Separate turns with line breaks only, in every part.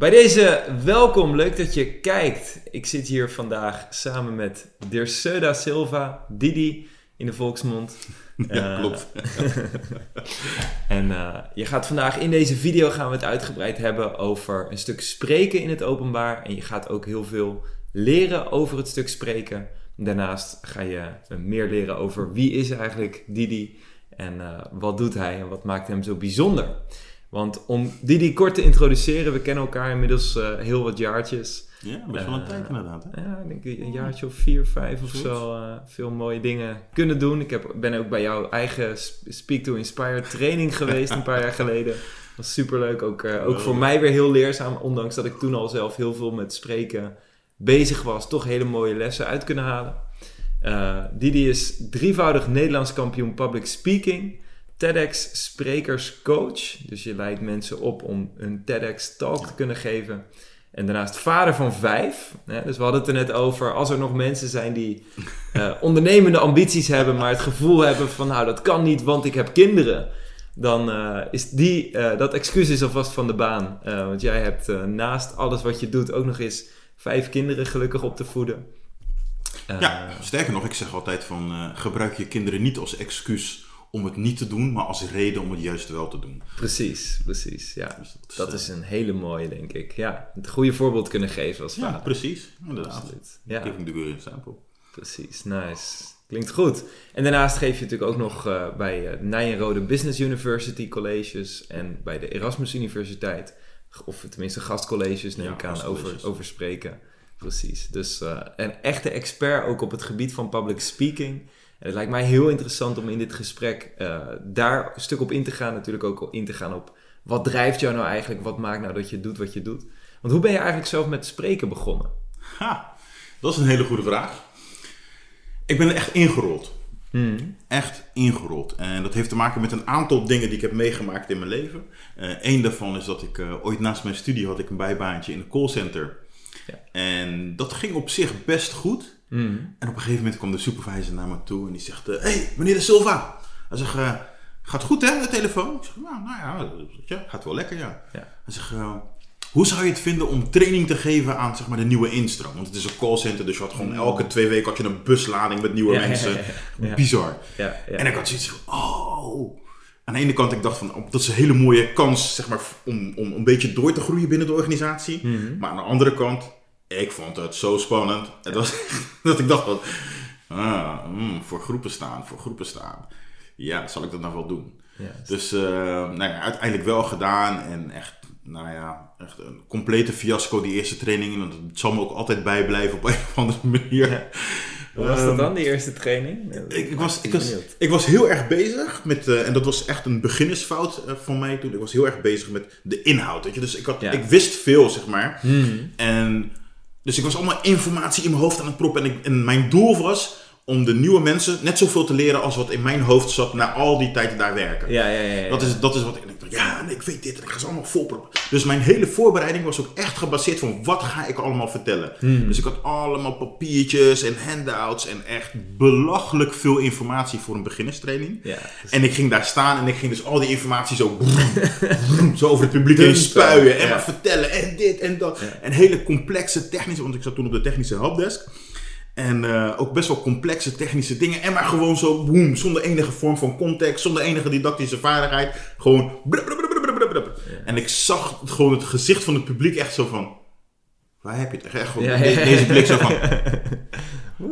Bij deze welkom, leuk dat je kijkt. Ik zit hier vandaag samen met Dirceuda Silva, Didi in de volksmond.
Ja,
Eh,
klopt.
en eh, je gaat vandaag in deze video gaan we het uitgebreid hebben over een stuk spreken in het openbaar. En je gaat ook heel veel leren over het stuk spreken. Daarnaast ga je meer leren over wie is eigenlijk Didi en eh, wat doet hij en wat maakt hem zo bijzonder. Want om Didi kort te introduceren, we kennen elkaar inmiddels eh, heel wat jaartjes.
Ja, best wel een
Eh,
tijd inderdaad. Hè?
Ja, ik denk een jaartje of vier, vijf of
Goed.
zo. eh, veel mooie dingen kunnen doen. Ik heb, ben ook bij jouw eigen Sp- Speak to Inspire training geweest een paar jaar geleden. was superleuk. Ook, ook voor mij weer heel leerzaam. Ondanks dat ik toen al zelf heel veel met spreken bezig was. Toch hele mooie lessen uit kunnen halen. Eh, Didi is drievoudig Nederlands kampioen public speaking. TEDx sprekerscoach. Dus je leidt mensen op om een TEDx talk te kunnen geven. En daarnaast vader van vijf. Dus we hadden het er net over. Als er nog mensen zijn die eh, ondernemende ambities hebben, maar het gevoel hebben van nou dat kan niet, want ik heb kinderen. Dan eh, is die, eh, dat excuus is alvast van de baan. Want jij hebt naast alles wat je doet ook nog eens vijf kinderen gelukkig op te voeden.
Ja, sterker nog, ik zeg altijd van gebruik je kinderen niet als excuus om het niet te doen, maar als reden om het juist wel te doen.
Precies, precies. Ja,
Dus dat is,
dat
eh,
is een hele mooie, denk ik. Ja, het goede voorbeeld kunnen geven als
Ja,
vader.
precies. Inderdaad.
Absoluut. Ja.
Giving the good example.
Precies, nice. Klinkt goed. En daarnaast geef je natuurlijk ook nog eh, bij uh, Nijenrode Business University colleges en bij de Erasmus Universiteit, of tenminste gastcolleges neem
Ja,
ik aan, over, over spreken. Precies. Dus eh, een echte expert ook op het gebied van public speaking. En het lijkt mij heel interessant om in dit gesprek eh, daar een stuk op in te gaan. Natuurlijk ook in te gaan op wat drijft jou nou eigenlijk? Wat maakt nou dat je doet wat je doet? Want hoe ben je eigenlijk zelf met spreken begonnen?
Ha, dat is een hele goede vraag. Ik ben er echt ingerold.
Hmm.
Echt ingerold. En dat heeft te maken met een aantal dingen die ik heb meegemaakt in mijn leven. Eén daarvan is dat ik eh, ooit naast mijn studie had ik een bijbaantje in een callcenter.
Ja.
En dat ging op zich best goed.
Hmm.
En op een gegeven moment kwam de supervisor naar me toe en die zegt: Hé, hey, meneer De Silva. Hij zegt: eh, Gaat goed hè, de telefoon? Ik zeg: Nou, nou ja, ja, gaat wel lekker, ja.
Ja.
Hij zegt: eh, Hoe zou je het vinden om training te geven aan zeg maar, de nieuwe instroom? Want het is een callcenter, dus je had gewoon elke twee weken had je een buslading met nieuwe
Ja,
mensen.
ja, ja.
Bizar.
Ja, ja.
En ik had zoiets van: Oh. Aan de ene kant, ik dacht van, oh, dat is een hele mooie kans zeg maar, om, om een beetje door te groeien binnen de organisatie.
Mhm.
Maar aan de andere kant, ik vond het zo spannend. Het was dat ik dacht van, ah, mm, voor groepen staan, voor groepen staan. Ja, zal ik dat nou wel doen? Dus eh, nou ja, uiteindelijk wel gedaan en echt, nou ja, echt een complete fiasco die eerste training. Want het zal me ook altijd bijblijven op een of andere manier.
Ja. Hoe was dat
Ehm,
dan, die eerste training?
ik, ik, was, ik, was, ik was heel erg bezig met, eh, en dat was echt een beginnersfout eh, van mij toen. Ik was heel erg bezig met de inhoud. Weet je? Dus ik, had,
Ja.
ik wist veel, zeg maar.
Hmm.
En dus ik was allemaal informatie in mijn hoofd aan het proppen. En, ik, en mijn doel was om de nieuwe mensen net zoveel te leren als wat in mijn hoofd zat na al die tijd daar werken.
Ja, ja, ja. ja.
Dat, is, dat is wat ik en ik dacht, ja, ik weet dit en ik ga ze allemaal volproppen. Dus mijn hele voorbereiding was ook echt gebaseerd van wat ga ik allemaal vertellen.
Hmm.
Dus ik had allemaal papiertjes en handouts en echt belachelijk veel informatie voor een beginnerstraining.
Ja,
En ik ging daar staan en ik ging dus al die informatie zo, zo over het publiek heen spuien. En maar vertellen en dit en dat. En hele complexe technische, want ik zat toen op de technische helpdesk. En eh, ook best wel complexe technische dingen. En maar gewoon zo, boem, zonder enige vorm van context, zonder enige didactische vaardigheid. Gewoon. En ik zag gewoon het gezicht van het publiek echt zo van. Waar heb je het? Echt gewoon
Ja,
de-
ja, ja.
deze blik zo van.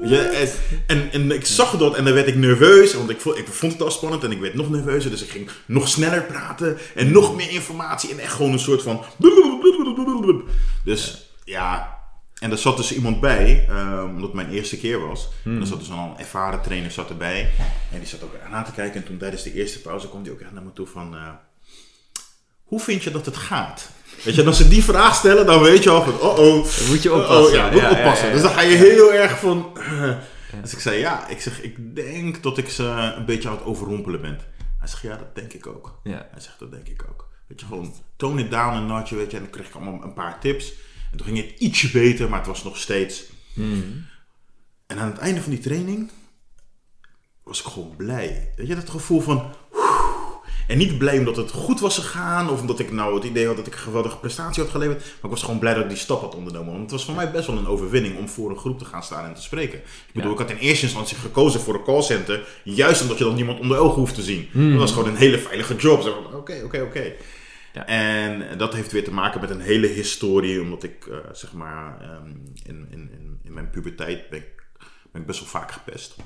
Ja, en, en, en ik zag dat en dan werd ik nerveus, want ik vond, ik vond het al spannend en ik werd nog nerveuzer. Dus ik ging nog sneller praten en nog meer informatie en echt gewoon een soort van... Dus ja, en er zat dus iemand bij, ehm, omdat het mijn eerste keer was. En er zat dus al een ervaren trainer zat erbij. En die zat ook aan te kijken en toen tijdens de eerste pauze kwam die ook echt naar me toe van... eh, hoe vind je dat het gaat? Weet je, en als ze die vraag stellen, dan weet je al van, oh oh.
Dan moet je
Oh,
oppassen.
ja, moet
Ja,
oppassen.
ja.
Dus dan ga je heel erg van... eh. Dus ik zei, ja, ik zeg, ik denk dat ik ze een beetje aan het overrompelen ben. Hij zegt, ja, dat denk ik ook.
Ja.
Hij zegt, dat denk ik ook. Weet je, gewoon tone it down een notje, weet je. En dan kreeg ik allemaal een paar tips. En toen ging het ietsje beter, maar het was nog steeds...
Hmm.
En aan het einde van die training was ik gewoon blij. Weet je, dat gevoel van... En niet blij omdat het goed was gegaan. Of omdat ik nou het idee had dat ik een geweldige prestatie had geleverd. Maar ik was gewoon blij dat ik die stap had ondernomen. Want het was voor mij best wel een overwinning om voor een groep te gaan staan en te spreken. Ik bedoel, ik had in eerste instantie gekozen voor een callcenter. Juist omdat je dan niemand onder ogen hoeft te zien. Dat was gewoon een hele veilige job. Oké, oké, oké.
Ja.
En dat heeft weer te maken met een hele historie. Omdat ik, eh, zeg maar, ehm, in, in, in, in mijn puberteit ben ik, ben ik best wel vaak gepest.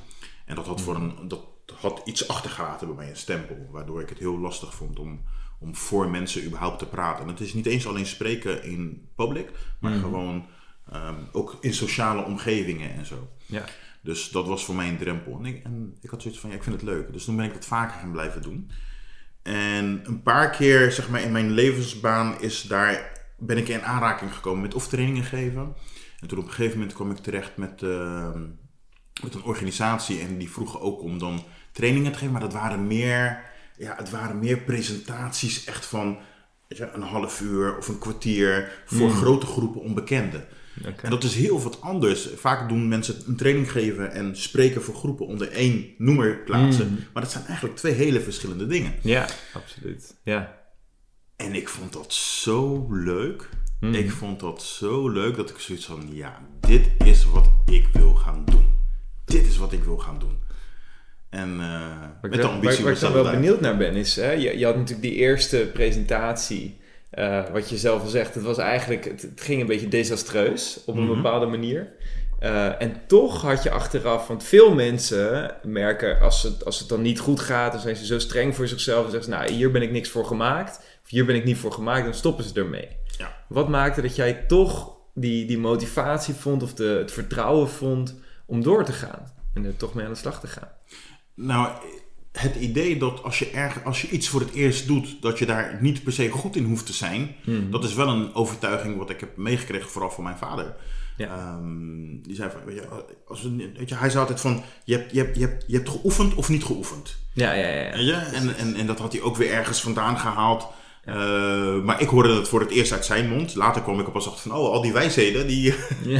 En dat had, voor een, dat had iets achtergelaten bij mij, een stempel. Waardoor ik het heel lastig vond om, om voor mensen überhaupt te praten. En het is niet eens alleen spreken in public, maar gewoon ehm, ook in sociale omgevingen en zo.
Ja.
Dus dat was voor mij een drempel. En ik, en ik had zoiets van, ja, ik vind het leuk. Dus toen ben ik dat vaker gaan blijven doen. En een paar keer, zeg maar, in mijn levensbaan is daar, ben ik in aanraking gekomen met of trainingen geven. En toen op een gegeven moment kwam ik terecht met, ehm, met een organisatie en die vroegen ook om dan trainingen te geven. Maar dat waren meer, ja, het waren meer presentaties echt van je, een half uur of een kwartier voor grote groepen onbekenden. En dat is heel wat anders. Vaak doen mensen een training geven en spreken voor groepen onder één noemer plaatsen. Maar dat zijn eigenlijk twee hele verschillende dingen.
Ja, absoluut. Ja.
En ik vond dat zo leuk. Ik vond dat zo leuk dat ik zoiets van, ja, dit is wat ik wil gaan doen. Dit is wat ik wil gaan doen. En eh, met de ambitie
waar, waar ik dan wel benieuwd naar ben, is, hè, je, je had natuurlijk die eerste presentatie, eh, wat je zelf al zegt, het was eigenlijk, het, het ging een beetje desastreus op een
Mhm.
bepaalde manier. Eh, en toch had je achteraf, want veel mensen merken als het, als het dan niet goed gaat, dan zijn ze zo streng voor zichzelf en zeggen ze, nou hier ben ik niks voor gemaakt, of hier ben ik niet voor gemaakt, dan stoppen ze ermee.
Ja.
Wat maakte dat jij toch die, die motivatie vond of de, het vertrouwen vond om door te gaan en er toch mee aan de slag te gaan?
Nou, het idee dat als je, erg, als je iets voor het eerst doet, dat je daar niet per se goed in hoeft te zijn,
Hmm.
dat is wel een overtuiging wat ik heb meegekregen, vooral van mijn vader.
Ja.
Ehm, die zei van, weet je, als we, weet je, hij zei altijd van, je hebt, je, hebt, je, hebt, je hebt geoefend of niet geoefend.
Ja, ja, ja. ja.
En, en, en dat had hij ook weer ergens vandaan gehaald. Eh, maar ik hoorde het voor het eerst uit zijn mond. Later kwam ik op pas achter van, oh, al die wijsheden, die,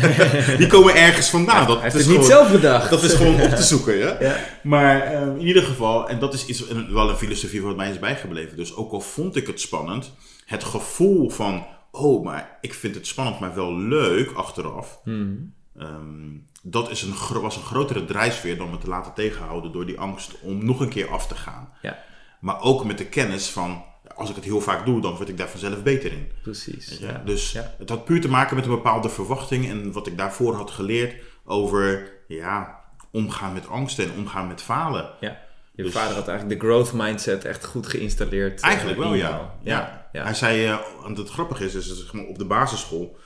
die komen ergens vandaan. Dat is
het niet zelf bedacht.
Dat is gewoon op te zoeken, ja.
Ja.
Maar eh, in ieder geval, en dat is iets, wel een filosofie wat mij is bijgebleven. Dus ook al vond ik het spannend, het gevoel van, oh, maar ik vind het spannend, maar wel leuk achteraf.
Hmm.
ehm, dat is een, was een grotere drijfveer dan me te laten tegenhouden door die angst om nog een keer af te gaan.
Ja,
Maar ook met de kennis van, als ik het heel vaak doe, dan word ik daar vanzelf beter in.
precies.
Ja, dus
Ja.
het had puur te maken met een bepaalde verwachting en wat ik daarvoor had geleerd over ja, omgaan met angsten en omgaan met falen.
ja. Je
Dus-
vader had eigenlijk de growth mindset echt goed geïnstalleerd. eh,
Eigenlijk wel, ja.
Ja, ja.
Hij zei, eh, want het grappige is, is zeg maar, op de basisschool,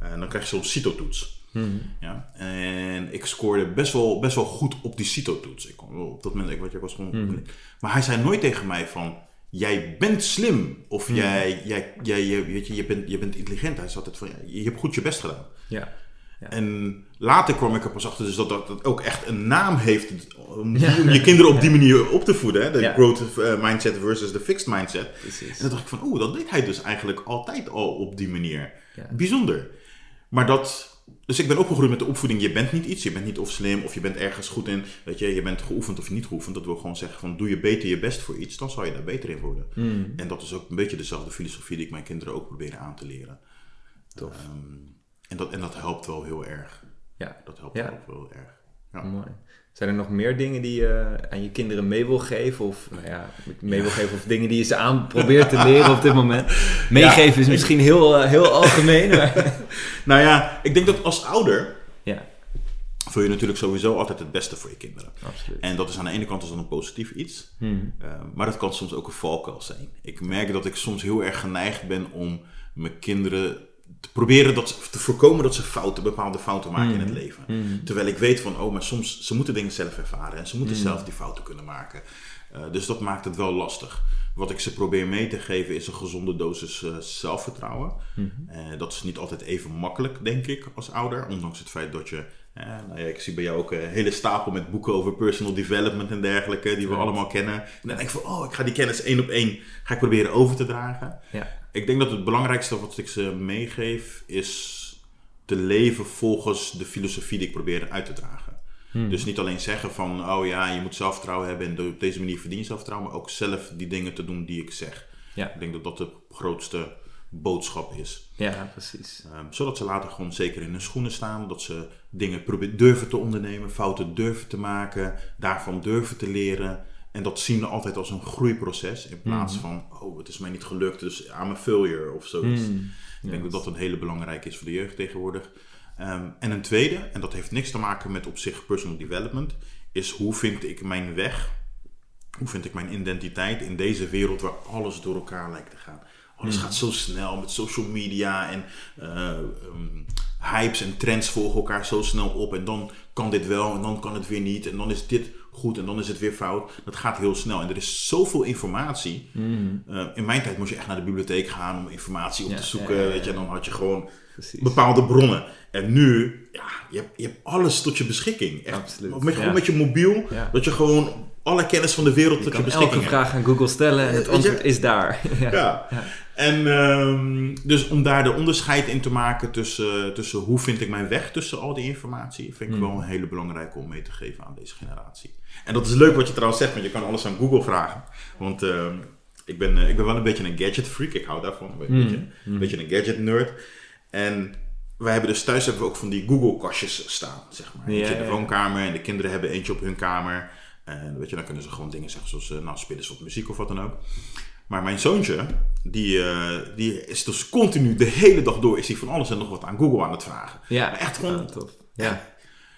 eh, dan krijg je zo'n CITO-toets.
Hmm.
Ja, en ik scoorde best wel, best wel goed op die CITO-toets. Ik op dat moment, ik, weet ik was gewoon...
Hmm.
Maar hij zei nooit tegen mij van, jij bent slim. Of
Hmm.
jij, jij, jij, je, weet je, je, bent, je bent intelligent. Hij zei altijd van, ja, je hebt goed je best gedaan.
ja.
En later kwam ik er pas achter dus dat dat dat ook echt een naam heeft om, je kinderen op die manier op te voeden. Hè? De
Ja.
growth eh, mindset versus de fixed mindset.
Precies.
En dan dacht ik van, oeh, dat deed hij dus eigenlijk altijd al op die manier.
Ja.
Bijzonder. Maar dat... Dus ik ben opgegroeid met de opvoeding, je bent niet iets, je bent niet of slim of je bent ergens goed in. Weet je, je bent geoefend of niet geoefend. Dat wil gewoon zeggen van, doe je beter je best voor iets, dan zal je daar beter in worden.
Hmm.
En dat is ook een beetje dezelfde filosofie die ik mijn kinderen ook probeer aan te leren.
Tof.
Ehm, en, dat, en dat helpt wel heel erg.
Ja,
Dat helpt
Ja.
ook wel heel erg. Ja.
mooi. Zijn er nog meer dingen die je aan je kinderen mee wil geven? Of, nou ja, mee wil geven of dingen die je ze aan probeert te leren op dit moment? Meegeven is misschien heel, eh, heel algemeen. Maar...
Nou ja, ik denk dat als ouder
ja,
wil je natuurlijk sowieso altijd het beste voor je kinderen.
absoluut.
En dat is aan de ene kant is dan een positief iets.
Hmm.
Eh, maar dat kan soms ook een valkuil zijn. Ik merk dat ik soms heel erg geneigd ben om mijn kinderen te proberen dat, te voorkomen dat ze fouten, bepaalde fouten maken in het leven. Terwijl ik weet van, oh, maar soms, ze moeten dingen zelf ervaren en ze moeten zelf die fouten kunnen maken. Eh, dus dat maakt het wel lastig. Wat ik ze probeer mee te geven is een gezonde dosis eh, zelfvertrouwen. Eh, dat is niet altijd even makkelijk, denk ik, als ouder. Ondanks het feit dat je, nou ja, ik zie bij jou ook een hele stapel met boeken over personal development en dergelijke, die we allemaal kennen. En dan denk ik van, oh, ik ga die kennis één op één, ga ik proberen over te dragen.
Ja.
Ik denk dat het belangrijkste wat ik ze meegeef is te leven volgens de filosofie die ik probeer uit te dragen.
Hmm.
Dus niet alleen zeggen van, oh ja, je moet zelfvertrouwen hebben en op deze manier verdien je zelfvertrouwen, maar ook zelf die dingen te doen die ik zeg.
Ja.
Ik denk dat dat de grootste boodschap is.
Ja, precies.
Ehm, zodat ze later gewoon zeker in hun schoenen staan. Dat ze dingen probe- durven te ondernemen, fouten durven te maken, daarvan durven te leren. En dat zien we altijd als een groeiproces. In plaats van, oh, het is mij niet gelukt, dus I'm a failure of zoiets.
Hmm.
Ik denk dat dat een hele belangrijke is voor de jeugd tegenwoordig. Ehm, en een tweede, en dat heeft niks te maken met op zich personal development, is hoe vind ik mijn weg, hoe vind ik mijn identiteit in deze wereld waar alles door elkaar lijkt te gaan. Alles gaat zo snel met social media en eh, ehm, hypes en trends volgen elkaar zo snel op. En dan kan dit wel en dan kan het weer niet. En dan is dit goed en dan is het weer fout. Dat gaat heel snel. En er is zoveel informatie. Eh, in mijn tijd moest je echt naar de bibliotheek gaan om informatie op
Ja,
te zoeken.
ja, ja, ja.
Weet je, en dan had je gewoon
Precies.
bepaalde bronnen. En nu, ja, je hebt, je hebt alles tot je beschikking. Echt,
Absoluut,
Met, gewoon met je mobiel, dat je gewoon alle kennis van de wereld
Je
tot je
kan
beschikking
elke
hebt.
vraag aan Google stellen en het antwoord is daar. ja.
En ehm, dus om daar de onderscheid in te maken tussen, tussen hoe vind ik mijn weg tussen al die informatie, vind ik
Hmm.
wel een hele belangrijke om mee te geven aan deze generatie. En dat is leuk wat je trouwens zegt, want je kan alles aan Google vragen. Want ehm, ik, ben, eh, ik ben wel een beetje een gadget freak, ik hou daarvan. Een
Hmm.
beetje, een beetje een gadget nerd. En wij hebben dus thuis hebben we ook van die Google kastjes staan, zeg maar.
Ja,
in de woonkamer en de kinderen hebben eentje op hun kamer. En weet je, dan kunnen ze gewoon dingen zeggen zoals, eh, nou spelen ze wat muziek of wat dan ook. Maar mijn zoontje, die, eh, die is dus continu de hele dag door is hij van alles en nog wat aan Google aan het vragen.
Ja,
Maar echt gewoon,
Ja, tof. Ja.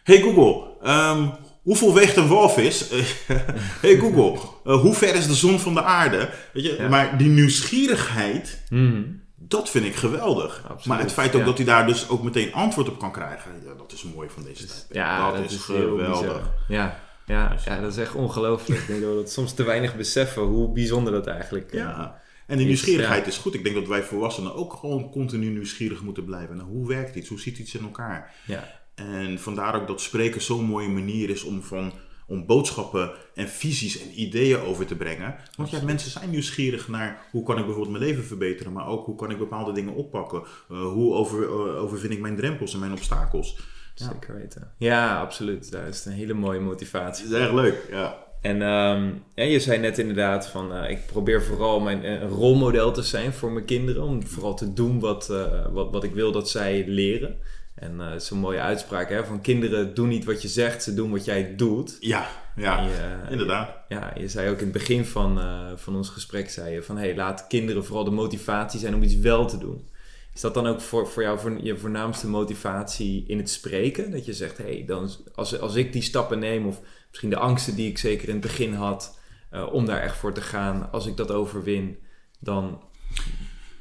hey Google, ehm, hoeveel weegt een walvis? Hey Google, eh, hoe ver is de zon van de aarde? Weet je,
Ja.
maar die nieuwsgierigheid,
Mhm.
dat vind ik geweldig.
Absoluut,
maar het feit ook
ja.
dat hij daar dus ook meteen antwoord op kan krijgen, ja, dat is mooi van deze tijd.
Ja, dat, is, heel bizar. Ja, ja, ja, dat is echt ongelooflijk. Ik denk dat we dat soms te weinig beseffen hoe bijzonder dat eigenlijk eh,
Ja, en die nieuwsgierigheid is goed. Ik denk dat wij volwassenen ook gewoon continu nieuwsgierig moeten blijven. Nou, hoe werkt iets? Hoe ziet iets in elkaar?
Ja,
En vandaar ook dat spreken zo'n mooie manier is om, van, om boodschappen en visies en ideeën over te brengen. Want ja, mensen zijn nieuwsgierig naar hoe kan ik bijvoorbeeld mijn leven verbeteren, maar ook hoe kan ik bepaalde dingen oppakken. Uh, hoe over, uh, overwin ik mijn drempels en mijn obstakels.
Ja. Zeker weten. Ja, absoluut. Daar is een hele mooie motivatie.
Dat is echt leuk, ja.
En um, ja, je zei net inderdaad van uh, ik probeer vooral mijn uh, rolmodel te zijn voor mijn kinderen. Om vooral te doen wat, uh, wat, wat ik wil dat zij leren. En uh, het is een mooie uitspraak hè, van kinderen doen niet wat je zegt, ze doen wat jij doet.
Ja, ja je,
Je,
inderdaad.
ja, je zei ook in het begin van, uh, van ons gesprek, zei je van hey, laat kinderen vooral de motivatie zijn om iets wel te doen. Is dat dan ook voor, voor jou voor je voornaamste motivatie in het spreken? Dat je zegt, hey, dan, als, als ik die stappen neem, of misschien de angsten die ik zeker in het begin had, uh, om daar echt voor te gaan, als ik dat overwin, dan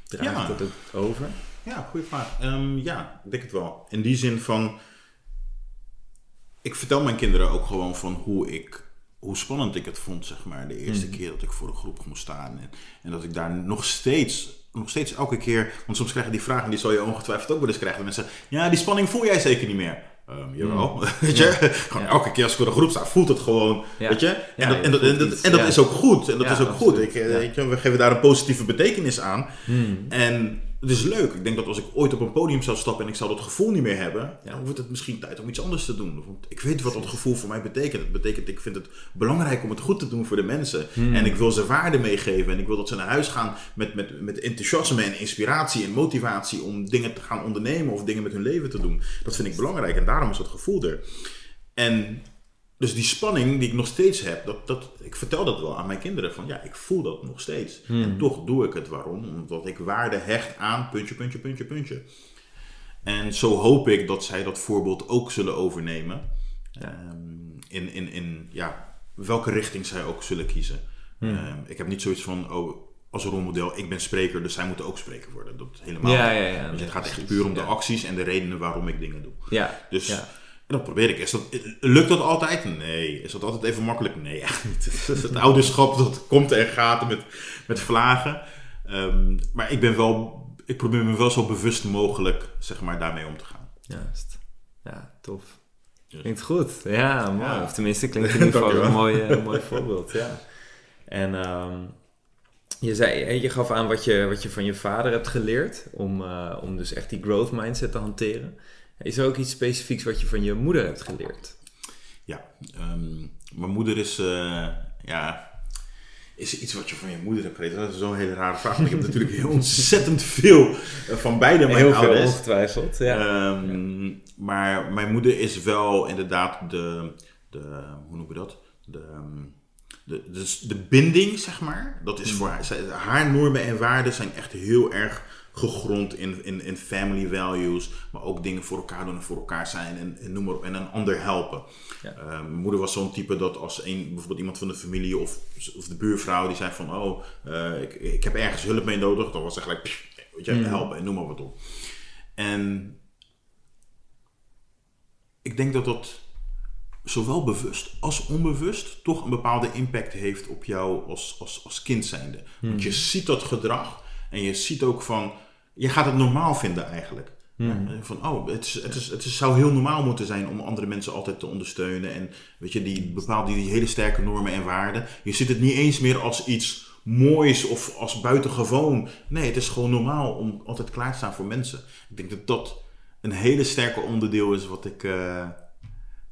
draagt
ja.
het ook over?
Ja, goede vraag. Um, ja, ik denk het wel. In die zin van, ik vertel mijn kinderen ook gewoon van hoe ik hoe spannend ik het vond, zeg maar, de eerste mm. keer dat ik voor een groep moest staan. En, en dat ik daar nog steeds, nog steeds elke keer, want soms krijg je die vraag en die zal je ongetwijfeld ook wel eens krijgen. Mensen ja, die spanning voel jij zeker niet meer. Um, jawel, mm. weet je. Ja. Gewoon ja. elke keer als ik voor een groep sta, voelt het gewoon, ja. weet je. En dat, en dat, en dat, en dat is ook goed. En dat is ook goed. Ik, ik, we geven daar een positieve betekenis aan.
Mm.
En het is leuk. Ik denk dat als ik ooit op een podium zou stappen en ik zou dat gevoel niet meer hebben, dan wordt het misschien tijd om iets anders te doen. Want ik weet wat dat gevoel voor mij betekent. Het betekent, ik vind het belangrijk om het goed te doen voor de mensen.
Hmm.
En ik wil ze waarde meegeven. En ik wil dat ze naar huis gaan met, met, met enthousiasme en inspiratie en motivatie om dingen te gaan ondernemen of dingen met hun leven te doen. Dat vind ik belangrijk en daarom is dat gevoel er. En dus die spanning die ik nog steeds heb, dat, dat, ik vertel dat wel aan mijn kinderen. Van ja, ik voel dat nog steeds.
Hmm.
En toch doe ik het. Waarom? Omdat ik waarde hecht aan puntje, puntje, puntje, puntje. En zo hoop ik dat zij dat voorbeeld ook zullen overnemen.
Ja.
Um, in, in, in ja, welke richting zij ook zullen kiezen.
Hmm.
Um, ik heb niet zoiets van, oh, als rolmodel, ik ben spreker, dus zij moeten ook spreker worden. Dat helemaal
ja, ja, ja, nee,
het gaat echt puur om de acties en de redenen waarom ik dingen doe.
Ja,
Dus... En dat probeer ik. Is dat, lukt dat altijd? Nee. Is dat altijd even makkelijk? Nee, echt niet. Het ouderschap dat komt en gaat met, met vlagen. Um, maar ik ben wel, ik probeer me wel zo bewust mogelijk, zeg maar, daarmee om te gaan.
Juist. Ja, tof.
Yes.
Klinkt goed. Ja, mooi.
Ja.
Of tenminste, klinkt in ieder geval een mooi, een mooi voorbeeld. Ja. En um, je, zei, je gaf aan wat je, wat je van je vader hebt geleerd om, uh, om dus echt die growth mindset te hanteren. Is er ook iets specifieks wat je van je moeder hebt geleerd?
Ja, ehm, mijn moeder is, eh, ja, is er iets wat je van je moeder hebt geleerd? Dat is zo'n hele rare vraag. Want ik heb natuurlijk heel ontzettend veel eh, van beide mijn
Heel veel
ouders.
ongetwijfeld, ja.
Ehm, maar mijn moeder is wel inderdaad de, de hoe noem je dat? De, ehm, de, de, de binding, zeg maar. Dat is voor haar, haar normen en waarden zijn echt heel erg gegrond in, in, in family values. Maar ook dingen voor elkaar doen en voor elkaar zijn en, en noem maar op. En een ander helpen.
Ja.
Eh, mijn moeder was zo'n type dat als een, bijvoorbeeld iemand van de familie of, of de buurvrouw die zei van... Oh, eh, ik, ik heb ergens hulp mee nodig. Dan was ze gelijk, pff, weet je,
Mhm.
helpen en noem maar wat op. En ik denk dat dat zowel bewust als onbewust toch een bepaalde impact heeft op jou als, als, als kind zijnde. Want je ziet dat gedrag en je ziet ook van, je gaat het normaal vinden eigenlijk. Ja, van, oh, het, is, het, is, het is, zou heel normaal moeten zijn om andere mensen altijd te ondersteunen. En weet je, die bepaalde die hele sterke normen en waarden. Je ziet het niet eens meer als iets moois of als buitengewoon. Nee, het is gewoon normaal om altijd klaar te staan voor mensen. Ik denk dat dat een hele sterke onderdeel is wat ik, eh,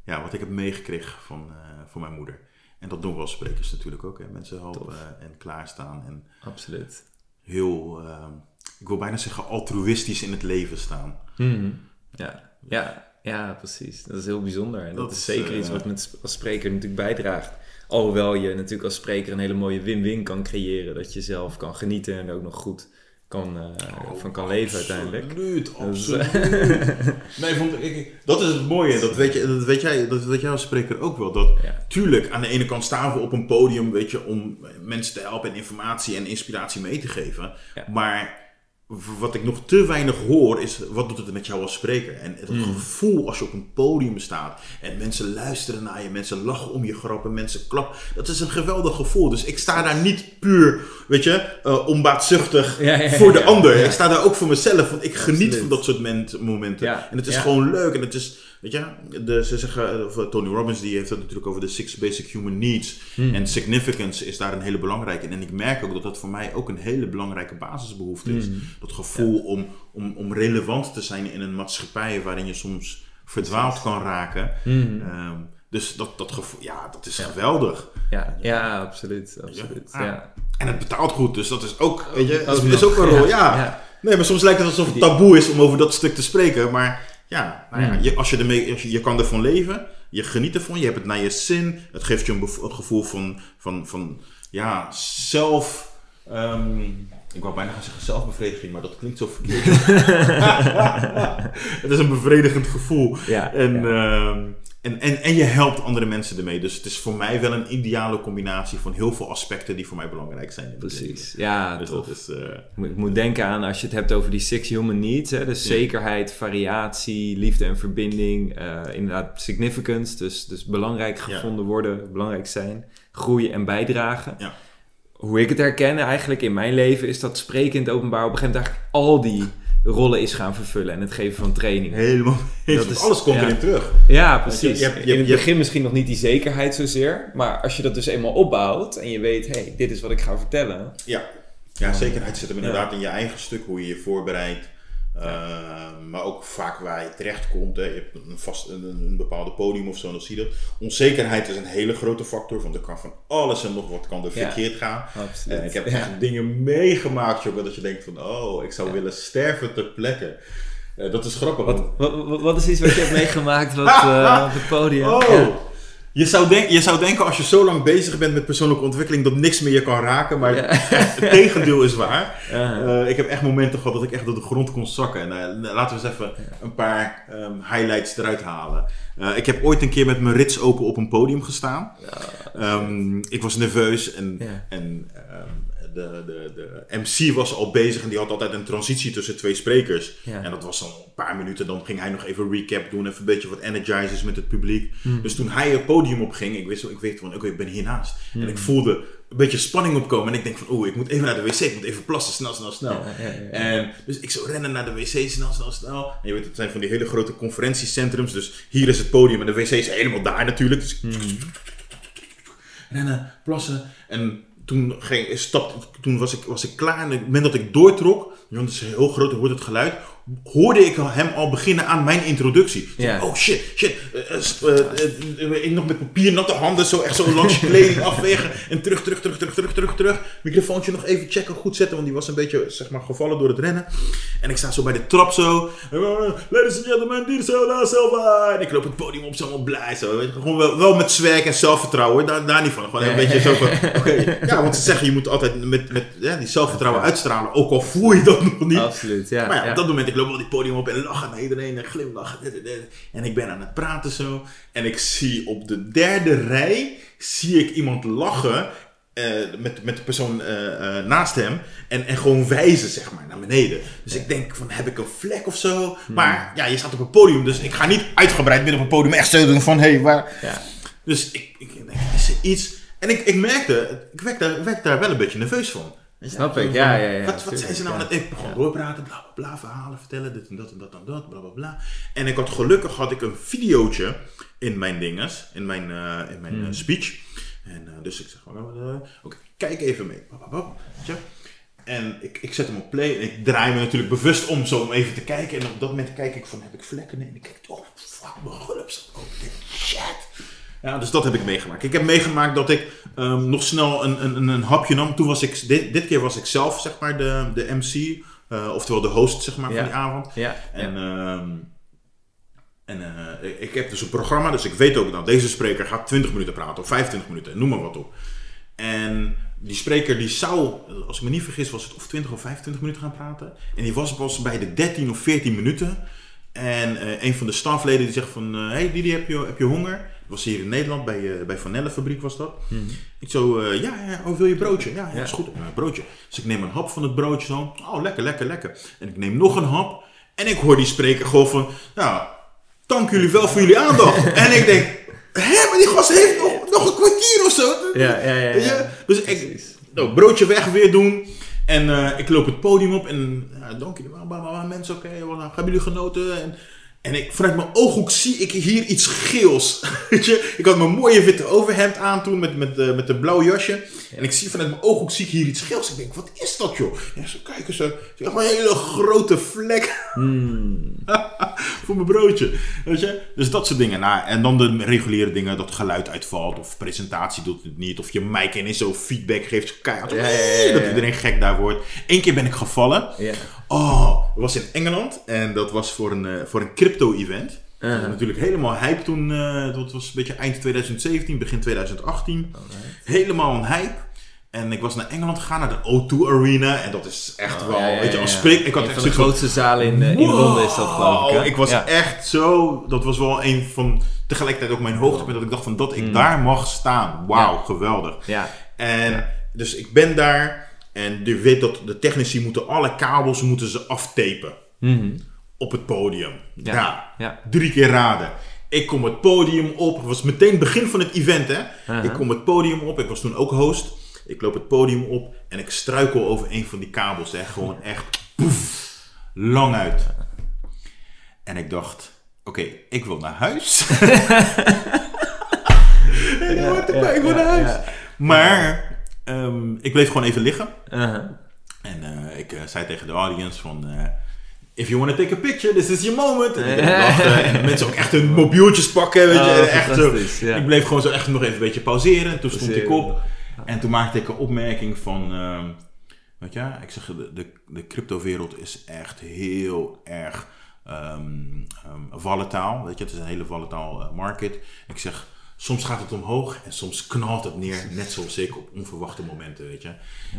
ja, wat ik heb meegekregen van, eh, van mijn moeder. En dat doen we als sprekers natuurlijk ook. Hè. Mensen helpen en klaarstaan. En
Absoluut.
heel, eh, ik wil bijna zeggen, altruïstisch in het leven staan.
Mhm. Ja. Ja, ja, precies. Dat is heel bijzonder. En dat,
Dat
is zeker
eh,
iets wat met als spreker natuurlijk bijdraagt. Alhoewel je natuurlijk als spreker een hele mooie win-win kan creëren. Dat je zelf kan genieten en ook nog goed kan, eh, van kan leven uiteindelijk.
Absoluut, absoluut. nee, vond, ik, dat is het mooie. Dat weet, je, dat weet jij, dat weet jij als spreker ook wel. Dat,
Ja.
Tuurlijk, aan de ene kant staan we op een podium, weet je, om mensen te helpen en informatie en inspiratie mee te geven.
Ja.
Maar wat ik nog te weinig hoor, is wat doet het met jou als spreker? En het
Mm.
gevoel als je op een podium staat en mensen luisteren naar je, mensen lachen om je grappen, mensen klappen. Dat is een geweldig gevoel. Dus ik sta daar niet puur, weet je, eh, onbaatzuchtig
Ja, ja, ja,
voor de ander. Ik sta daar ook voor mezelf, want ik geniet
Absoluut.
van dat soort ment- momenten. En het is gewoon leuk en het is, weet je, de, ze zeggen, of, eh, Tony Robbins die heeft het natuurlijk over de six basic human needs.
Hmm.
En significance is daar een hele belangrijke in. En ik merk ook dat dat voor mij ook een hele belangrijke basisbehoefte is.
Hmm.
Dat gevoel om, om, om relevant te zijn in een maatschappij waarin je soms verdwaald kan raken.
Mhm.
Ehm, dus dat, dat gevoel, ja, dat is geweldig.
Ja, ja, absoluut. absoluut.
Ja.
Ja.
En het betaalt goed, dus dat is ook, weet je, dat is, ook een rol.
Ja.
Nee, maar soms lijkt het alsof het taboe is om over dat stuk te spreken. Maar ja, nou ja
Mm.
je, als je, ermee, als je, je kan ervan leven, je geniet ervan, je hebt het naar je zin. Het geeft je een gevoel van, van, van ja, zelf... ehm, ik wou bijna gaan zeggen zelfbevrediging, maar dat klinkt zo verkeerd. het is een bevredigend gevoel.
Ja,
En,
ja.
ehm, en, en, en je helpt andere mensen ermee. Dus het is voor mij wel een ideale combinatie van heel veel aspecten die voor mij belangrijk zijn.
Precies. Ja,
Dus
tof.
dat is... eh,
Ik moet- denken aan als je het hebt over die six human needs. Hè, dus zekerheid, variatie, liefde en verbinding. eh, inderdaad, significance. Dus, dus belangrijk
Ja.
gevonden worden, belangrijk zijn. Groeien en bijdragen.
Ja.
Hoe ik het herken eigenlijk in mijn leven is dat spreken in het openbaar op een gegeven moment eigenlijk al die rollen is gaan vervullen. En het geven van trainingen.
helemaal
Dat is-
Alles komt
ja.
erin terug.
Ja, precies.
Je
in het begin misschien nog niet die zekerheid zozeer. Maar als je dat dus eenmaal opbouwt en je weet, hé, hey, dit is wat ik ga vertellen.
Ja. Ja, zekerheid zit hem
Ja.
inderdaad in je eigen stuk, hoe je je voorbereidt. Eh, maar ook vaak waar je terechtkomt. Hè. Je hebt een, vast, een, een bepaalde podium of zo, dan zie je dat. Onzekerheid is een hele grote factor, want er kan van alles en nog wat kan er
Ja.
verkeerd gaan.
Absoluut.
En ik heb
Ja.
echt dingen meegemaakt, joh, dat je denkt van, oh, ik zou willen sterven ter plekke. Eh, dat is grappig.
Wat, wat, is iets wat je hebt meegemaakt wat, eh, op het podium?
Oh,
Ja.
Je, zou denk, je zou denken als je zo lang bezig bent met persoonlijke ontwikkeling dat niks meer je kan raken, maar
Ja.
het tegendeel is waar. Eh, ik heb echt momenten gehad dat ik echt door de grond kon zakken. En eh, laten we eens even een paar ehm, highlights eruit halen. Eh, ik heb ooit een keer met mijn rits open op een podium gestaan. Ehm, ik was nerveus en,
Ja.
en ehm, de, de, de MC was al bezig en die had altijd een transitie tussen twee sprekers.
Ja.
En dat was dan een paar minuten. Dan ging hij nog even recap doen, even een beetje wat energizers met het publiek.
Hmm.
Dus toen hij het podium opging, ik wist, ik weet van, oké, ik ben hiernaast. En
Hmm.
ik voelde een beetje spanning opkomen. En ik denk van, oeh, ik moet even naar de wc, ik moet even plassen, snel, snel, snel.
Ja, ja, ja.
En dus ik zou rennen naar de wc, snel, snel, snel. En je weet, het zijn van die hele grote conferentiecentrums. Dus hier is het podium en de wc is helemaal daar natuurlijk. Dus
Hmm.
rennen, plassen. En toen, ging, stap, toen was, ik, was ik klaar. En op het moment dat ik doortrok, want het is heel groot, je hoort het geluid, hoorde ik hem al beginnen aan mijn introductie.
Ja.
Oh shit, shit. eh, eh, eh, ik nog met papier, natte handen, zo echt zo langs je kleding afwegen. En terug, terug, terug, terug, terug, terug, terug. Microfoontje nog even checken, goed zetten, want die was een beetje, zeg maar, gevallen door het rennen. En ik sta zo bij de trap zo. Ladies and gentlemen, dit is Ola Silva. En ik loop het podium op, zo blij. Zo. Gewoon wel, wel met swag en zelfvertrouwen, daar, daar niet van. Gewoon een beetje zo van. Ja, want ze zeggen, je moet altijd met, met ja, die zelfvertrouwen uitstralen, ook al voel je dat nog niet.
Absoluut, ja.
Maar ja, op dat moment, ik loop wel die podium op en lachen naar iedereen en glimlachen. En ik ben aan het praten zo. En ik zie op de derde rij, zie ik iemand lachen eh, met, met de persoon eh, eh, naast hem. En, en gewoon wijzen, zeg maar, naar beneden. Dus ik denk van, heb ik een vlek of zo? Maar ja, je staat op een podium, dus ik ga niet uitgebreid midden op een podium echt zo doen van, hé, hey, waar...
Ja.
Dus ik, ik denk, is er iets... En ik, ik merkte, ik werd daar, werd daar wel een beetje nerveus van.
Snap ik,
van,
ja, ja, ja,
Wat, wat zijn ze nou het... Ik begon doorpraten, bla bla bla, verhalen vertellen, dit en dat en dat en dat, bla bla bla. En ik had gelukkig had ik een videootje in mijn dinges, in mijn, eh, in mijn
Hmm.
eh, speech. En eh, dus ik zeg eh, oké, kijk even mee. En ik, ik zet hem op play en ik draai me natuurlijk bewust om zo om even te kijken. En op dat moment kijk ik van, heb ik vlekken? Nee, en ik kijk, oh, fuck, mijn gulp denk, shit. Ja, dus dat heb ik meegemaakt. Ik heb meegemaakt dat ik ehm, nog snel een, een, een, hapje nam. Toen was ik, dit, dit keer was ik zelf, zeg maar, de, de MC. eh, oftewel de host, zeg maar,
Ja.
van die avond.
Ja,
En, ehm, en eh, ik- heb dus een programma, dus ik weet ook, nou, deze spreker gaat 20 minuten praten of 25 minuten, noem maar wat op. En die spreker die zou, als ik me niet vergis, was het of 20 of 25 minuten gaan praten. En die was pas bij de 13 of 14 minuten. En eh, een van de stafleden die zegt van, hé hey Didi, heb je, heb je honger? Was hier in Nederland, bij, eh, bij Van Nelle fabriek was dat. Ik zo, eh, ja, ja, oh, wil je broodje? Ja, is goed, broodje. Dus ik neem een hap van het broodje zo. Oh, lekker, lekker, lekker. En ik neem nog een hap. En ik hoor die spreker gewoon van, nou, dank jullie wel voor jullie aandacht. en ik denk, hè, maar die gast heeft nog, nog een kwartier of zo.
Ja, ja, ja.
Dus ik, nou, broodje weg weer doen. En eh, ik loop het podium op en ja, dank jullie wel, mensen, oké, wat- hebben jullie genoten? En, en ik, vanuit mijn ooghoek zie ik hier iets geels. Weet je? Ik had mijn mooie witte overhemd aan toen met, met, eh, met een blauw jasje. En ik zie vanuit mijn ooghoek zie ik hier iets geels. Ik denk, wat is dat joh? Ja, zo kijken ze. Ik een hele grote vlek
Hmm.
voor mijn broodje. Weet je? Dus dat soort dingen. Nou, en dan de reguliere dingen, dat geluid uitvalt. Of presentatie doet het niet. Of je mic ineens zo feedback geeft. Keihard.
Ja, ja, ja.
Dat iedereen gek daar wordt. Eén keer ben ik gevallen. Oh, dat was in Engeland. En dat was voor een, eh, voor een crypto-event.
Uh-huh.
natuurlijk helemaal hype toen. eh, dat was een beetje eind 2017, begin 2018. Helemaal een hype. En ik was naar Engeland gegaan, naar de O2 Arena. En dat is echt
Oh,
wel,
ja, ja,
weet je, als spreek... Ik had
Een
echt
van de grootste zalen in, eh, in Londen is dat geloof ik. hè?
Ik was
ja.
echt zo. Dat was wel een van. Tegelijkertijd ook mijn hoogtepunt. Dat ik dacht van dat ik daar mag staan. Wauw,
Mm.
Geweldig.
Ja,
En dus ik ben daar. En je weet dat de technici moeten alle kabels moeten ze aftapen.
Mhm.
Op het podium.
Ja.
Ja.
Ja.
Drie keer raden. Ik kom het podium op. Het was meteen het begin van het event hè.
Uh-huh.
Ik kom het podium op. Ik was toen ook host. Ik loop het podium op. En ik struikel over een van die kabels. Hè. Gewoon echt. Poef, lang uit. En ik dacht. Oké, ik wil naar huis. Erbij, ik wil naar huis.
ja.
Maar ehm, ik bleef gewoon even liggen.
Uh-huh.
En eh, ik eh, zei tegen de audience van... eh, If you want to take a picture, this is your moment. En, de mensen ook echt hun mobieltjes pakken. Weet je,
Oh,
en echt zo.
fantastisch, ja.
Ik bleef gewoon zo echt nog even een beetje pauzeren. En toen stond ik op. En toen maakte ik een opmerking van... ehm, weet je, ik zeg, de, de, de cryptowereld is echt heel erg ehm, volataal. Weet je, het is een hele volataal market. Ik zeg, soms gaat het omhoog en soms knalt het neer. Net zoals ik op onverwachte momenten, weet je.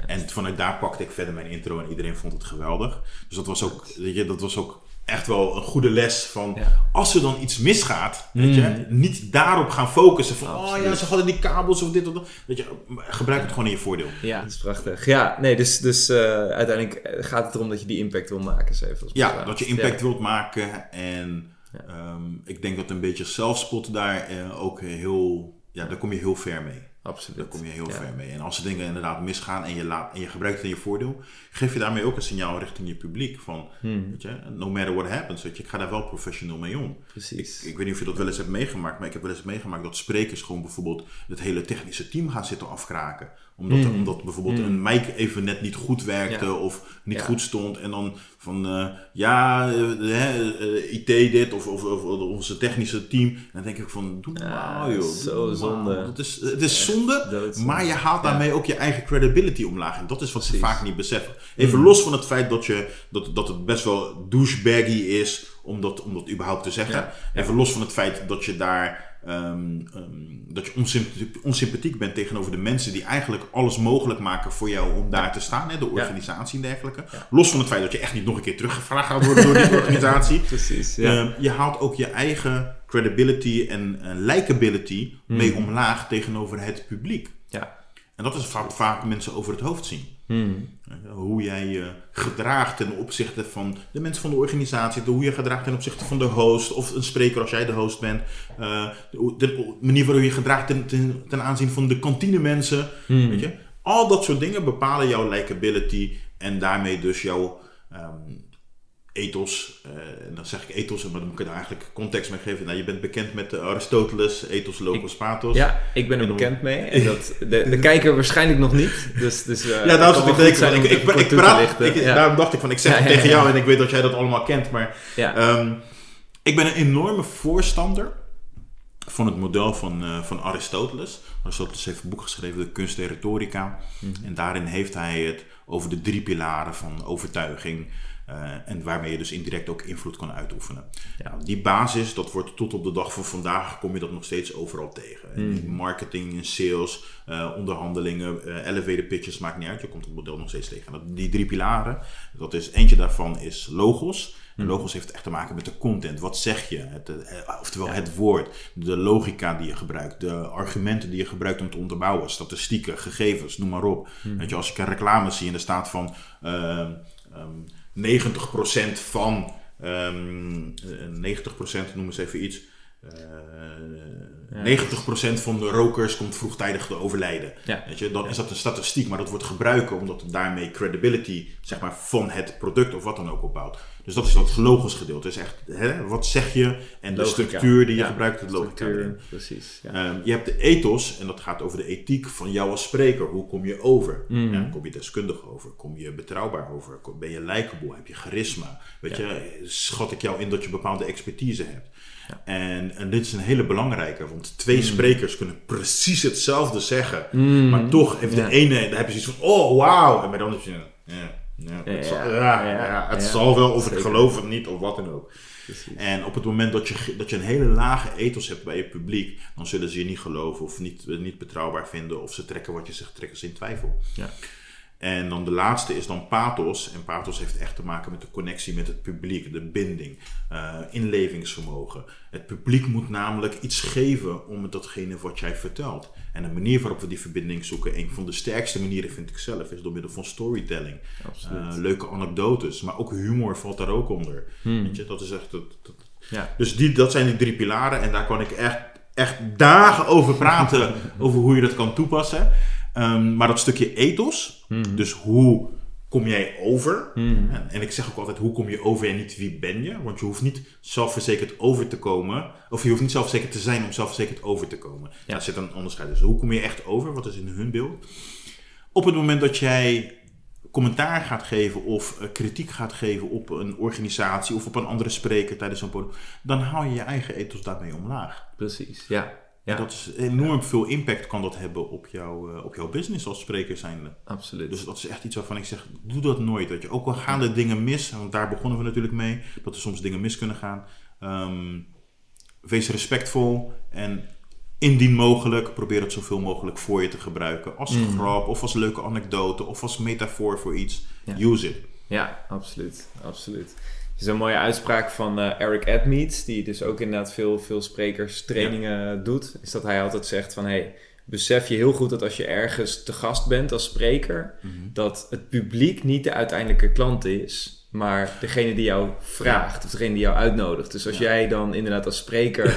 En vanuit daar pakte ik verder mijn intro en iedereen vond het geweldig. Dus dat was ook, weet je, dat was ook echt wel een goede les van...
Ja. Mm.
Als er dan iets misgaat, weet je, niet daarop gaan focussen van... Oh ja, ze hadden die kabels of dit of dat. Weet je, gebruik het gewoon in je voordeel.
Ja, dat is prachtig. Ja, nee, dus, dus eh, uiteindelijk gaat het erom dat je die impact wil maken. Even als
Ja, dat je impact
Ja.
wilt maken. En ehm, ik denk dat een beetje zelfspot daar eh, ook heel... Ja, daar kom je heel ver mee.
Absoluut.
Daar kom je heel
Ja.
ver mee. En als er dingen inderdaad misgaan en je, laat, en je gebruikt het in je voordeel, geef je daarmee ook een signaal richting je publiek. Van,
Hmm.
weet je, no matter what happens, weet je, ik ga daar wel professioneel mee om.
Precies.
Ik weet niet of je dat wel eens hebt meegemaakt, maar ik heb wel eens meegemaakt dat sprekers gewoon bijvoorbeeld het hele technische team gaan zitten afkraken. Omdat,
Mm.
omdat bijvoorbeeld
Mm.
een mic even net niet goed werkte
Ja.
of niet
Ja.
goed stond. En dan van, eh, ja, eh, eh, IT dit of, of, of, onze technische team. En dan denk ik van, doe
Ja,
joh.
zo zonde.
Het is, het is zonde,
doodzonde.
maar je haalt daarmee ook je eigen credibility omlaag. En dat is wat ze vaak niet beseffen. Even
Mm.
los van het feit dat, je, dat, dat het best wel douchebaggy is om dat, om dat überhaupt te zeggen.
Ja.
Even los van het feit dat je daar ehm, ehm, dat je onsympathiek, onsympathiek bent tegenover de mensen die eigenlijk alles mogelijk maken voor jou om daar te staan, hè, de organisatie en dergelijke.
Ja.
Los van het feit dat je echt niet nog een keer teruggevraagd gaat worden door die organisatie.
Precies, ja.
Ehm, je haalt ook je eigen credibility en likability
Hmm.
mee omlaag tegenover het publiek.
ja.
En dat is vaak, vaak mensen over het hoofd zien.
Hmm.
Eh, Hoe jij je gedraagt ten opzichte van de mensen van de organisatie, hoe je gedraagt ten opzichte van de host of een spreker als jij de host bent, eh, de, de manier waarop je gedraagt ten, ten, ten aanzien van de kantinemensen.
Hmm.
Weet je? Al dat soort dingen bepalen jouw likability en daarmee dus jouw ehm, ethos. Eh, en dan zeg ik ethos, maar dan moet ik er eigenlijk context mee geven. Nou, je bent bekend met de Aristoteles, ethos, logos, pathos.
Ja, ik ben er bekend mee. En dat, de, de kijker waarschijnlijk nog niet. Dus, dus, eh,
Ja,
het
zat
kan
ik Ik, ik, praat, ik,
Ja.
daarom dacht ik van, ik zeg
Ja,
het
ja,
tegen jou en ik weet dat jij dat allemaal kent. Maar ehm, ik ben een enorme voorstander van het model van, eh, van Aristoteles. Aristoteles heeft een boek geschreven, De Kunst der Rhetorica.
Mhm.
En daarin heeft hij het over de drie pilaren van overtuiging. Eh, en waarmee je dus indirect ook invloed kan uitoefenen.
Ja.
Nou, die basis, dat wordt tot op de dag van vandaag, kom je dat nog steeds overal tegen. In marketing, in sales, eh, onderhandelingen, eh, elevator pitches, maakt niet uit. Je komt het model nog steeds tegen. Dat- Die drie pilaren, dat is, eentje daarvan is logos. En logos heeft echt te maken met de content. Wat zeg je? Het, oftewel het woord, de logica die je gebruikt, de argumenten die je gebruikt om te onderbouwen, statistieken, gegevens, noem maar op. Weet je, als ik een reclame zie en er staat van ehm, ehm, 90% van, ehm, eh, 90% noem eens even iets. Eh, 90% van de rokers komt vroegtijdig te overlijden.
Ja.
Weet je, dan is dat een statistiek, maar dat wordt gebruikt omdat het daarmee credibility zeg maar, van het product of wat dan ook opbouwt. Dus dat is dat logos gedeelte. Is echt, hè, wat zeg je en de
Logica.
structuur die je
Ja,
gebruikt, het logica. Erin.
precies. Ja.
Ehm, je hebt de ethos, en dat gaat over de ethiek van jou als spreker. Hoe kom je over?
Mhm.
Ja, kom je deskundig over? Kom je betrouwbaar over? Ben je likable? Heb je charisma? Weet je, schat ik jou in dat je bepaalde expertise hebt? En, en dit is een hele belangrijke, want twee
Mhm.
sprekers kunnen precies hetzelfde zeggen.
Mm.
Maar toch heeft
Ja.
de ene, daar heb je zoiets van, oh wauw. En bij de andere is je, ja, ja, het, zal, het wel, of ik geloof het niet, of wat dan ook.
Precies.
En op het moment dat je, dat je een hele lage ethos hebt bij je publiek, dan zullen ze je niet geloven of niet, niet betrouwbaar vinden. Of ze trekken wat je zegt, trekken ze in twijfel.
Ja.
En dan de laatste is dan pathos. En pathos heeft echt te maken met de connectie met het publiek, de binding, eh, inlevingsvermogen. Het publiek moet namelijk iets geven om datgene wat jij vertelt. En de manier waarop we die verbinding zoeken, een van de sterkste manieren vind ik zelf, is door middel van storytelling. Eh, leuke anekdotes, maar ook humor valt daar ook onder.
Hmm.
Weet je, dat is echt het-
Ja.
dus die, dat zijn die drie pilaren en daar kan ik echt, echt dagen over praten, over hoe je dat kan toepassen. Ehm, maar dat stukje ethos,
Hmm.
dus hoe kom jij over?
Hmm.
En, en ik zeg ook altijd, hoe kom je over en niet wie ben je? Want je hoeft niet zelfverzekerd over te komen, of je hoeft niet zelfverzekerd te zijn om zelfverzekerd over te komen.
Ja.
Daar zit een onderscheid. Dus hoe kom je echt over? Wat is in hun beeld? Op het moment dat jij commentaar gaat geven of eh, kritiek gaat geven op een organisatie of op een andere spreker tijdens zo'n podium, dan haal je je eigen ethos daarmee omlaag.
Precies, ja.
En
Ja,
dat is enorm veel impact kan dat hebben op, jou, eh, op jouw business als spreker zijnde.
absoluut.
Dus dat is echt iets waarvan ik zeg, doe dat nooit. Weet je. Ook al gaan er dingen mis, want daar begonnen we natuurlijk mee, dat er soms dingen mis kunnen gaan. Ehm, wees respectvol en indien mogelijk, probeer het zoveel mogelijk voor je te gebruiken. Als
Mm.
grap, of als leuke anekdote, of als metafoor voor iets.
Ja.
Use it.
Ja, absoluut. absoluut. Is een mooie uitspraak van eh, Eric Edmeades, die dus ook inderdaad veel, veel sprekerstrainingen doet. Is dat hij altijd zegt van, hey, besef je heel goed dat als je ergens te gast bent als spreker, dat het publiek niet de uiteindelijke klant is, maar degene die jou vraagt, of degene die jou uitnodigt. Dus als
Ja.
jij dan inderdaad als spreker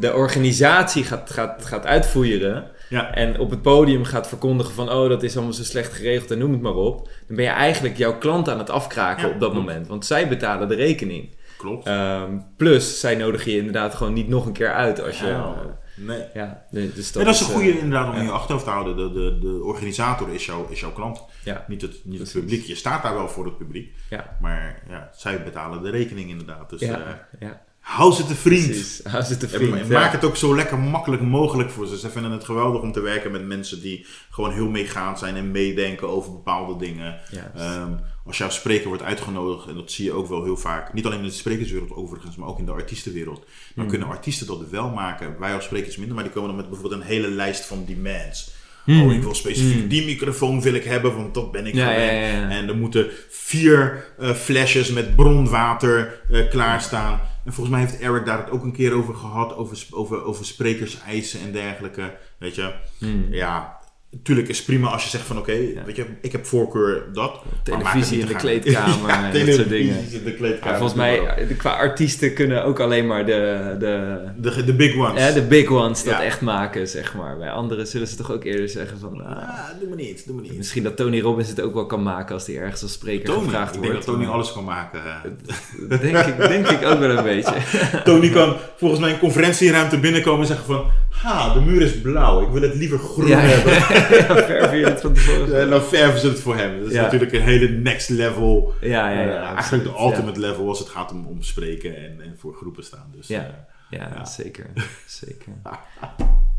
de organisatie gaat, gaat, gaat uitvoeren,
Ja.
en op het podium gaat verkondigen van oh, dat is allemaal zo slecht geregeld en noem het maar op, dan ben je eigenlijk jouw klant aan het afkraken
Ja,
op dat moment. Want zij betalen de rekening.
Klopt.
Ehm, plus, zij nodigen je inderdaad gewoon niet nog een keer uit als je.
Ja. Nee.
Ja, nee, dus dat,
Ja, dat is een
eh,
goede inderdaad om in je achterhoofd te houden. De, de, de organisator is, jouw is jouw klant,
Ja,
niet het, niet het publiek. Je staat daar wel voor het publiek,
ja,
maar ja, zij betalen de rekening inderdaad. Dus eh,
ja, ja,
hou ze te vriend.
precies. Hou ze te
En
vriend. ja.
Maak het ook zo lekker makkelijk mogelijk voor ze. Ze vinden het geweldig om te werken met mensen die gewoon heel meegaand zijn en meedenken over bepaalde dingen. Ehm, als jouw spreker wordt uitgenodigd, en dat zie je ook wel heel vaak, niet alleen in de sprekerswereld overigens, maar ook in de artiestenwereld, dan
Hmm.
kunnen artiesten dat wel maken. Wij als sprekers minder, maar die komen dan met bijvoorbeeld een hele lijst van demands.
Hmm.
Oh, ik wil specifiek die microfoon wil ik hebben, want dat ben ik
Ja,
gewend.
ja, ja, ja.
En er moeten vier eh, flesjes met bronwater eh, klaarstaan. En volgens mij heeft Eric daar het ook een keer over gehad, over, over, over sprekerseisen en dergelijke. Weet je,
Hmm.
ja, natuurlijk is prima als je zegt van oké, weet je, ik heb voorkeur dat. maar
Televisie in de kleedkamer
ja,
en dat soort
televisie
dingen.
in de kleedkamer.
Ja, volgens
maar
mij, qua artiesten kunnen ook alleen maar de, de,
De, de big ones.
hè, de big ones dat echt maken, zeg maar. Bij anderen zullen ze toch ook eerder zeggen van... ah,
Ah, doe me niet, doe me niet.
misschien dat Tony Robbins het ook wel kan maken als hij ergens als spreker
Tony,
gevraagd
ik denk
wordt.
dat Tony
maar-
alles kan maken.
Denk ik, denk ik ook wel een beetje.
Tony kan volgens mij een conferentieruimte binnenkomen en zeggen van... Ha, de muur is blauw, ik wil het liever groen hebben.
Ja, verf je het van tevoren.
En dan verven ze het voor hem. Dat is
Ja.
natuurlijk een hele next level.
Ja, ja, ja.
eh, eigenlijk de ultimate level als het gaat om, om spreken en, en voor groepen staan. Dus
Ja.
eh,
Ja, zeker. Zeker.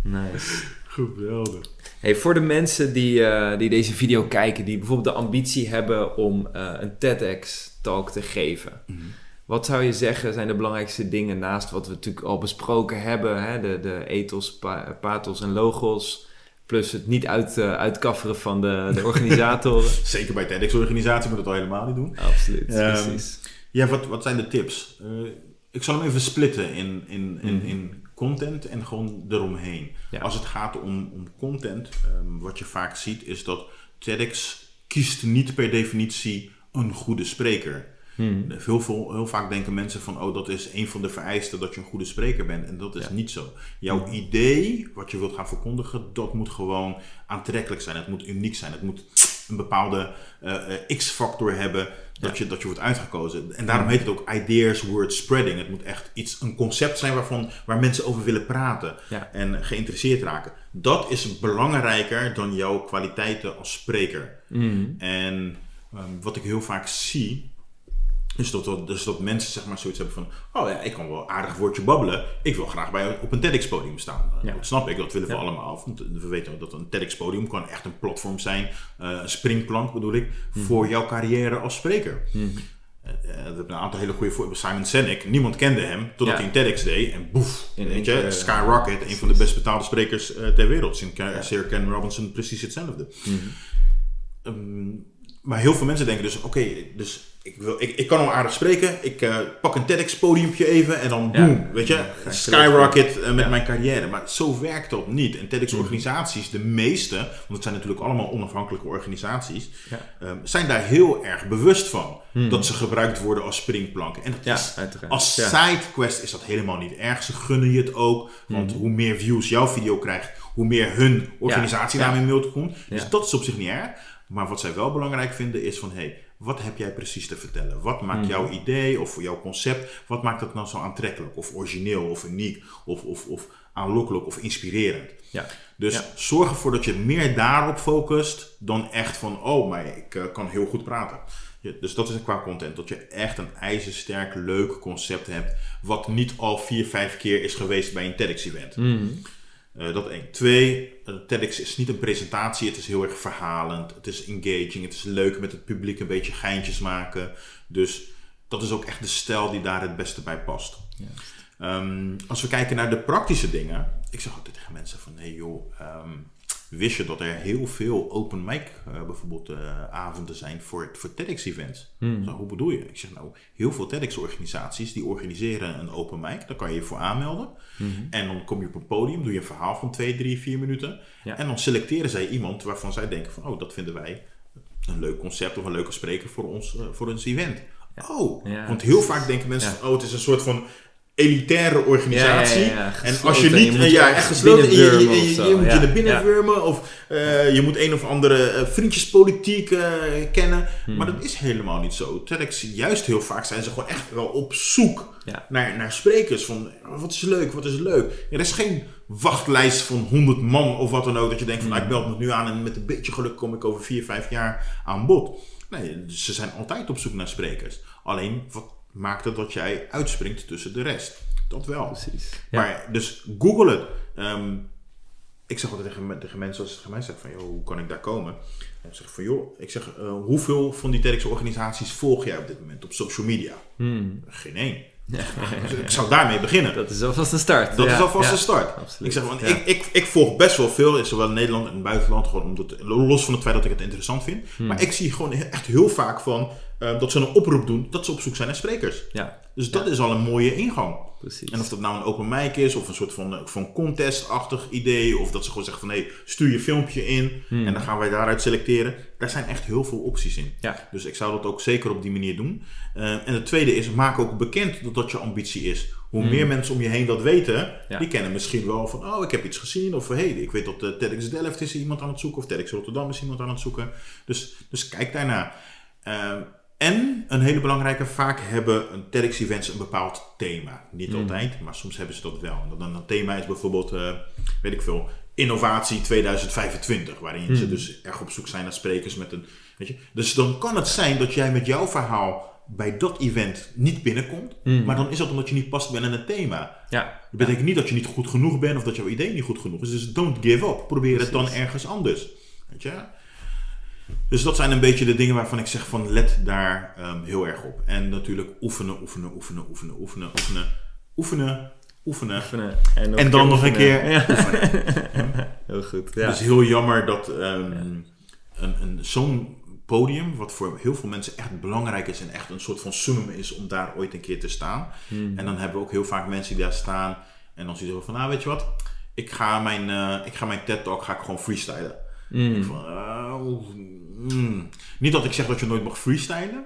Nice.
geweldig.
Hey, voor de mensen die, eh, die deze video kijken, die bijvoorbeeld de ambitie hebben om een TEDx-talk te geven.
Mhm.
Wat zou je zeggen zijn de belangrijkste dingen naast wat we natuurlijk al besproken hebben? Hè? De, de ethos, pa- pathos en logos. Plus het niet uit, eh, uitkafferen van de, de organisatoren.
Zeker bij TEDx-organisatie moet het al helemaal niet doen.
Absoluut,
Ehm,
precies.
Ja, wat, wat zijn de tips? Eh, ik zal hem even splitten in, in, in,
Mhm.
in content en gewoon eromheen.
Ja.
Als het gaat om, om content, ehm, wat je vaak ziet is dat TEDx kiest niet per definitie een goede spreker.
Hmm.
Heel, veel, heel vaak denken mensen van, oh, dat is een van de vereisten dat je een goede spreker bent. En dat is
Ja. Hmm.
niet zo. Jouw idee, wat je wilt gaan verkondigen, dat moet gewoon aantrekkelijk zijn. Het moet uniek zijn. Het moet een bepaalde eh, eh, X-factor hebben dat, je, dat je wordt uitgekozen. En daarom heet het ook ideas word spreading. Het moet echt iets, een concept zijn waarvan, waar mensen over willen praten
Ja.
en geïnteresseerd raken. Dat is belangrijker dan jouw kwaliteiten als spreker.
Hmm.
En ehm, wat ik heel vaak zie, is dat, dat, dus dat mensen zeg maar zoiets hebben van... Oh ja, ik kan wel aardig woordje babbelen. Ik wil graag bij, op een TEDx-podium staan.
Ja.
Dat snap ik, dat willen we
Ja.
allemaal. Want we weten dat een TEDx-podium kan echt een platform zijn. eh, een springplank bedoel ik,
Mhm.
voor jouw carrière als spreker. Eh, eh, we hebben een aantal hele goede voorbeelden. Simon Sinek, niemand kende hem totdat
Ja.
hij een TEDx deed. En boef,
In
weet je,
eh,
skyrocket. Een van de best betaalde sprekers eh, ter wereld. Ken- Sir Ken Robinson precies hetzelfde.
Mhm.
Ehm, maar heel veel mensen denken dus, oké, dus ik, wil, ik, ik kan al aardig spreken. Ik eh, pak een TEDx-podiumpje even en dan
Ja.
boom, weet je, skyrocket eh, met
Ja.
mijn carrière. Maar zo werkt dat niet. En TEDx-organisaties, de meeste, want het zijn natuurlijk allemaal onafhankelijke organisaties, ehm, zijn daar heel erg bewust van. Dat ze gebruikt worden als springplanken. En dat
Ja,
is als
Ja.
sidequest is dat helemaal niet erg. Ze gunnen je het ook. Want
Mhm.
hoe meer views jouw video krijgt, hoe meer hun organisatie daarmee in beeld komt. Dus dat is op zich niet erg. Maar wat zij wel belangrijk vinden is van... Hey, wat heb jij precies te vertellen? Wat maakt
Mhm.
jouw idee of jouw concept... Wat maakt het nou zo aantrekkelijk? Of origineel of uniek? Of, of, of aanlokkelijk of inspirerend?
Ja.
Dus
Ja.
zorg ervoor dat je meer daarop focust dan echt van, oh, maar ik eh, kan heel goed praten. Dus dat is qua content. Dat je echt een ijzersterk, leuk concept hebt. Wat niet al vier, vijf keer is geweest bij een TEDx-event.
Hmm.
Eh, dat één. Twee, TEDx is niet een presentatie. Het is heel erg verhalend. Het is engaging. Het is leuk met het publiek een beetje geintjes maken. Dus dat is ook echt de stijl die daar het beste bij past. Ehm, als we kijken naar de praktische dingen. Ik zeg altijd tegen mensen van, hey joh, ehm, wist je dat er heel veel open mic eh, bijvoorbeeld eh, avonden zijn voor, voor TEDx-events?
Hmm.
Zo, hoe bedoel je? Ik zeg nou, heel veel TEDx-organisaties die organiseren een open mic. Daar kan je je voor aanmelden. En dan kom je op een podium, doe je een verhaal van 2, 3, 4 minuten.
Ja.
En dan selecteren zij iemand waarvan zij denken van, oh, dat vinden wij een leuk concept of een leuke spreker voor ons, eh, voor ons event. Oh,
Ja,
want heel
precies.
vaak denken mensen van, oh, het is een soort van elitaire organisatie.
Ja, ja, ja,
En als je niet,
je
ja, echt gesloten, en je, je, moet je
ja,
er binnen wurmen of eh, je moet een of andere eh, vriendjespolitiek eh, kennen.
Hmm.
Maar dat is helemaal niet zo. TEDx, juist heel vaak zijn ze gewoon echt wel op zoek
Ja.
naar, naar sprekers. Van wat is leuk, wat is leuk. Er is geen wachtlijst van 100 man of wat dan ook. Dat je denkt van nou, ik meld me nu aan en met een beetje geluk kom ik over 4, 5 jaar aan bod. Nee, ze zijn altijd op zoek naar sprekers. Alleen, wat maakt het dat jij uitspringt tussen de rest? Dat wel.
Precies. Ja.
Maar, dus google het. Ehm, ik zeg altijd tegen, me- tegen mensen als ze tegen mij zeggen van, joh, hoe kan ik daar komen? En ik zeg van, joh, ik zeg, eh, hoeveel van die TEDx organisaties volg jij op dit moment op social media?
Hmm.
Geen één. Dus ik zou daarmee beginnen.
Dat is alvast een start.
Dat
Ja,
is alvast
ja.
een start.
Absoluut.
Ik zeg
Ja.
ik, ik, ik volg best wel veel, zowel in Nederland en in het buitenland, gewoon omdat, los van het feit dat ik het interessant vind.
Hmm.
Maar ik zie gewoon echt heel vaak van eh, dat ze een oproep doen dat ze op zoek zijn naar sprekers.
Ja,
Dus dat is al een mooie ingang.
precies.
En of dat nou een open mic is, of een soort van, eh, van contest-achtig idee, of dat ze gewoon zeggen van hé, stuur je filmpje in
Hmm.
en dan gaan wij daaruit selecteren. Daar zijn echt heel veel opties in.
Ja.
Dus ik zou dat ook zeker op die manier doen. Eh, en het tweede is, maak ook bekend dat dat je ambitie is. Hoe meer mensen om je heen dat weten,
Hmm. Ja.
die kennen misschien wel van, oh, ik heb iets gezien. Of hé, hey, ik weet dat uh, TEDx Delft is iemand aan het zoeken. Of TEDx Rotterdam is iemand aan het zoeken. Dus, dus kijk daarna. Eh, en een hele belangrijke, vaak hebben een TEDx-events een bepaald thema. Niet altijd, maar soms hebben ze dat wel. En dan een thema is bijvoorbeeld, eh, weet ik veel, innovatie 2025. Waarin ze dus erg op zoek zijn naar sprekers met een, weet je. Dus dan kan het zijn dat jij met jouw verhaal bij dat event niet binnenkomt. Maar dan is dat omdat je niet past binnen het thema.
Ja,
Dat betekent niet dat je niet goed genoeg bent of dat jouw idee niet goed genoeg is. Dus don't give up. Probeer het dan ergens anders. Weet je? Dus dat zijn een beetje de dingen waarvan ik zeg van let daar ehm, heel erg op. En natuurlijk oefenen, oefenen, oefenen, oefenen, oefenen, oefenen, oefenen, oefenen.
oefenen. En,
dan nog een keer
Ja.
oefenen.
Heel goed. Ja.
Het is heel jammer dat ehm, een, een, zo'n podium, wat voor heel veel mensen echt belangrijk is en echt een soort van summum is om daar ooit een keer te staan.
Hmm.
En dan hebben we ook heel vaak mensen die daar staan en dan zeggen van, nou weet je wat, ik ga mijn, eh, ik ga mijn TED Talk ga ik gewoon freestylen. Ik van, oh, mm. Niet dat ik zeg dat je nooit mag freestylen.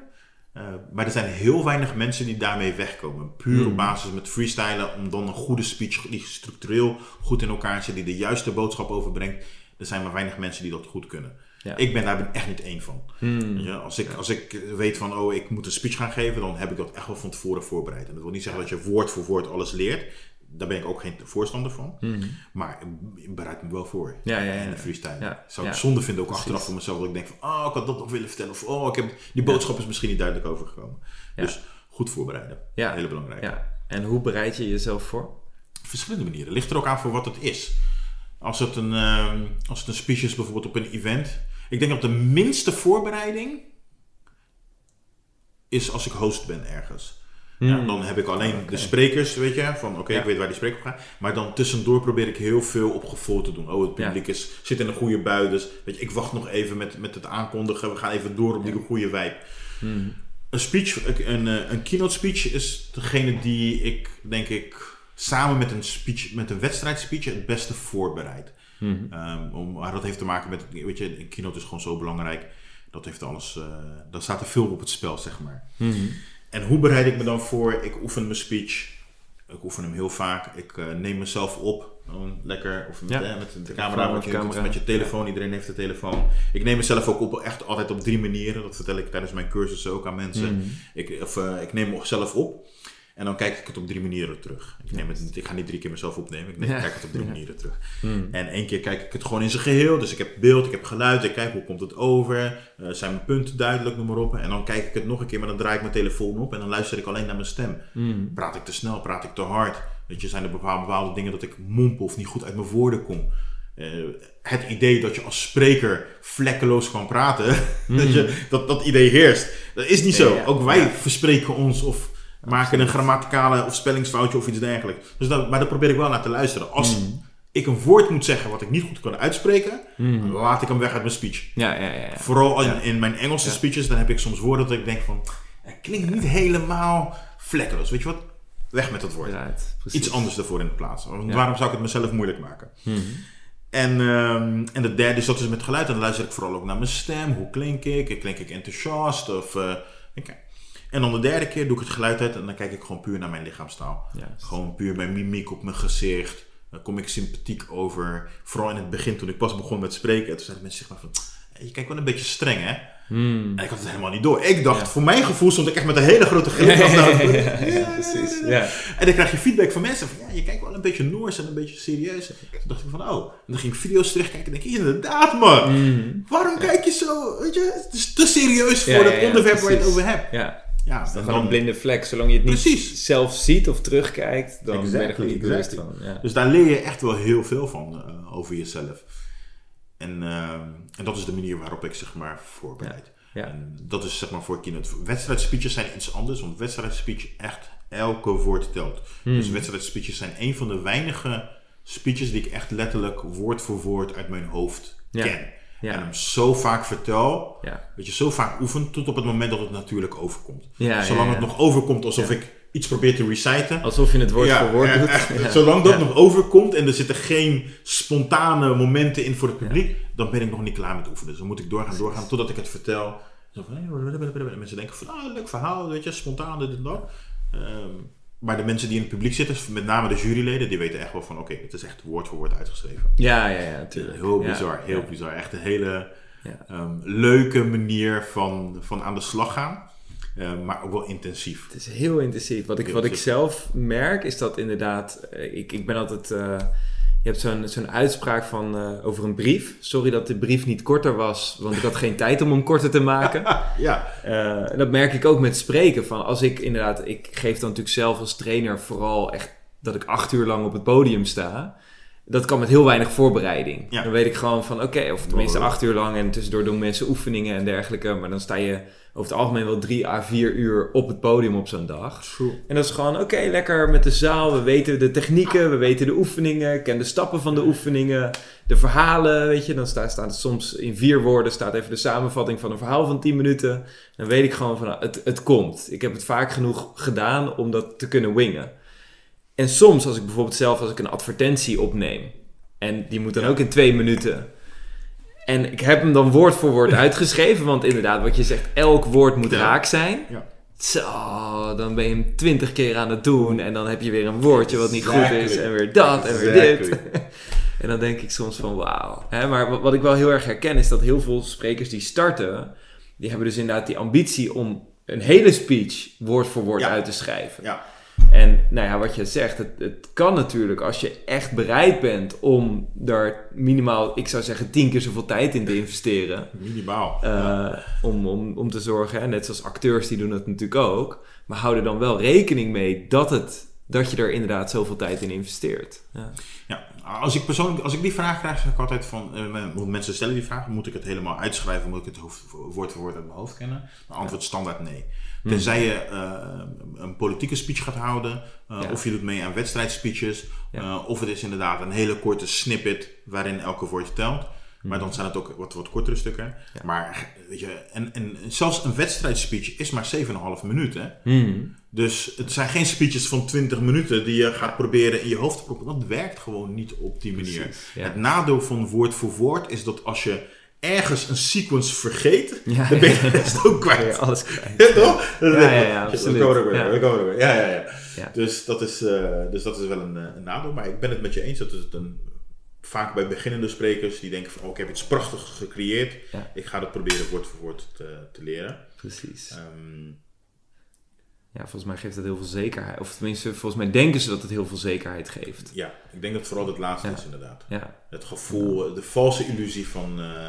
eh, maar er zijn heel weinig mensen die daarmee wegkomen. Puur op basis met freestylen, om dan een goede speech die structureel goed in elkaar zit, die de juiste boodschap overbrengt. Er zijn maar weinig mensen die dat goed kunnen.
Ja.
Ik ben daar ben echt niet één van.
Hmm.
Je, als, ik, als ik weet van, oh, ik moet een speech gaan geven, dan heb ik dat echt wel van tevoren voorbereid. En dat wil niet zeggen dat je woord voor woord alles leert. Daar ben ik ook geen voorstander van. Maar ik bereid me wel voor.
Ja, ja, ja.
In de freestyle.
Ja,
Zou ik zonde vinden ook achteraf voor mezelf. Dat ik denk van, oh, ik had dat nog willen vertellen. Of, oh, ik heb, die boodschap is misschien niet duidelijk overgekomen. Dus goed voorbereiden.
Ja.
Hele belangrijk.
Ja. En hoe bereid je jezelf voor?
Verschillende manieren. Ligt er ook aan voor wat het is. Als het een, ehm, als het een speech is bijvoorbeeld op een event. Ik denk dat de minste voorbereiding is als ik host ben ergens. Ja, dan heb ik alleen de sprekers, weet je, van oké,
Ja.
ik weet waar die spreker op gaat. Maar dan tussendoor probeer ik heel veel op gevoel te doen. Oh, het publiek is, zit in een goede bui, dus weet je, ik wacht nog even met, met het aankondigen. We gaan even door op die goede vibe. Een speech, een, eh, een keynote speech is degene die ik, denk ik, samen met een speech, met een wedstrijdspeech het beste voorbereid. Ehm, om, maar dat heeft te maken met, weet je, een keynote is gewoon zo belangrijk. Dat heeft alles, daar staat er veel op het spel, zeg maar. En hoe bereid ik me dan voor? Ik oefen mijn speech. Ik oefen hem heel vaak. Ik eh, neem mezelf op. Gewoon lekker. Of met,
Ja.
met de camera,
met
je,
camera.
met je telefoon. Iedereen heeft een telefoon. Ik neem mezelf ook op, echt altijd op drie manieren. Dat vertel ik tijdens mijn cursussen ook aan mensen. Ik, of, eh, ik neem mezelf op. En dan kijk ik het op drie manieren terug. Ik, neem het, niet- ik ga niet drie keer mezelf opnemen. Ik neem,
Ja.
kijk het op drie manieren terug. En één keer kijk ik het gewoon in zijn geheel. Dus ik heb beeld, ik heb geluid. Ik kijk hoe komt het over. Eh, zijn mijn punten duidelijk, noem maar op. En dan kijk ik het nog een keer, maar dan draai ik mijn telefoon op. En dan luister ik alleen naar mijn stem. Praat ik te snel, praat ik te hard. Weet je, zijn er bepaalde, bepaalde dingen dat ik mompel of niet goed uit mijn woorden kom. Eh, het idee dat je als spreker vlekkeloos kan praten, dat, je, dat dat idee heerst. Dat is niet zo.
Ja.
Ook wij verspreken ons of maken een grammaticale of spellingsfoutje of iets dergelijks. Dus dat, maar daar probeer ik wel naar te luisteren. Als ik een woord moet zeggen wat ik niet goed kan uitspreken, dan laat ik hem weg uit mijn speech.
Ja, ja, ja.
Vooral in, in mijn Engelse speeches, dan heb ik soms woorden dat ik denk van, het klinkt niet helemaal vlekkeloos. Weet je wat? Weg met dat woord. Iets anders ervoor in de plaats. Want. Waarom zou ik het mezelf moeilijk maken? En, ehm, en de derde is dat is met geluid. En dan luister ik vooral ook naar mijn stem. Hoe klink ik? Klink ik enthousiast? Of, eh, ik- En dan de derde keer doe ik het geluid uit en dan kijk ik gewoon puur naar mijn lichaamstaal.
Ja.
Gewoon puur mijn mimiek op mijn gezicht. Dan kom ik sympathiek over. Vooral in het begin toen ik pas begon met spreken. Toen zeiden mensen zich maar van, "Hey, je kijkt wel een beetje streng hè.
Hmm.
En ik had het helemaal niet door. Ik dacht, voor mijn gevoel stond ik echt met een hele grote glimlach naar
ja, precies. Ja.
En dan krijg je feedback van mensen van, ja, je kijkt wel een beetje Noors en een beetje serieus. En toen dacht ik van, oh. En dan ging ik video's terugkijken en denk ik, inderdaad man.
Hmm.
Waarom kijk je zo, weet je, het is te serieus voor
Ja,
het
ja, ja,
onderwerp waar je het over hebt.
Ja.
Ja,
Dat is gewoon
dan-
een blinde vlek. Zolang je het niet
Precies.
zelf ziet of terugkijkt, dan ben je er
Exactly,
niet bewust
exactly.
van. Ja.
Dus daar leer je echt wel heel veel van eh, over jezelf. En, eh, en dat is de manier waarop ik zeg maar voorbereid.
Ja.
En dat is zeg maar voor keynote. Wedstrijdspeeches zijn iets anders, want wedstrijdspeech echt elke woord telt.
Hmm.
Dus wedstrijdspeeches zijn een van de weinige speeches die ik echt letterlijk woord voor woord uit mijn hoofd
Ja.
ken.
Ja.
En hem zo vaak vertel,
Ja.
dat je zo vaak oefent tot op het moment dat het natuurlijk overkomt.
Ja,
Zolang het nog overkomt alsof ik iets probeer te reciten,
Alsof je het woord voor woord doet.
echt. Zolang dat nog overkomt en er zitten geen spontane momenten in voor het publiek, dan ben ik nog niet klaar met oefenen. Dus dan moet ik doorgaan, doorgaan totdat ik het vertel. En mensen denken van, ah, leuk verhaal, weet je, spontaan, dit en dat. Ehm, maar de mensen die in het publiek zitten, met name de juryleden, die weten echt wel van, oké, het is echt woord voor woord uitgeschreven.
Ja, ja, ja, natuurlijk.
Heel
Ja.
bizar, heel
Ja.
bizar. Echt een hele ehm, leuke manier van, van aan de slag gaan, Ehm, maar ook wel intensief.
Het is heel intensief. Wat ik,
Heel
wat ik zelf merk is dat inderdaad, eh, ik, ik ben altijd, eh, je hebt zo'n zo'n uitspraak van eh, over een brief. Sorry dat de brief niet korter was, want ik had geen tijd om hem korter te maken.
Ja,
Eh, en dat merk ik ook met spreken. Van als ik inderdaad, ik geef dan natuurlijk zelf als trainer vooral echt dat ik acht uur lang op het podium sta. Dat kan met heel weinig voorbereiding.
Ja.
Dan weet ik gewoon van oké, of tenminste acht uur lang en tussendoor doen mensen oefeningen en dergelijke. Maar dan sta je over het algemeen wel drie à vier uur op het podium op zo'n dag.
true.
En dat is gewoon oké, lekker met de zaal. We weten de technieken, we weten de oefeningen, ik ken de stappen van de oefeningen, de verhalen, weet je. Dan staat, staat het soms in vier woorden, staat even de samenvatting van een verhaal van 10 minuten. Dan weet ik gewoon van, nou, het, het komt. Ik heb het vaak genoeg gedaan om dat te kunnen wingen. En soms, als ik bijvoorbeeld zelf, als ik een advertentie opneem, en die moet dan
Ja.
ook in twee minuten. En ik heb hem dan woord voor woord uitgeschreven, want inderdaad, wat je zegt, elk woord moet
Ja.
raak zijn.
Ja.
Zo, dan ben je hem twintig keer aan het doen en dan heb je weer een woordje wat niet goed is en weer dat en weer dit. En dan denk ik soms van wauw. Maar wat- ik wel heel erg herken is dat heel veel sprekers die starten, die hebben dus inderdaad die ambitie om een hele speech woord voor woord uit te schrijven.
Ja.
En nou ja, wat je zegt, het, het kan natuurlijk als je echt bereid bent om daar minimaal, ik zou zeggen, tien keer zoveel tijd in te investeren.
Minimaal.
eh,
Ja.
om, om, om te zorgen, hè, net zoals acteurs die doen dat natuurlijk ook. Maar hou er dan wel rekening mee dat, het, dat je er inderdaad zoveel tijd in investeert. Ja.
Ja, als ik persoonlijk, als ik die vraag krijg, zeg ik altijd van, eh, want mensen stellen die vraag, moet ik het helemaal uitschrijven, moet ik het hoofd, woord voor woord uit mijn hoofd kennen? Dan antwoord standaard nee. Tenzij je eh, een politieke speech gaat houden, eh,
Ja.
of je doet mee aan wedstrijdspeeches,
Ja.
eh, of het is inderdaad een hele korte snippet waarin elke woord telt. Maar dan zijn het ook wat, wat kortere stukken.
Ja.
Maar weet je, en, en zelfs een wedstrijdspeech is maar 7,5 minuten.
Hmm.
Dus het zijn geen speeches van 20 minuten die je gaat proberen in je hoofd te proppen. Dat werkt gewoon niet op die manier.
Precies, ja.
Het nadeel van woord voor woord is dat als je ergens een sequence vergeet,
Ja,
dan ben je
ja.
de rest ook kwijt.
alles kwijt.
Ja, toch?
Ja, ja, ja,
shit,
absoluut.
We komen er weer,
Ja.
we komen er weer. Ja, ja, ja.
Ja.
Dus, dat is, eh, dus dat is wel een, eh, een nadeel. Maar ik ben het met je eens dat het een, vaak bij beginnende sprekers die denken van, oh, ik heb iets prachtigs gecreëerd.
Ja.
Ik ga dat proberen woord voor woord te, te leren.
Precies.
Ehm,
Ja, volgens mij geeft dat heel veel zekerheid. Of tenminste, volgens mij denken ze dat het heel veel zekerheid geeft.
ja, ik denk dat vooral het laatste
Ja.
is inderdaad.
Ja,
Het gevoel, de valse illusie van, eh,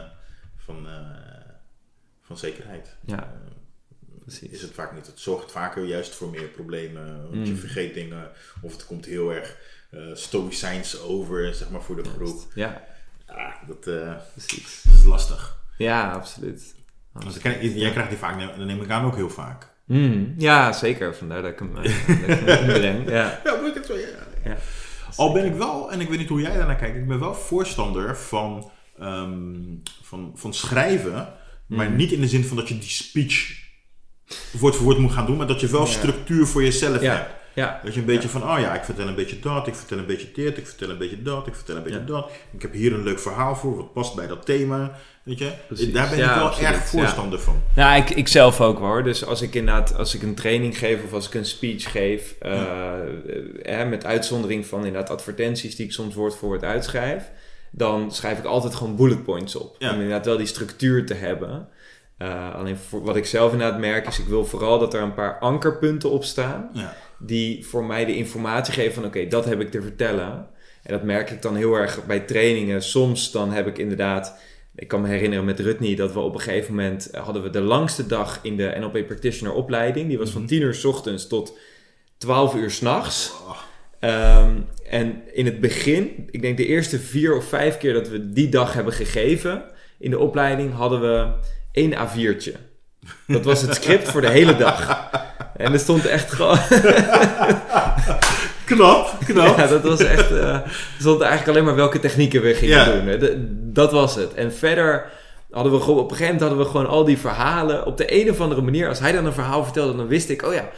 van, eh, van zekerheid.
Ja.
Eh,
precies.
is het vaak niet. Het zorgt vaker juist voor meer problemen. Want je
Mm.
vergeet dingen. Of het komt heel erg eh stoïcijns over, zeg maar, voor de groep.
Ja,
Ja, dat,
precies.
dat is lastig.
Ja, absoluut.
Want ik ken- jij krijgt die vaak, dat neem ik aan ook heel vaak.
Hmm, ja, zeker. Vandaar dat ik hem. Ja.
Ja, moet ik het zo, ja.
Ja.
Al ben ik wel, en ik weet niet hoe jij daarnaar kijkt, ik ben wel voorstander van, ehm, van, van schrijven, maar
Mm.
niet in de zin van dat je die speech woord voor woord moet gaan doen, maar dat je wel
Ja.
structuur voor jezelf
Ja.
hebt.
Ja.
Dat je een beetje van, oh ja, ik vertel een beetje dat, ik vertel een beetje dit, ik vertel een beetje dat, ik vertel een beetje dat. Ik heb hier een leuk verhaal voor, wat past bij dat thema. Weet je,
Precies.
daar ben ik wel
absoluut.
erg voorstander van.
Nou, ik, ik zelf ook hoor. Dus als ik inderdaad, als ik een training geef of als ik een speech geef, eh, eh, met uitzondering van inderdaad advertenties die ik soms woord voor woord uitschrijf, dan schrijf ik altijd gewoon bullet points op.
Ja.
Om inderdaad wel die structuur te hebben. Eh, alleen voor, wat ik zelf inderdaad merk is, ik wil vooral dat er een paar ankerpunten op staan
Ja.
die voor mij de informatie geven van oké, dat heb ik te vertellen. En dat merk ik dan heel erg bij trainingen. Soms dan heb ik inderdaad, ik kan me herinneren met Rutney dat we op een gegeven moment eh, hadden we de langste dag in de NLP Practitioner opleiding. Die was van
Mhm.
10 uur s ochtends tot 12 uur s'nachts.
Oh,
Ehm en in het begin, ik denk de eerste vier of vijf keer dat we die dag hebben gegeven in de opleiding, hadden we één A4'tje. Dat was het script voor de hele dag. En er stond echt gewoon.
knap, knap.
Ja, dat was echt. er stond eigenlijk alleen maar welke technieken we gingen
Ja.
doen. hè. De- dat was het. En verder hadden we gewoon. Op een gegeven moment hadden we gewoon al die verhalen. Op de een of andere manier, als hij dan een verhaal vertelde, dan wist ik, oh ja.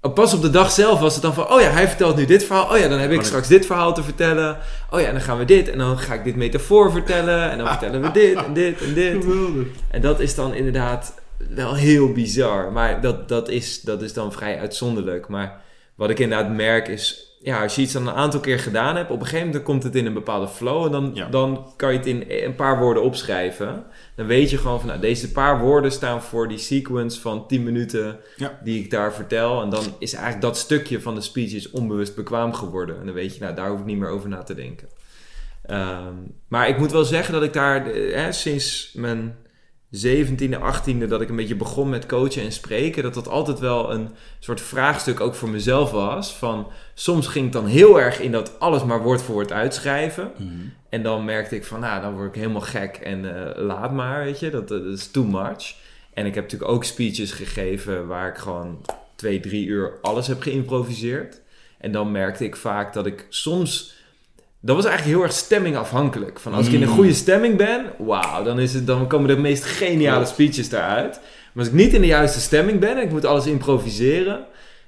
Oh, Pas op de dag zelf was het dan van, oh ja, hij vertelt nu dit verhaal. Oh ja, dan heb ik
Maar-
straks dit verhaal te vertellen. Oh ja, en dan gaan we dit. En dan ga ik dit metafoor vertellen. En dan vertellen we dit en dit en dit.
Geweldig.
En dat is dan inderdaad wel heel bizar. Maar dat, dat, is, dat is dan vrij uitzonderlijk. Maar wat ik inderdaad merk is... Ja, als je iets dan een aantal keer gedaan hebt... op een gegeven moment komt het in een bepaalde flow... en dan,
Ja.
dan kan je het in een paar woorden opschrijven. Dan weet je gewoon van... Nou, deze paar woorden staan voor die sequence van 10 minuten...
Ja.
die ik daar vertel. En dan is eigenlijk dat stukje van de speech is onbewust bekwaam geworden. En dan weet je, nou, daar hoef ik niet meer over na te denken. Ehm, maar ik moet wel zeggen dat ik daar eh, hè, sinds mijn 17e, 18e dat ik een beetje begon met coachen en spreken, dat dat altijd wel een soort vraagstuk ook voor mezelf was. Van soms ging ik dan heel erg in dat alles maar woord voor woord uitschrijven.
Mhm.
En dan merkte ik van, nou, dan word ik helemaal gek en eh, laat maar, weet je, dat, dat is too much. En ik heb natuurlijk ook speeches gegeven waar ik gewoon twee, drie uur alles heb geïmproviseerd. En dan merkte ik vaak dat ik soms... Dat was eigenlijk heel erg stemmingafhankelijk. Van als ik in een
Mm.
goede stemming ben, wauw, dan, is het, dan komen de meest geniale speeches daaruit. Maar als ik niet in de juiste stemming ben en ik moet alles improviseren,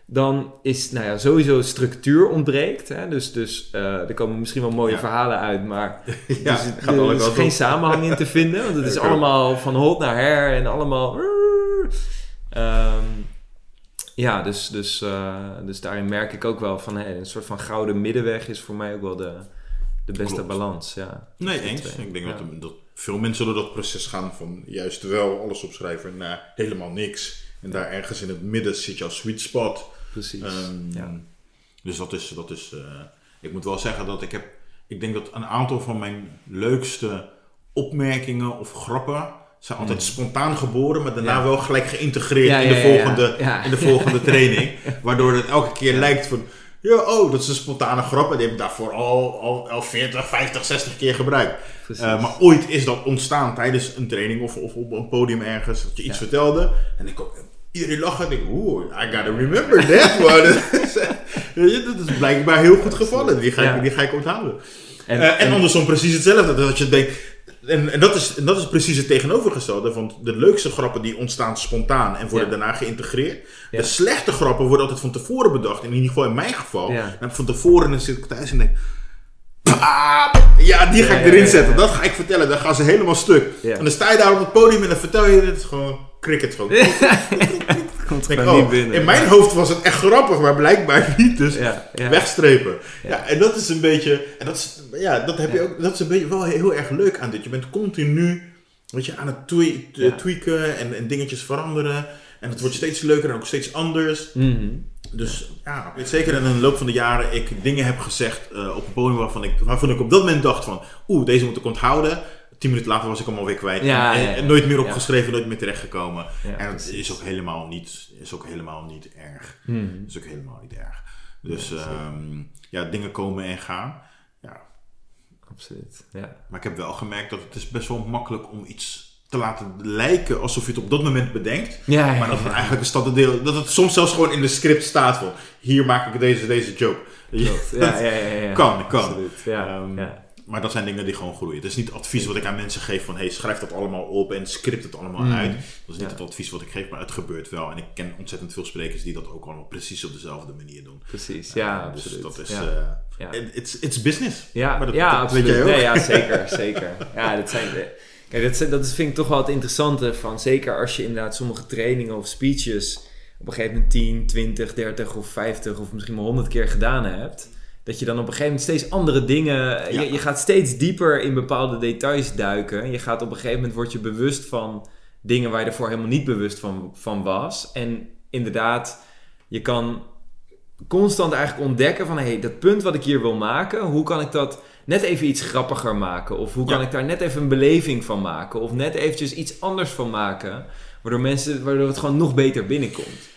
dan is, nou ja, sowieso structuur ontbreekt. Hè? Dus, dus eh, er komen misschien wel mooie
Ja.
verhalen uit, maar
Ja,
dus
gaat
er is geen
op.
samenhang in te vinden. Want het is allemaal van hot naar her en allemaal... Ehm, ja, dus, dus, eh, dus daarin merk ik ook wel van een soort van gouden middenweg is voor mij ook wel de, de beste
Klopt.
balans. Ja.
Nee, eens.
twee.
Ik denk
Ja.
dat, dat veel mensen door dat proces gaan van juist wel alles opschrijven naar helemaal niks. En daar ergens in het midden zit jouw sweet spot.
Precies.
Ehm,
ja.
Dus dat is, dat is eh, ik moet wel zeggen dat ik heb, ik denk dat een aantal van mijn leukste opmerkingen of grappen zijn altijd spontaan geboren, maar daarna
Hmm. Ja.
wel gelijk geïntegreerd
Ja,
in, de volgende, in de volgende training. Waardoor het elke keer lijkt van, ja, oh, dat is een spontane grap en die heb ik daarvoor al, al, al 40, 50, 60 keer gebruikt. Eh, maar ooit is dat ontstaan tijdens een training of, of op een podium ergens, dat je iets
Ja.
vertelde. En ik ook, iedereen lachen en ik, oeh, I gotta remember that one. Dat is blijkbaar heel goed gevallen. Die ga ik,
Ja.
die ga ik onthouden.
En,
Eh, en,
en-
andersom precies hetzelfde. Dat je denkt, en, en, dat is, en dat is precies het tegenovergestelde. Want de leukste grappen die ontstaan spontaan en worden
Ja.
daarna geïntegreerd.
Ja.
De slechte grappen worden altijd van tevoren bedacht. In ieder geval in mijn geval.
Ja.
Dan heb ik van tevoren en dan zit ik thuis en denk... Ja, die ga ik erin zetten. Dat ga ik vertellen. Dan gaan ze helemaal stuk. En dan sta je daar op het podium en dan vertel je het gewoon cricket gewoon.
komt
Denk,
gewoon
oh,
niet binnen.
in mijn hoofd was het echt grappig, maar blijkbaar niet. Dus wegstrepen. Ja. En dat is een beetje, en dat is, ja, dat heb je ook, dat is een beetje wel heel erg leuk aan dit. Je bent continu, weet je, aan het
Ja.
tweaken en, en dingetjes veranderen. En het wordt steeds leuker en ook steeds anders.
Mhm.
Dus ja, ik weet zeker in de loop van de jaren ik dingen heb gezegd eh, op een podium waarvan ik, waarvan ik op dat moment dacht van, oeh, deze moet ik onthouden. Tien minuten later was ik hem alweer kwijt.
Ja,
en,
ja, ja.
en nooit meer opgeschreven, nooit meer terechtgekomen. En het
precies.
is ook helemaal niet, is ook helemaal niet erg. Dat is ook helemaal niet erg. Dus ehm, ja, dingen komen en gaan. Ja,
Absoluut. Ja.
maar ik heb wel gemerkt dat het is best wel makkelijk om iets te laten lijken alsof je het op dat moment bedenkt.
Ja,
Maar dat het eigenlijk een standaarddeel, dat het soms zelfs gewoon in de script staat van hier maak ik deze, deze joke.
Klopt. Ja, ja, ja, ja.
Kan, kan.
Absoluut. Ja,
Ehm,
ja.
Maar dat zijn dingen die gewoon groeien. Het is niet advies wat ik aan mensen geef van... hey, schrijf dat allemaal op en script het allemaal
Mm.
uit. Dat is niet
Ja.
het advies wat ik geef, maar het gebeurt wel. En ik ken ontzettend veel sprekers die dat ook allemaal precies op dezelfde manier doen.
Precies, ja,
Eh, dus
absoluut.
dat is...
ja.
eh,
Ja.
it- it's, it's business.
Ja,
Maar dat-
ja
dat weet jij ook.
Nee, ja, zeker, zeker. Ja, dat zijn... de- Kijk, dat, zijn- dat vind ik toch wel het interessante van... Zeker als je inderdaad sommige trainingen of speeches... op een gegeven moment 10, 20, 30 of 50 of misschien maar 100 keer gedaan hebt... dat je dan op een gegeven moment steeds andere dingen...
Ja.
Je, je gaat steeds dieper in bepaalde details duiken. Je gaat op een gegeven moment... word je bewust van dingen waar je ervoor helemaal niet bewust van, van was. En inderdaad, je kan constant eigenlijk ontdekken van... hey, dat punt wat ik hier wil maken... hoe kan ik dat net even iets grappiger maken? Of hoe kan
Ja.
ik daar net even een beleving van maken? Of net eventjes iets anders van maken... waardoor, mensen, waardoor het gewoon nog beter binnenkomt.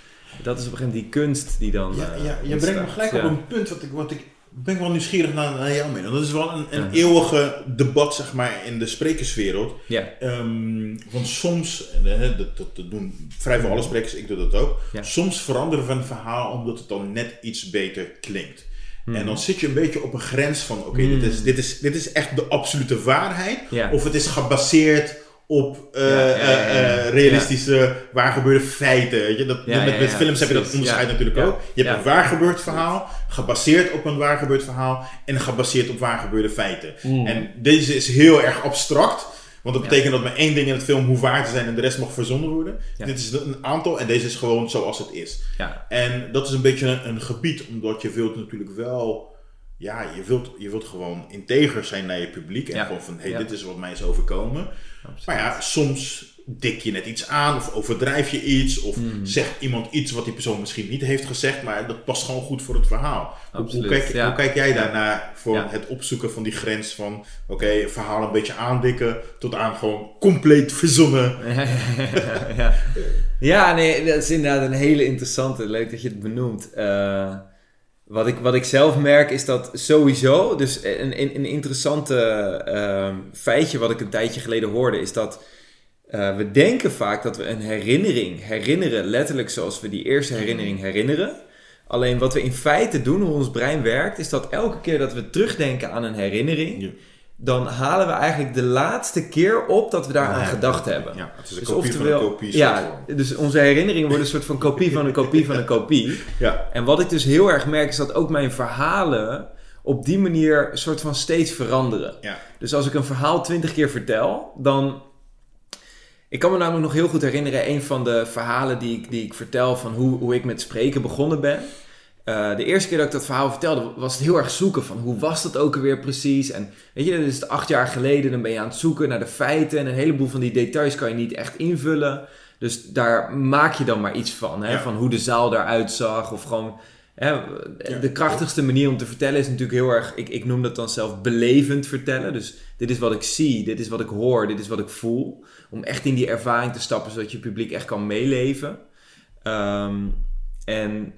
Dat is op een gegeven moment die kunst die dan...
Ja,
eh,
ja, je brengt me gelijk op een punt wat ik, wat ik ben ik wel nieuwsgierig naar, naar jou mee. Dat is wel een, een
Ja.
eeuwige debat, zeg maar, in de sprekerswereld.
Ja,
Ehm, want soms, dat, doen vrijwel alle sprekers, ik doe dat ook.
Ja.
Soms veranderen we een verhaal omdat het dan net iets beter klinkt.
Hmm.
En dan zit je een beetje op een grens van, oké, dit, is, dit, is, dit is echt de absolute waarheid. Of het is gebaseerd op eh,
Ja, ja, ja,
eh, eh, realistische, waar gebeurde feiten. Weet je? Dat, met, films heb je dat onderscheid natuurlijk ook. Je hebt een waar gebeurd verhaal, gebaseerd op een waar gebeurd verhaal en gebaseerd op waar gebeurde feiten.
Hmm.
En deze is heel erg abstract. Want dat betekent dat maar één ding in het film hoeft waar te zijn en de rest mag verzonnen worden. Dit is een aantal en deze is gewoon zoals het is.
ja,
En dat is een beetje een, een gebied, omdat je wilt natuurlijk wel... Ja, je wilt, je wilt gewoon integer zijn naar je publiek. En
Ja.
gewoon van, hé, hey,
Ja.
dit is wat mij is overkomen.
absoluut.
Maar ja, soms dik je net iets aan of overdrijf je iets. Of
Hmm.
zegt iemand iets wat die persoon misschien niet heeft gezegd. Maar dat past gewoon goed voor het verhaal. Hoe- kijk,
ja.
hoe kijk jij daarnaar voor het opzoeken van die grens van... Oké, verhaal een beetje aandikken tot aan gewoon compleet verzonnen.
ja. ja, nee, dat is inderdaad een hele interessante. Leuk dat je het benoemt. Eh, wat, ik, wat ik zelf merk is dat sowieso, dus een, een, een interessante ehm, feitje wat ik een tijdje geleden hoorde, is dat eh, we denken vaak dat we een herinnering herinneren, letterlijk zoals we die eerste herinnering herinneren. Alleen wat we in feite doen, hoe ons brein werkt, is dat elke keer dat we terugdenken aan een herinnering. Dan halen we eigenlijk de laatste keer op dat we daar aan
Ja.
gedacht hebben.
Ja, het is een
Dus
kopie
oftewel,
van een kopie.
ja, dus onze herinneringen worden een soort van kopie van een kopie van een kopie.
ja.
En wat ik dus heel erg merk is dat ook mijn verhalen op die manier een soort van steeds veranderen.
Ja.
Dus als ik een verhaal twintig keer vertel, dan... Ik kan me namelijk nog heel goed herinneren, een van de verhalen die ik, die ik vertel van hoe, hoe ik met spreken begonnen ben. Eh, de eerste keer dat ik dat verhaal vertelde, was het heel erg zoeken van hoe was dat ook alweer precies. En weet je, dat is het acht jaar geleden, dan ben je aan het zoeken naar de feiten. En een heleboel van die details kan je niet echt invullen. Dus daar maak je dan maar iets van. Hè?
Ja.
Van hoe de zaal eruit zag. Of gewoon. Hè,
Ja.
De krachtigste manier om te vertellen is natuurlijk heel erg. Ik, ik noem dat dan zelf belevend vertellen. Dus dit is wat ik zie, dit is wat ik hoor, dit is wat ik voel. Om echt in die ervaring te stappen, zodat je publiek echt kan meeleven. Ehm, en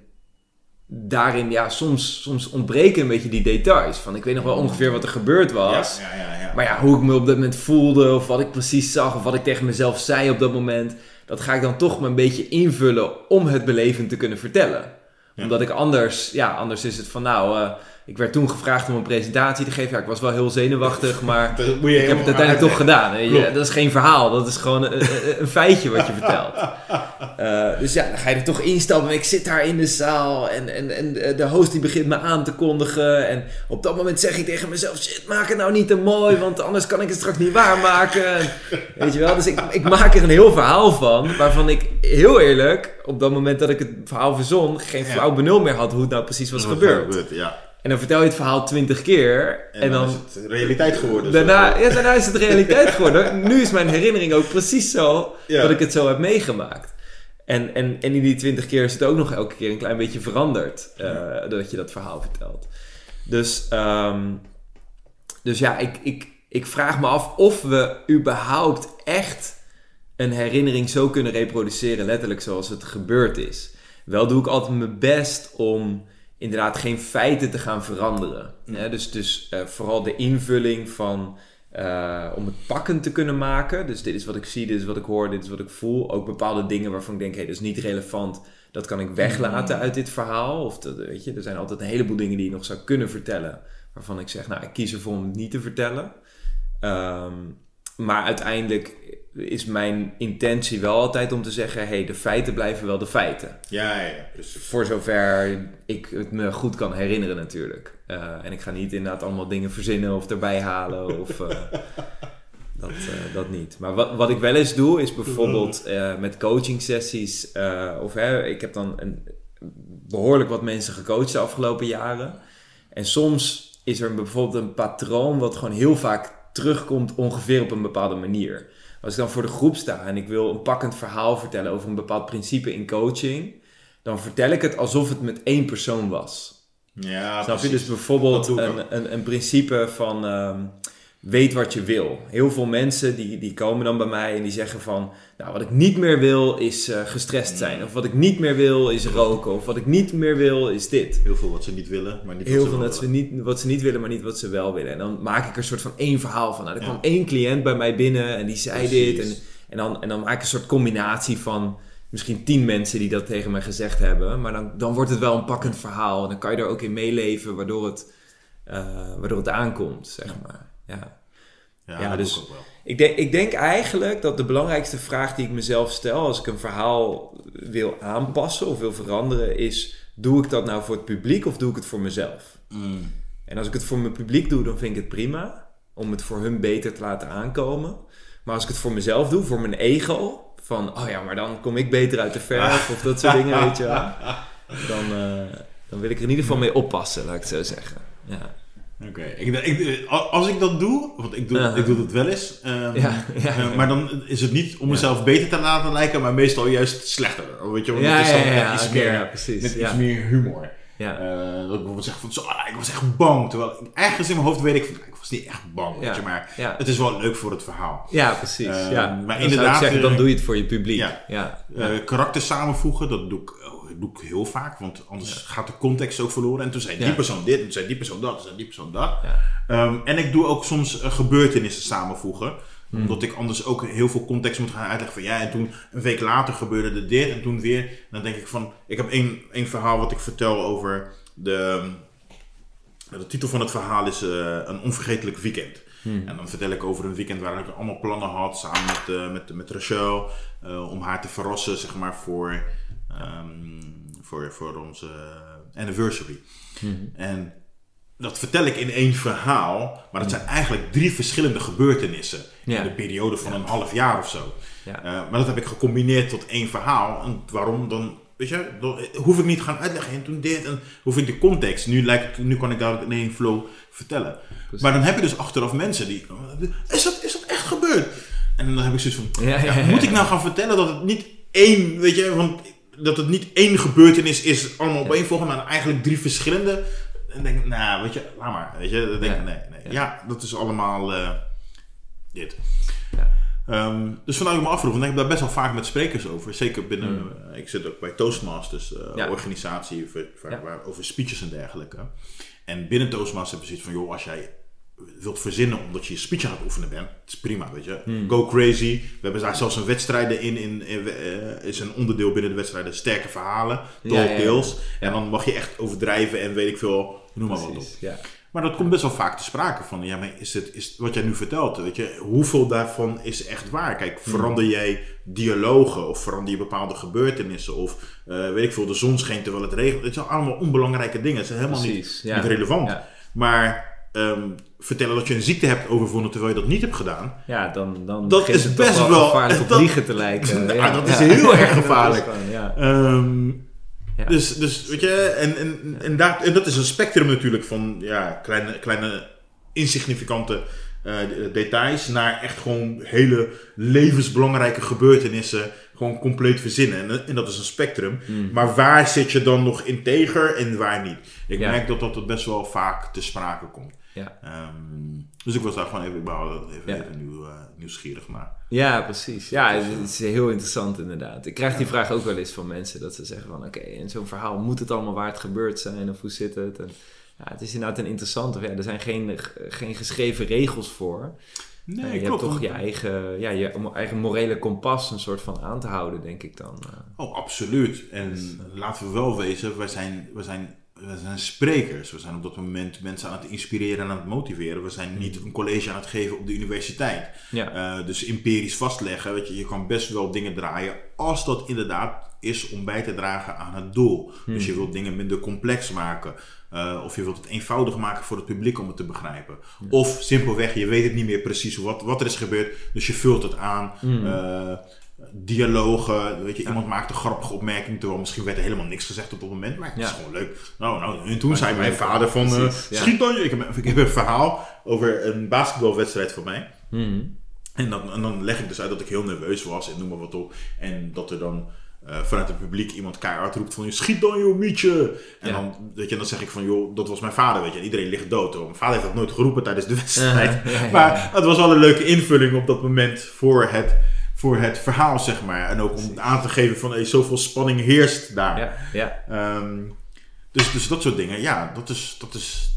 daarin, ja, soms, soms ontbreken een beetje die details. Van ik weet nog wel ongeveer wat er gebeurd was.
Ja, ja, ja, ja.
Maar ja, hoe ik me op dat moment voelde, of wat ik precies zag, of wat ik tegen mezelf zei op dat moment, dat ga ik dan toch maar een beetje invullen om het belevend te kunnen vertellen.
Ja.
Omdat ik anders, ja, anders is het van nou, eh, ik werd toen gevraagd om een presentatie te geven. Ja, ik was wel heel zenuwachtig, maar ik heb het uiteindelijk toch gedaan. Dat is geen verhaal, dat is gewoon een, een, een feitje wat je vertelt. Eh, dus ja, dan ga je er toch instappen. Ik zit daar in de zaal en, en, en de host die begint me aan te kondigen. En op dat moment zeg ik tegen mezelf, shit, maak het nou niet te mooi, want anders kan ik het straks niet waarmaken. En, weet je wel, dus ik, ik maak er een heel verhaal van, waarvan ik heel eerlijk, op dat moment dat ik het verhaal verzon, geen
Ja.
Flauw benul meer had hoe het nou precies was gebeurd.
Ja.
En dan vertel je het verhaal twintig keer
En,
en,
dan,
dan...
is het realiteit geworden.
Daarna, ja, daarna is het realiteit geworden. Nu is mijn herinnering ook precies zo
Ja.
dat ik het zo heb meegemaakt. En, en, en in die twintig keer is het ook nog elke keer een klein beetje veranderd. eh, dat je dat verhaal vertelt. Dus, ehm, dus ja, ik, ik, ik vraag me af of we überhaupt echt een herinnering zo kunnen reproduceren, letterlijk zoals het gebeurd is. Wel doe ik altijd mijn best om inderdaad geen feiten te gaan veranderen.
Mm.
Hè, dus dus eh, vooral de invulling van eh, om het pakkend te kunnen maken. Dus dit is wat ik zie, dit is wat ik hoor, dit is wat ik voel. Ook bepaalde dingen waarvan ik denk, hé, hey, dat is niet relevant. Dat kan ik weglaten uit dit verhaal. Of dat, weet je, er zijn altijd een heleboel dingen die je nog zou kunnen vertellen. Waarvan ik zeg, nou, ik kies ervoor om het niet te vertellen. Ehm, maar uiteindelijk is mijn intentie wel altijd om te zeggen: hé, hey, de feiten blijven wel de feiten.
Ja, ja, precies.
Voor zover ik het me goed kan herinneren, natuurlijk. Uh, en ik ga niet inderdaad allemaal dingen verzinnen of erbij halen. Of, uh, dat, uh, dat niet. Maar wat, wat ik wel eens doe, is bijvoorbeeld met coaching sessies. of hè, ik heb dan een, behoorlijk wat mensen gecoacht de afgelopen jaren. En soms is er bijvoorbeeld een patroon wat gewoon heel vaak terugkomt ongeveer op een bepaalde manier. Als ik dan voor de groep sta en ik wil een pakkend verhaal vertellen over een bepaald principe in coaching, dan vertel ik het alsof het met één persoon was.
Ja,
Snap je? Dus bijvoorbeeld een, een, een, principe van um, weet wat je wil. Heel veel mensen die, die komen dan bij mij en die zeggen van... Nou, wat ik niet meer wil is uh, gestrest zijn. Of wat ik niet meer wil is roken. Of wat ik niet meer wil is dit.
Heel veel wat ze niet willen, maar niet
Heel
wat
veel
ze
wat ze, niet, wat ze niet willen, maar niet wat ze wel willen. En dan maak ik er een soort van één verhaal van. Nou, er kwam één cliënt bij mij binnen en die zei
Precies.
dit. En, en, dan, en dan maak ik een soort combinatie van misschien tien mensen die dat tegen mij gezegd hebben. Maar dan, dan wordt het wel een pakkend verhaal. En dan kan je er ook in meeleven, waardoor het, uh, waardoor het aankomt, zeg maar. Ja,
Ja,
dus-
ook wel.
ik denk, ik denk eigenlijk dat de belangrijkste vraag die ik mezelf stel als ik een verhaal wil aanpassen of wil veranderen is: doe ik dat nou voor het publiek of doe ik het voor mezelf?
Mm.
En als ik het voor mijn publiek doe, dan vind ik het prima om het voor hun beter te laten aankomen. Maar als ik het voor mezelf doe, voor mijn ego, van oh ja, maar dan kom ik beter uit de verf of dat soort dingen, weet je wel. Dan, eh, dan wil ik er in ieder geval mee oppassen, laat ik het zo zeggen. Ja,
Oké, ik, ik, als ik dat doe, want ik doe,
Uh-huh.
ik doe dat wel eens, ehm,
Ja, ja,
eh,
ja.
maar dan is het niet om mezelf beter te laten lijken, maar meestal juist slechter. Weet je, want
Ja,
het is dan met iets, meer,
precies,
met iets meer humor.
ja.
Eh, dat ik bijvoorbeeld zeg van, zo, ah, ik was echt bang. Terwijl ergens in mijn hoofd weet ik van, ik was niet echt bang, weet je, maar het is wel leuk voor het verhaal.
Ja, precies.
Eh,
ja.
maar
Dan
inderdaad,
zeggen,
eh,
dan doe je het voor je publiek.
ja. Eh, karakter samenvoegen, dat doe ik, oh, doe ik heel vaak, want anders gaat de context ook verloren. En toen zei die
Ja.
persoon dit, en toen zei die persoon dat, en toen zei die persoon dat.
Ja.
Ehm, en ik doe ook soms eh, gebeurtenissen samenvoegen.
Hmm.
Omdat ik anders ook heel veel context moet gaan uitleggen van ja, en toen een week later gebeurde er dit en toen weer. Dan denk ik van, ik heb één, één verhaal wat ik vertel over de, de titel van het verhaal is eh, een onvergetelijk weekend. En dan vertel ik over een weekend waar ik allemaal plannen had samen met, eh, met, met Rachel. om haar te verrassen, zeg maar, voor, ehm, voor, voor onze anniversary. En dat vertel ik in één verhaal, maar dat zijn eigenlijk drie verschillende gebeurtenissen.
Ja.
In de periode van een half jaar of zo.
Ja.
Eh, maar dat heb ik gecombineerd tot één verhaal. En waarom dan, weet je, dan hoef ik niet gaan uitleggen. En toen dit, en hoef ik de context. Nu, lijkt nu kan ik daar in één flow vertellen. Maar dan heb je dus achteraf mensen die, is dat, is dat echt gebeurd? En dan heb ik zoiets van, moet ik nou gaan vertellen dat het niet één, weet je, want dat het niet één gebeurtenis is, allemaal op één volgende, maar eigenlijk drie verschillende. En denk nou, weet je, laat maar, weet je. Dan denk ik,
Ja.
nee, nee. Ja. dat is allemaal eh, dit.
Ja.
Ehm, dus vanuit ik me afvroeg, want ik heb daar best wel vaak met sprekers over. Zeker binnen, eh, ik zit ook bij Toastmasters,
Ja.
organisatie, voor, voor-
Ja.
waar- over speeches en dergelijke. En binnen Toastmasters heb je zoiets van, joh, als jij wilt verzinnen omdat je je speech aan het oefenen bent, het is prima, weet je.
Hmm.
Go crazy. We hebben daar zelfs een wedstrijden in, in, in eh, is een onderdeel binnen de wedstrijden, sterke verhalen,
Ja,
talk
ja.
En dan mag je echt overdrijven en weet ik veel, noem maar wat op. Maar dat komt best wel vaak te sprake van, ja, maar is het, is wat jij nu vertelt, weet je, hoeveel daarvan is echt waar? Kijk, verander jij dialogen of verander je bepaalde gebeurtenissen of eh, weet ik veel, de zon scheen terwijl het regent. Het zijn allemaal onbelangrijke dingen, het is helemaal
Precies,
niet, niet relevant. Maar ehm, vertellen dat je een ziekte hebt overwonnen terwijl je dat niet hebt gedaan,
Ja, dan, dan
Dat is
het
best
wel gevaarlijk op
dat-
liegen te lijken.
Ja, dat is heel erg gevaarlijk.
Ja.
Ehm,
Ja.
dus, dus weet je, en, en, en, daar, en dat is een spectrum natuurlijk van ja, kleine, kleine insignificante eh, details naar echt gewoon hele levensbelangrijke gebeurtenissen gewoon compleet verzinnen. En, en dat is een spectrum.
Hmm.
Maar waar zit je dan nog integer en waar niet? Ik
Ja.
merk dat dat best wel vaak te sprake komt.
Ja.
Ehm, dus ik was daar gewoon even, ik wou even,
Ja.
even nieuw, eh, nieuwsgierig naar.
Ja, precies. Ja, het is heel interessant inderdaad. Ik krijg die vraag ook wel eens van mensen dat ze zeggen van oké, in zo'n verhaal moet het allemaal waar het gebeurd zijn of hoe zit het? En Ja, het is inderdaad een interessante. Ja, er zijn geen, geen geschreven regels voor.
Nee,
Ja, je
klopt.
hebt toch
want-
je eigen, ja, je eigen morele kompas een soort van aan te houden, denk ik dan. eh.
Oh, absoluut. En
Dus,
laten we wel wezen, wij zijn, wij, zijn, wij zijn sprekers. We zijn op dat moment mensen aan het inspireren en aan het motiveren. We zijn niet een college aan het geven op de universiteit.
Ja,
Eh, dus empirisch vastleggen, weet je, je kan best wel dingen draaien als dat inderdaad is om bij te dragen aan het doel. Dus je wilt dingen minder complex maken. eh, of je wilt het eenvoudig maken voor het publiek om het te begrijpen. Of simpelweg, je weet het niet meer precies wat, wat er is gebeurd. Dus je vult het aan. Eh, dialogen, weet je, iemand maakt een grappige opmerking, terwijl misschien werd er helemaal niks gezegd op dat moment, maar het is gewoon leuk. Nou, nou, en toen
Maar
zei mijn vader van, eh, schiet dan je. Ik heb, ik heb een verhaal over een basketbalwedstrijd van mij.
Mhm.
En dan, en dan leg ik dus uit dat ik heel nerveus was en noem maar wat op. En dat er dan eh, vanuit het publiek iemand keihard roept van... Schiet dan joh, Mietje! En
Ja.
dan, weet je, dan zeg ik van, joh, dat was mijn vader, weet je. En iedereen ligt dood. hoor. Mijn vader heeft dat nooit geroepen tijdens de wedstrijd.
Ja, ja, ja.
Maar het was wel een leuke invulling op dat moment voor het, voor het verhaal, zeg maar. En ook om aan te geven van, hey, zoveel spanning heerst daar.
ja, ja.
Ehm, dus, dus dat soort dingen, ja, dat is, dat is,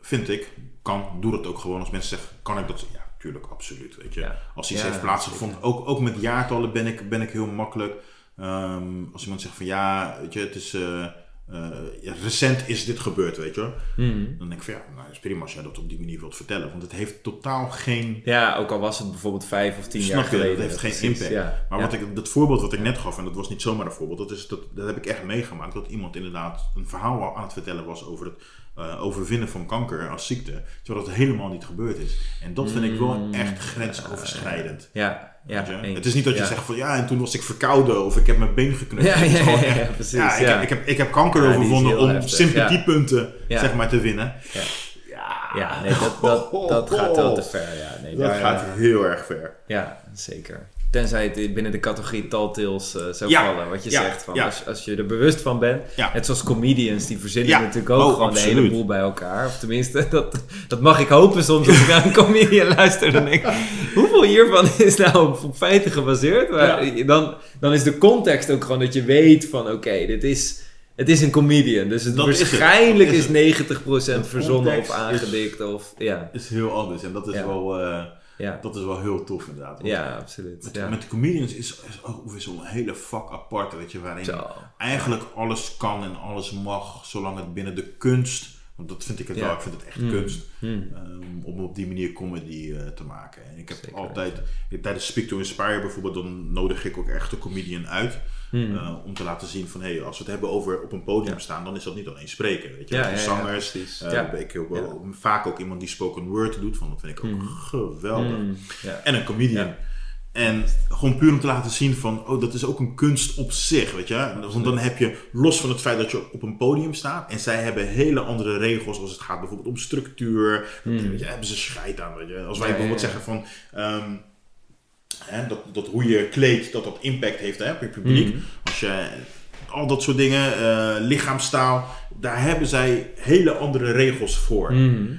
vind ik, kan, doe dat ook gewoon. Als mensen zeggen, kan ik dat? Ja, tuurlijk, absoluut, weet je.
Ja.
Als iets heeft plaatsgevonden, ook, ook met jaartallen ben ik, ben ik heel makkelijk. Ehm, als iemand zegt van, ja, weet je, het is, eh, eh, recent is dit gebeurd, weet je.
Mhm.
Dan denk ik van, ja, nou, is prima als jij dat op die manier wilt vertellen. Want het heeft totaal geen
Ja, ook al was het bijvoorbeeld vijf of tien jaar
je,
geleden.
dat heeft geen
precies,
impact.
Ja.
Maar
ja.
wat ik, dat voorbeeld wat ik net gaf, en dat was niet zomaar een voorbeeld, dat, is, dat, dat heb ik echt meegemaakt. Dat iemand inderdaad een verhaal aan het vertellen was over het eh, overwinnen van kanker als ziekte, terwijl dat helemaal niet gebeurd is. En dat vind ik wel
Mm,
echt grensoverschrijdend.
Ja, ja.
Het is niet dat je
Ja.
zegt van ja, en toen was ik verkouden of ik heb mijn been gekneusd.
Ja, ja, ja, precies,
ja, ik. Heb, ik, heb, ik heb kanker overwonnen om
heftig,
sympathiepunten zeg maar, te winnen.
Ja.
Ja,
Ja, nee, dat, dat, dat gaat wel te ver. Ja, nee,
Dat
daar,
gaat
eh,
heel erg ver.
Ja, zeker. Tenzij het binnen de categorie Talltales eh zou
Ja,
vallen, wat je
ja,
zegt. Van,
ja.
als, als je er bewust van bent. Net zoals comedians, die verzinnen natuurlijk ook
oh,
gewoon
absoluut.
de hele boel bij elkaar. Of tenminste, dat, dat mag ik hopen soms als ik naar een comedian luister. Dan denk ik, hoeveel hiervan is nou op, feiten gebaseerd? Maar dan, dan is de context ook gewoon dat je weet van, oké, dit is... Het is een comedian, dus het
Dat is het.
waarschijnlijk
is
is,
het.
90%
De
verzonnen of
context is-
aangedikt. Of, ja,
is heel anders en dat is, wel, eh,
ja,
dat is wel heel tof inderdaad. Want
ja, absoluut.
Met,
Ja.
met de comedians is, is ook weer zo'n hele vak apart, weet je, waarin
Zo.
eigenlijk alles kan en alles mag, zolang het binnen de kunst, want dat vind ik het
Ja.
wel, ik vind het echt
Mm.
kunst,
Hmm.
ehm, om op die manier comedy eh, te maken. En ik heb
Zeker
altijd, tijdens Speak to Inspire bijvoorbeeld, dan nodig ik ook echt een comedian uit,
Hmm.
eh, om te laten zien van, hé, als we het hebben over op een podium
Ja.
staan, dan is dat niet alleen spreken, weet je.
Ja, ja,
zangers,
Ja.
ik heb wel vaak ook iemand die spoken word doet, van dat vind ik ook
Mm.
geweldig.
Hmm. Ja.
En een comedian. En gewoon puur om te laten zien van, oh, dat is ook een kunst op zich, weet je. Want dan heb je, los van het feit dat je op een podium staat, en zij hebben hele andere regels als het gaat bijvoorbeeld om structuur.
Hmm.
Weet je, hebben ze scheid aan, weet je. Als wij bijvoorbeeld zeggen van, ehm, hè, dat, dat hoe je kleedt, dat dat impact heeft hè, op je publiek.
Mhm.
Als je, al dat soort dingen, eh, lichaamstaal, daar hebben zij hele andere regels voor.
Mhm.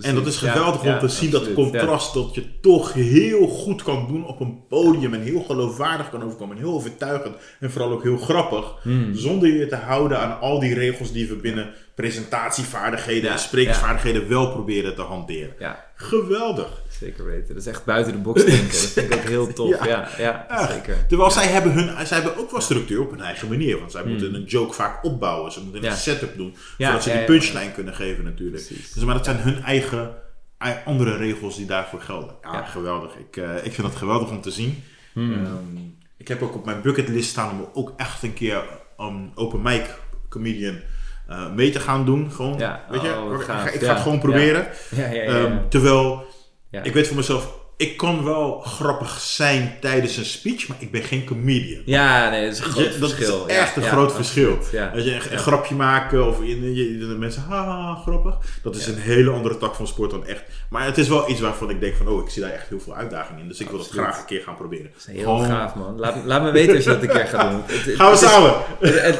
En dat is geweldig
Ja,
om te zien, dat contrast, dat je toch heel goed kan doen op een podium en heel geloofwaardig kan overkomen en heel overtuigend en vooral ook heel grappig.
Mhm.
zonder je te houden aan al die regels die we binnen presentatievaardigheden en sprekersvaardigheden wel proberen te hanteren. Geweldig!
Zeker weten. Dat is echt buiten de box denken. Dat vind ik ook heel tof.
Ja.
Ja, ja,
Echt.
zeker.
Terwijl zij, hebben hun, zij hebben ook wel structuur op hun eigen manier, want zij moeten een joke vaak opbouwen, ze moeten
Hmm.
Een setup doen, zodat ze die punchline kunnen geven natuurlijk.
Precies.
Dus, maar dat zijn hun eigen, ei- andere regels die daarvoor gelden. Ja, geweldig. Ik, eh, ik vind het geweldig om te zien.
Hmm.
Ehm, ik heb ook op mijn bucketlist staan om ook echt een keer een open mic comedian eh, mee te gaan doen. Gewoon,
Ja,
weet je,
oh,
ik, ga, ik ga het gewoon proberen.
Ja, ja, ja. ja.
Ehm, terwijl,
Ja.
ik weet voor mezelf, ik kan wel grappig zijn tijdens een speech, maar ik ben geen comedian.
Ja, nee, dat is een groot
Je- dat
verschil.
is
Ja,
echt een
ja,
groot verschil.
Ja.
Als je een, een grapje maken of je, je- de mensen, haha, grappig. Dat is een hele andere tak van sport dan echt. Maar het is wel iets waarvan ik denk van, oh, ik zie daar echt heel veel uitdaging in. Dus ik wil dat graag een keer gaan proberen.
Dat is heel
Gewoon-
gaaf, man. Laat, laat me weten als je dat een keer gaat doen. Het- het-
Gaan we
het
samen?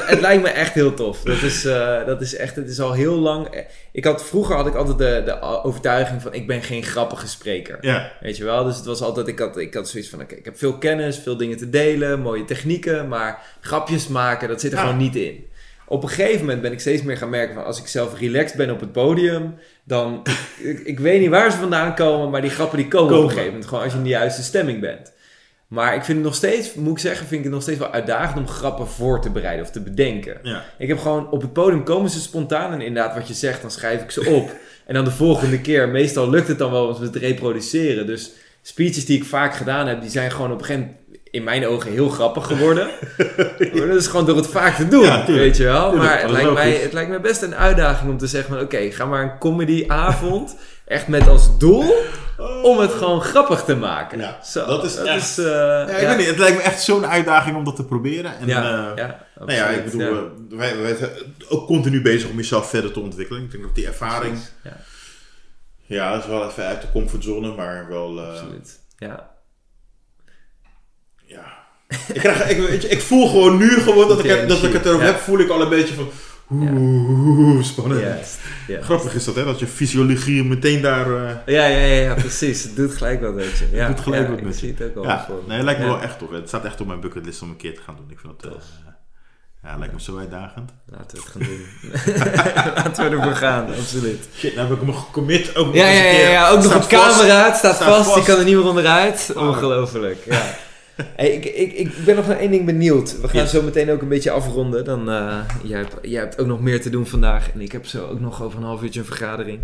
Het lijkt me echt heel tof. Dat is, eh, dat is echt, het is al heel lang. Ik had, vroeger had ik altijd de, de overtuiging van ik ben geen grappige spreker.
Ja,
Weet je wel? Dus het was altijd, ik had, ik had zoiets van, oké, ik heb veel kennis, veel dingen te delen, mooie technieken, maar grapjes maken, dat zit er
Ja.
gewoon niet in. op een gegeven moment ben ik steeds meer gaan merken van als ik zelf relaxed ben op het podium, dan, ik, ik weet niet waar ze vandaan komen, maar die grappen die komen, op een gegeven moment. Gewoon als je in de juiste stemming bent. Maar ik vind het nog steeds, moet ik zeggen, vind ik het nog steeds wel uitdagend om grappen voor te bereiden of te bedenken.
Ja.
Ik heb gewoon op het podium komen ze spontaan en inderdaad wat je zegt, dan schrijf ik ze op. en dan de volgende keer, meestal lukt het dan wel om ze te reproduceren. Dus speeches die ik vaak gedaan heb, die zijn gewoon op een gegeven moment in mijn ogen heel grappig geworden. Dat is gewoon door het vaak te doen,
Ja,
weet je wel.
Tuurlijk,
maar het lijkt, mij, het lijkt mij best een uitdaging om te zeggen van... Oké, ga maar een comedyavond echt met als doel om het gewoon grappig te maken.
Ja,
Zo,
dat is echt-
eh,
Ja, ik weet niet, het lijkt me echt zo'n uitdaging om dat te proberen. En,
Ja,
eh,
ja,
nou ja, ik bedoel, eh, wij, wij zijn ook continu bezig om jezelf verder te ontwikkelen. Ik denk dat die ervaring,
Precies, Ja,
ja, dat is wel even uit de comfortzone, maar wel,
absoluut. Ja.
ja. Ik, krijg, ik, weet je, ik voel gewoon nu gewoon dat ik, het, dat ik het
Ja.
heb, voel ik al een beetje van, oeh, spannend. Grappig is dat, hè, dat je fysiologie meteen daar... eh,
Ja, ja, ja, ja, precies. Het doet gelijk wat met je. Ja,
Het doet gelijk wat
ik
met je.
het ook al
Ja,
voor me.
nee, het lijkt me wel echt tof. Het staat echt op mijn bucketlist om een keer te gaan doen. Ik vind het, eh, ja, lijkt me zo uitdagend.
Laten we het gaan doen. Laten we ervoor gaan, absoluut.
Shit, nou heb ik me gecommit ook nog
Ja, ja, ja, ja, ook nog op camera. Het staat,
Staat
vast,
vast.
je kan er niet meer onderuit. Ongelooflijk, ja. Hey, ik, ik, ik ben nog naar één ding benieuwd. We gaan zo meteen ook een beetje afronden. Dan, eh, jij, hebt, jij hebt ook nog meer te doen vandaag. En ik heb zo ook nog over een half uurtje een vergadering.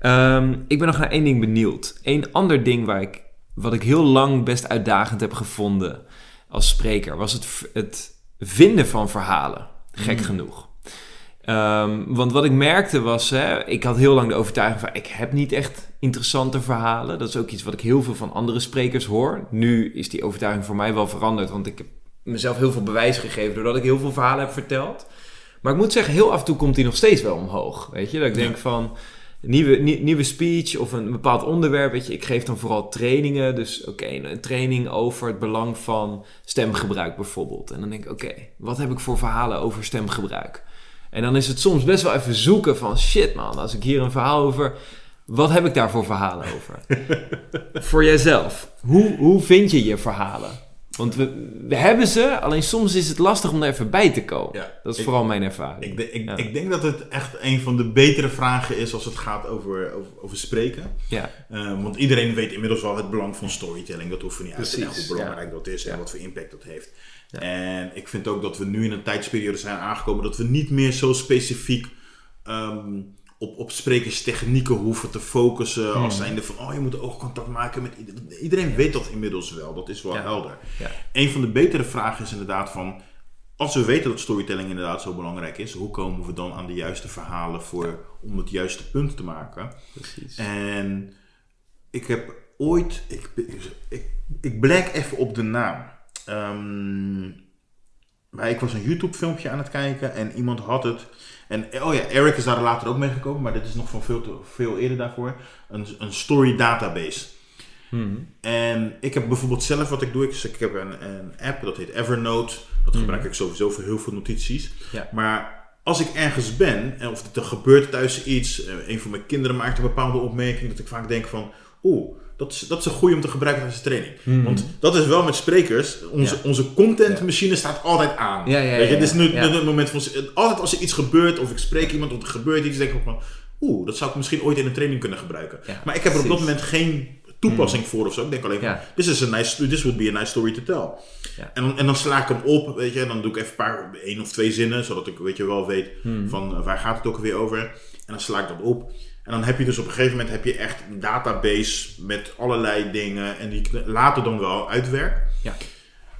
Ehm, ik ben nog naar één ding benieuwd. Eén ander ding waar ik, wat ik heel lang best uitdagend heb gevonden als spreker... was het, het vinden van verhalen. Gek
Mm.
genoeg. Ehm, want wat ik merkte was, hè, ik had heel lang de overtuiging van, ik heb niet echt interessante verhalen. Dat is ook iets wat ik heel veel van andere sprekers hoor. Nu is die overtuiging voor mij wel veranderd, want ik heb mezelf heel veel bewijs gegeven doordat ik heel veel verhalen heb verteld. Maar ik moet zeggen, heel af en toe komt die nog steeds wel omhoog. Weet je, dat ik denk van, nieuwe, nie- nieuwe speech of een bepaald onderwerp. Weet je, ik geef dan vooral trainingen. Dus oké, een training over het belang van stemgebruik bijvoorbeeld. En dan denk ik, oké, wat heb ik voor verhalen over stemgebruik? En dan is het soms best wel even zoeken van shit man, als ik hier een verhaal over. Wat heb ik daar voor verhalen over? voor jijzelf. Hoe, hoe vind je je verhalen? Want we, we hebben ze, alleen soms is het lastig om er even bij te komen.
Ja,
dat is
ik-
vooral mijn ervaring.
Ik, ik,
Ja.
ik denk dat het echt een van de betere vragen is als het gaat over, over, over spreken.
ja,
Eh, want iedereen weet inmiddels wel het belang van storytelling. Dat hoeven we niet uit te leggen hoe belangrijk dat is en wat voor impact dat heeft.
Ja.
En ik vind ook dat we nu in een tijdsperiode zijn aangekomen dat we niet meer zo specifiek ehm, op, op sprekerstechnieken hoeven te focussen.
Hmm.
Als zijnde van, oh je moet oogcontact maken met iedereen. Iedereen weet dat inmiddels wel, dat is wel
Ja.
helder. Een van de betere vragen is inderdaad van, als we weten dat storytelling inderdaad zo belangrijk is, hoe komen we dan aan de juiste verhalen voor, om het juiste punt te maken?
precies.
En ik heb ooit, ik, ik, ik blijk even op de naam. Ehm, maar ik was een YouTube filmpje aan het kijken en iemand had het. En oh ja, Eric is daar later ook mee gekomen, maar dit is nog van veel, te, veel eerder daarvoor. Een, een story database.
Mhm.
En ik heb bijvoorbeeld zelf wat ik doe. Ik, ik heb een, een app, dat heet Evernote. Dat gebruik ik sowieso voor heel veel notities.
Ja.
Maar als ik ergens ben, en of er gebeurt thuis iets, eh, een van mijn kinderen maakt een bepaalde opmerking, dat ik vaak denk van, oeh, dat is, dat is een goede om te gebruiken tijdens de training.
Mhm.
Want dat is wel met sprekers, onze,
Ja.
onze contentmachine staat altijd aan.
Ja, ja,
Weet je, het is nu, het moment van, altijd als er iets gebeurt, of ik spreek iemand, of er gebeurt iets, denk ik van, oeh, dat zou ik misschien ooit in een training kunnen gebruiken. Maar ik heb er op dat moment geen toepassing voor of zo. Ik denk alleen van, this, is a nice, this would be a nice story to tell. En, dan, en dan sla ik hem op, weet je, en dan doe ik even een paar, één of twee zinnen, zodat ik, weet je, wel weet
Hmm.
van waar gaat het ook weer over. En dan sla ik dat op. En dan heb je dus op een gegeven moment heb je echt een database met allerlei dingen en die later dan wel uitwerk.
Ja.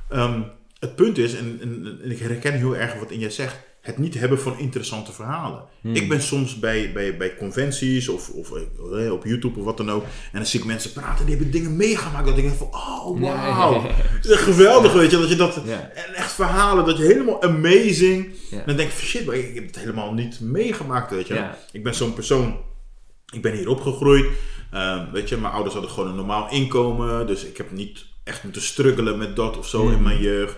Ehm, het punt is, en, en, en ik herken heel erg wat in jij zegt, het niet hebben van interessante verhalen.
Hmm.
Ik ben soms bij, bij, bij conventies of, of eh, op YouTube of wat dan ook. En dan zie ik mensen praten, die hebben dingen meegemaakt. Dat ik denk van, oh wauw.
ja.
Is geweldig, weet je. Dat je dat,
Ja.
en echt verhalen, dat je helemaal amazing.
Ja.
En dan denk ik van, shit, maar ik, ik heb het helemaal niet meegemaakt, weet je. Ik ben zo'n persoon, ik ben hier opgegroeid. Ehm, weet je, mijn ouders hadden gewoon een normaal inkomen. Dus ik heb niet echt moeten struggelen met dat of zo
Hmm.
in mijn jeugd.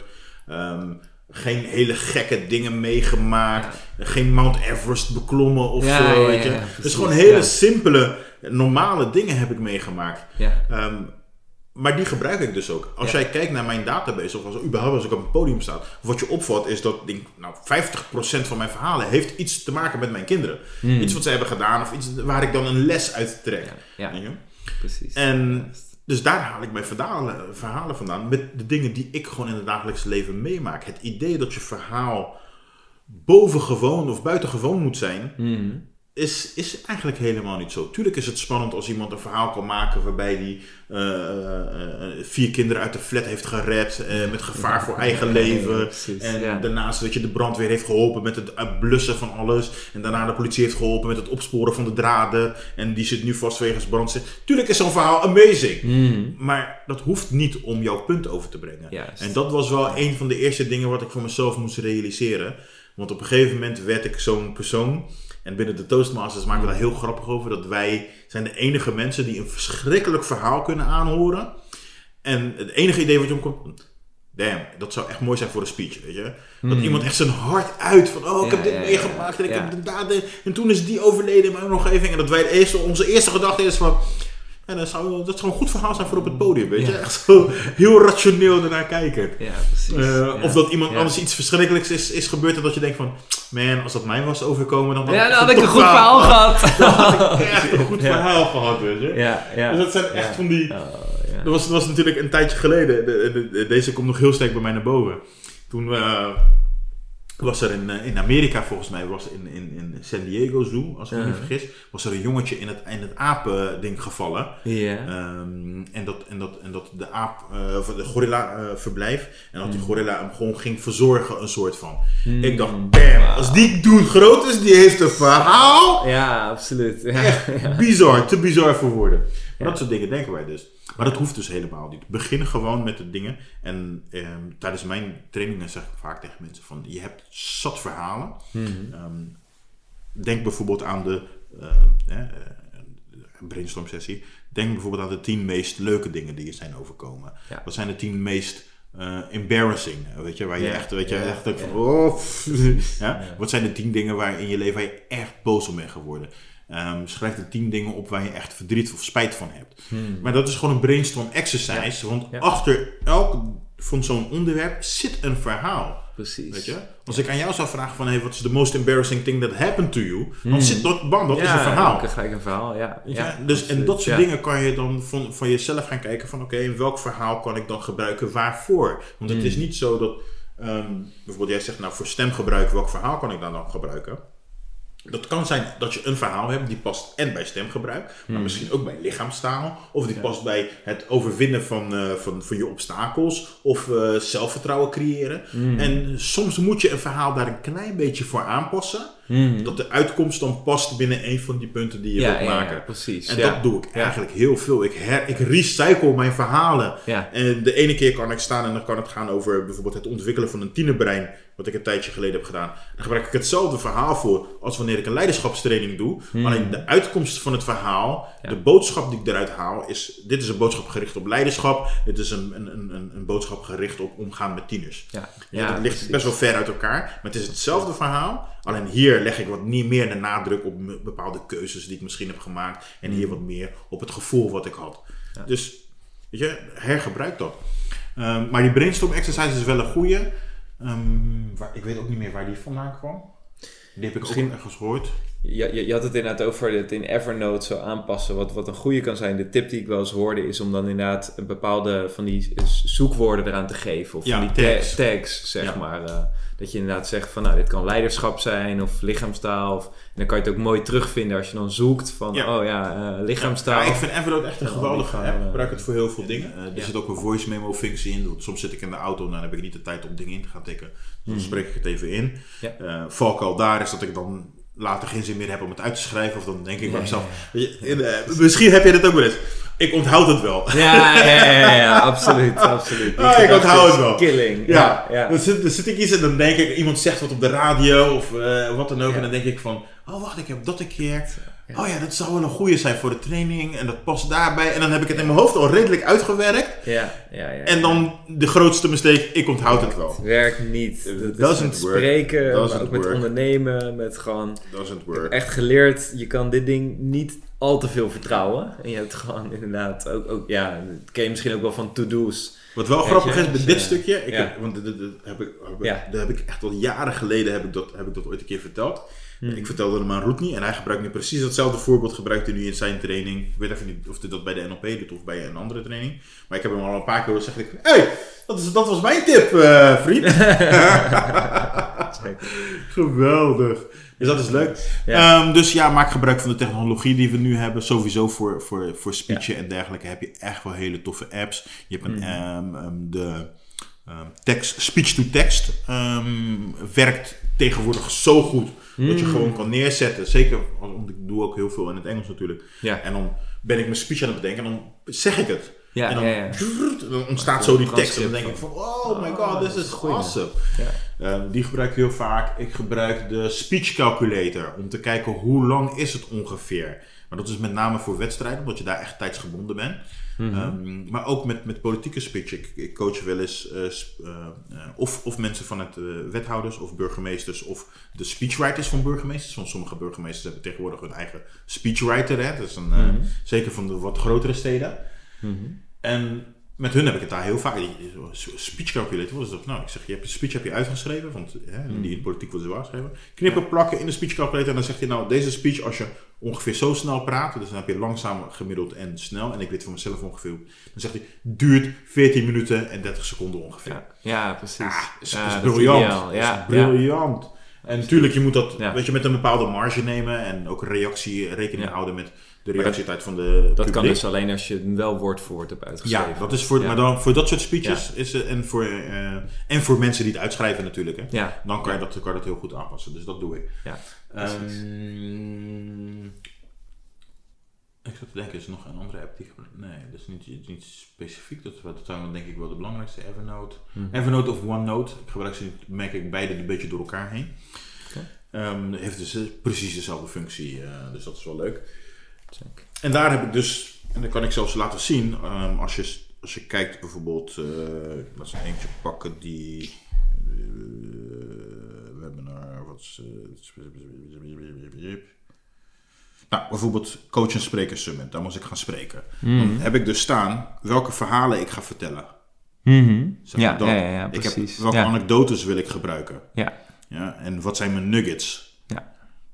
Ehm, geen hele gekke dingen meegemaakt. Geen Mount Everest beklommen of
Ja,
zo, weet je.
ja,
dus gewoon hele simpele, normale dingen heb ik meegemaakt.
Ja.
Maar die gebruik ik dus ook. Als
Ja.
jij kijkt naar mijn database, of als, überhaupt als ik op een podium sta, wat je opvalt is dat denk, nou, 50% van mijn verhalen heeft iets te maken met mijn kinderen.
Hmm.
Iets wat ze hebben gedaan of iets waar ik dan een les uit trek.
Ja, precies.
En dus daar haal ik mijn verhalen, verhalen vandaan. Met de dingen die ik gewoon in het dagelijks leven meemaak. Het idee dat je verhaal bovengewoon of buitengewoon moet zijn,
Mhm.
Is, is eigenlijk helemaal niet zo. Tuurlijk is het spannend als iemand een verhaal kan maken waarbij hij vier kinderen uit de flat heeft gered eh, met gevaar voor eigen leven.
Ja, precies,
en
ja.
daarnaast dat je de brandweer heeft geholpen met het eh, blussen van alles. En daarna de politie heeft geholpen met het opsporen van de draden. En die zit nu vast wegens brandstichting. Tuurlijk is zo'n verhaal amazing.
Mhm.
Maar dat hoeft niet om jouw punt over te brengen.
Juist.
En dat was wel een van de eerste dingen wat ik voor mezelf moest realiseren. Want op een gegeven moment werd ik zo'n persoon. En binnen de Toastmasters maken we daar heel grappig over. Dat wij zijn de enige mensen die een verschrikkelijk verhaal kunnen aanhoren. En het enige idee wat je omkomt... Damn, dat zou echt mooi zijn voor een speech, weet je. Dat iemand echt zijn hart uit van... Oh, ik
Hmm. Ja,
heb dit
ja, ja,
meegemaakt en ik heb dit daden... En toen is die overleden in mijn omgeving. En dat wij eerste, onze eerste gedachte is van... Ja, dat, zou, dat zou een goed verhaal zijn voor op het podium, weet je.
Ja.
Echt zo heel rationeel ernaar kijken.
Ja, precies.
Eh,
Ja.
Of dat iemand anders iets verschrikkelijks is, is gebeurd en dat je denkt van... Man, als dat mij was overkomen, dan had
Ja, dan had ik een goed verhaal gehad.
Dan had ik echt een goed verhaal gehad, weet je.
Ja, ja.
Dus dat zijn echt van die...
Oh, ja.
Dat was, dat was natuurlijk een tijdje geleden. De- de- de- deze komt nog heel sterk bij mij naar boven. Toen eh, was er in, eh, in Amerika, volgens mij, was in, in, in San Diego Zoo, als ik me niet vergis, was er een jongetje in het, in het apending gevallen.
Ja.
Ehm, en, dat, en, dat, en dat de aap, of de gorilla eh, verblijf. En dat die gorilla hem gewoon ging verzorgen, een soort van. Ik dacht, bam, als die dude groot is, die heeft een verhaal.
Ja, absoluut. Ja.
Echt bizar, te bizar voor woorden.
Ja.
Dat soort dingen denken wij dus. Maar dat hoeft dus helemaal niet. Begin gewoon met de dingen. En ehm, tijdens mijn trainingen zeg ik vaak tegen mensen van... Je hebt zat verhalen.
Mhm.
Ehm, denk bijvoorbeeld aan de eh, brainstorm sessie. Denk bijvoorbeeld aan de tien meest leuke dingen die je zijn overkomen.
Ja.
Wat zijn de tien meest eh, embarrassing? Weet je, waar je
Ja,
echt, weet je,
ja,
echt van... Oh? Wat zijn de tien dingen waar in je leven waar je echt boos om bent geworden? Ehm, schrijf de tien dingen op waar je echt verdriet of spijt van hebt. Maar dat is gewoon een brainstorm exercise. Want
Ja.
achter elk van zo'n onderwerp zit een verhaal.
Precies.
Weet je? Als ik aan jou zou vragen van, hey, what is the most embarrassing thing that happened to you? Dan zit dat, bam, dat is een verhaal.
ook gelijk een verhaal, ja. Ja
dus, en dat soort
ja.
dingen kan je dan van, van jezelf gaan kijken van, oké, in welk verhaal kan ik dan gebruiken, waarvoor? Want het
Hmm.
is niet zo dat, ehm, bijvoorbeeld jij zegt, nou, voor stemgebruik, welk verhaal kan ik dan dan gebruiken? Dat kan zijn dat je een verhaal hebt die past en bij stemgebruik, maar
Hmm.
misschien ook bij lichaamstaal. Of die past bij het overwinnen van, eh, van, van je obstakels of eh, zelfvertrouwen creëren.
Hmm.
En soms moet je een verhaal daar een klein beetje voor aanpassen.
Mhm.
Dat de uitkomst dan past binnen een van die punten die je
ja,
wilt maken.
ja, precies.
En dat doe ik eigenlijk heel veel. Ik, her, ik recycle mijn verhalen. En de ene keer kan ik staan en dan kan het gaan over bijvoorbeeld het ontwikkelen van een tienerbrein. Wat ik een tijdje geleden heb gedaan. Dan gebruik ik hetzelfde verhaal voor als wanneer ik een leiderschapstraining doe. Alleen de uitkomst van het verhaal,
Hmm. Ja.
de boodschap die ik eruit haal, is: dit is een boodschap gericht op leiderschap. Dit is een, een, een, een, boodschap gericht op omgaan met tieners.
Ja,
Ja, dat ligt
precies.
best wel ver uit elkaar. Maar het is hetzelfde verhaal. Alleen hier leg ik wat niet meer de nadruk op bepaalde keuzes die ik misschien heb gemaakt. En hier wat meer op het gevoel wat ik had. Dus, weet je, hergebruik dat. Ehm, maar die brainstorm exercise is wel een goeie. Waar, ik weet ook niet meer waar die vandaan kwam. Die heb ik
Misschien-
ook ergens gehoord.
Je, je, je had het inderdaad over het in Evernote zo aanpassen. Wat, wat een goede kan zijn. De tip die ik wel eens hoorde is om dan inderdaad een bepaalde van die zoekwoorden eraan te geven. Of
Ja,
van die
tags.
zeg
Ja.
maar. eh, dat je inderdaad zegt van nou dit kan leiderschap zijn of lichaamstaal. Of, en dan kan je het ook mooi terugvinden als je dan zoekt van
Ja.
oh ja, eh, lichaamstaal.
Ja, ik vind Evernote echt een geweldige app. Ik
eh,
gebruik het voor heel veel dingen. Er
ja.
zit ook een voice memo functie in. Want Soms zit ik in de auto en dan heb ik niet de tijd om dingen in te gaan tikken. Dus dan spreek ik het even in.
Mhm. Ja.
Valkuil daar is dat ik dan later geen zin meer heb om het uit te schrijven. Of dan denk ik bij mezelf, eh, misschien heb je dat ook wel eens. Ik onthoud het wel.
Ja, ja, ja, ja, absoluut, absoluut.
Ah, ik onthoud het wel.
Killing.
Ja,
Ja.
Dan, zit, dan zit ik iets en dan denk ik, iemand zegt wat op de radio of eh, wat dan ook. En dan denk ik van, oh wacht, ik heb dat een keer.
Ja.
Oh ja, dat zou wel een goede zijn voor de training. En dat past daarbij. En dan heb ik het in mijn hoofd al redelijk uitgewerkt.
Ja, ja, ja.
En dan de grootste mistake, ik onthoud het wel.
Het werkt niet. Dat is
doesn't
met
work.
spreken,
Doesn't
maar ook met
work.
ondernemen, met gewoon
Doesn't work.
echt geleerd. Je kan dit ding niet al te veel vertrouwen. En je hebt gewoon inderdaad ook, ook ja, dat ken je misschien ook wel van to-do's.
Wat wel grappig is bij
dus,
dit
eh,
stukje, ik
ja.
heb, want dat, dat- dat heb ik, heb dat heb ik echt al jaren geleden heb ik dat, heb ik dat ooit een keer verteld.
Hmm.
Ik vertelde hem aan Roetny en hij gebruikt nu precies hetzelfde voorbeeld gebruikt hij nu in zijn training. Ik weet even niet of hij dat bij de NLP doet of bij een andere training. Maar ik heb hem al een paar keer zeggen, hé, hey, dat, is- dat was mijn tip, eh, vriend. Geweldig. Dus dat is leuk.
Ja.
Ehm, dus ja, maak gebruik van de technologie die we nu hebben. Sowieso voor, voor, voor speechen en dergelijke heb je echt wel hele toffe apps. Je hebt een, ehm, ehm, de ehm, tekst, speech-to-text werkt tegenwoordig zo goed. Dat je gewoon kan neerzetten. Zeker, want ik doe ook heel veel in het Engels natuurlijk.
Ja.
En dan ben ik mijn speech aan het bedenken en dan zeg ik het.
Ja,
en dan,
ja, ja.
dan ontstaat zo die tekst. En dan denk ik van, oh my
Oh,
god, this
is goeie.
awesome. Ehm, die gebruik ik heel vaak. Ik gebruik de speech calculator om te kijken hoe lang is het ongeveer. Maar dat is met name voor wedstrijden, omdat je daar echt tijdsgebonden bent.
Mhm.
Ehm, maar ook met, met politieke speech. Ik, ik coach wel eens eh, eh, eh, of, of mensen van het wethouders of burgemeesters of de speechwriters van burgemeesters. Want sommige burgemeesters hebben tegenwoordig hun eigen speechwriter. Hè? Dat is een,
Mhm.
Zeker van de wat grotere steden.
Mhm.
En met hun heb ik het daar heel vaak. Speech calculator, wat is dat nou? Ik zeg, je hebt je speech heb je uitgeschreven, want hè, die in politiek wordt zo uitgeschreven. Knippen, plakken in de speech calculator en dan zegt hij nou, deze speech als je ongeveer zo snel praat, dus dan heb je langzaam, gemiddeld en snel, en ik weet van mezelf ongeveer, dan zegt hij, duurt 14 minuten en 30 seconden ongeveer.
Ja, ja, precies.
Ah, is,
Ja,
is
dat
briljant.
ideaal.
Is
Ja,
briljant. En natuurlijk, je moet dat weet je, met een bepaalde marge nemen en ook reactie rekening houden met de
dat-
reactietijd van de
Dat kan dus alleen als je wel woord voor woord hebt uitgeschreven.
Ja, dat is voor,
Ja.
maar dan voor dat soort speeches is en, voor, eh, en voor mensen die het uitschrijven natuurlijk. Hè.
Ja,
Dan kan je, dat, kan dat heel goed aanpassen. Dus dat doe ik.
ja.
Ehm, ik zat te denken, is er nog een andere app die? Nee, dat is niet, niet specifiek. Dat, dat zijn dan denk ik wel de belangrijkste. Evernote.
Mhm.
Evernote of OneNote. Ik gebruik ze, merk ik, beide een beetje door elkaar heen. Ehm, heeft dus precies dezelfde functie. eh, dus dat is wel leuk. En daar heb ik dus, en dat kan ik zelfs laten zien, ehm, als, je, als je kijkt bijvoorbeeld, eh laat eens eentje pakken die, eh, we hebben er, wat is, eh, nou, bijvoorbeeld Coach en Spreker Summit, daar moest ik gaan spreken. Dan heb ik dus staan welke verhalen ik ga vertellen. Zeg
Ja,
dat.
ja, ja, ja,
ik
precies.
heb, welke anekdotes wil ik gebruiken?
Ja,
Ja, en wat zijn mijn nuggets?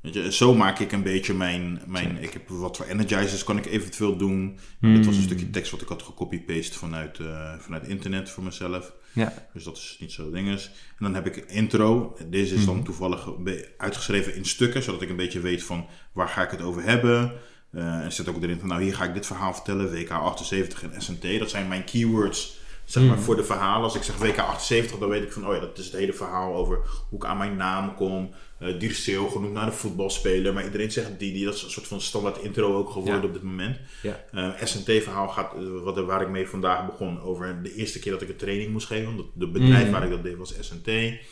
Weet je, zo maak ik een beetje mijn, mijn ik heb wat voor energizers kan ik eventueel doen. Dit was een stukje tekst wat ik had gecopy-paste vanuit, eh, vanuit internet voor mezelf.
ja.
Dus dat is niet zo dinges. En dan heb ik een intro. Deze is dan toevallig een be- uitgeschreven in stukken, zodat ik een beetje weet van waar ga ik het over hebben. Eh, en zet ook erin van nou hier ga ik dit verhaal vertellen, WK78 en SNT. Dat zijn mijn keywords zeg maar, voor de verhalen. Als ik zeg WK78, dan weet ik van oh ja, dat is het hele verhaal over hoe ik aan mijn naam kom. Uh, Dirceu genoemd naar de voetbalspeler. Maar iedereen zegt die, die dat is een soort van standaard intro ook geworden
Ja.
op dit moment.
Ja.
Uh, SNT-verhaal gaat, uh, wat, waar ik mee vandaag begon, over de eerste keer dat ik een training moest geven. Want de bedrijf
Mm.
waar ik dat deed was SNT.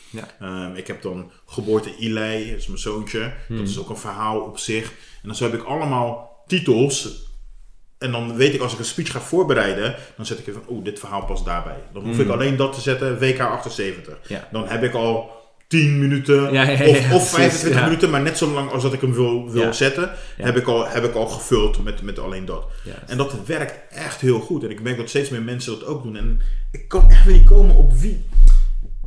Ja.
Um, ik heb dan geboorte Eli, dat is mijn zoontje.
Mm.
Dat is ook een verhaal op zich. En dan zo heb ik allemaal titels. En dan weet ik als ik een speech ga voorbereiden, dan zet ik even van, oeh, dit verhaal past daarbij. Dan hoef ik
Mm.
alleen dat te zetten, WK78.
Ja.
Dan heb ik al 10 minuten
Ja, ja, ja,
of, of
precies,
25
ja.
minuten, maar net zo lang als dat ik hem wil, wil zetten, heb, ik al, heb ik al gevuld met, met alleen dat. En dat werkt echt heel goed. En ik merk dat steeds meer mensen dat ook doen. En ik kan echt niet komen op wie.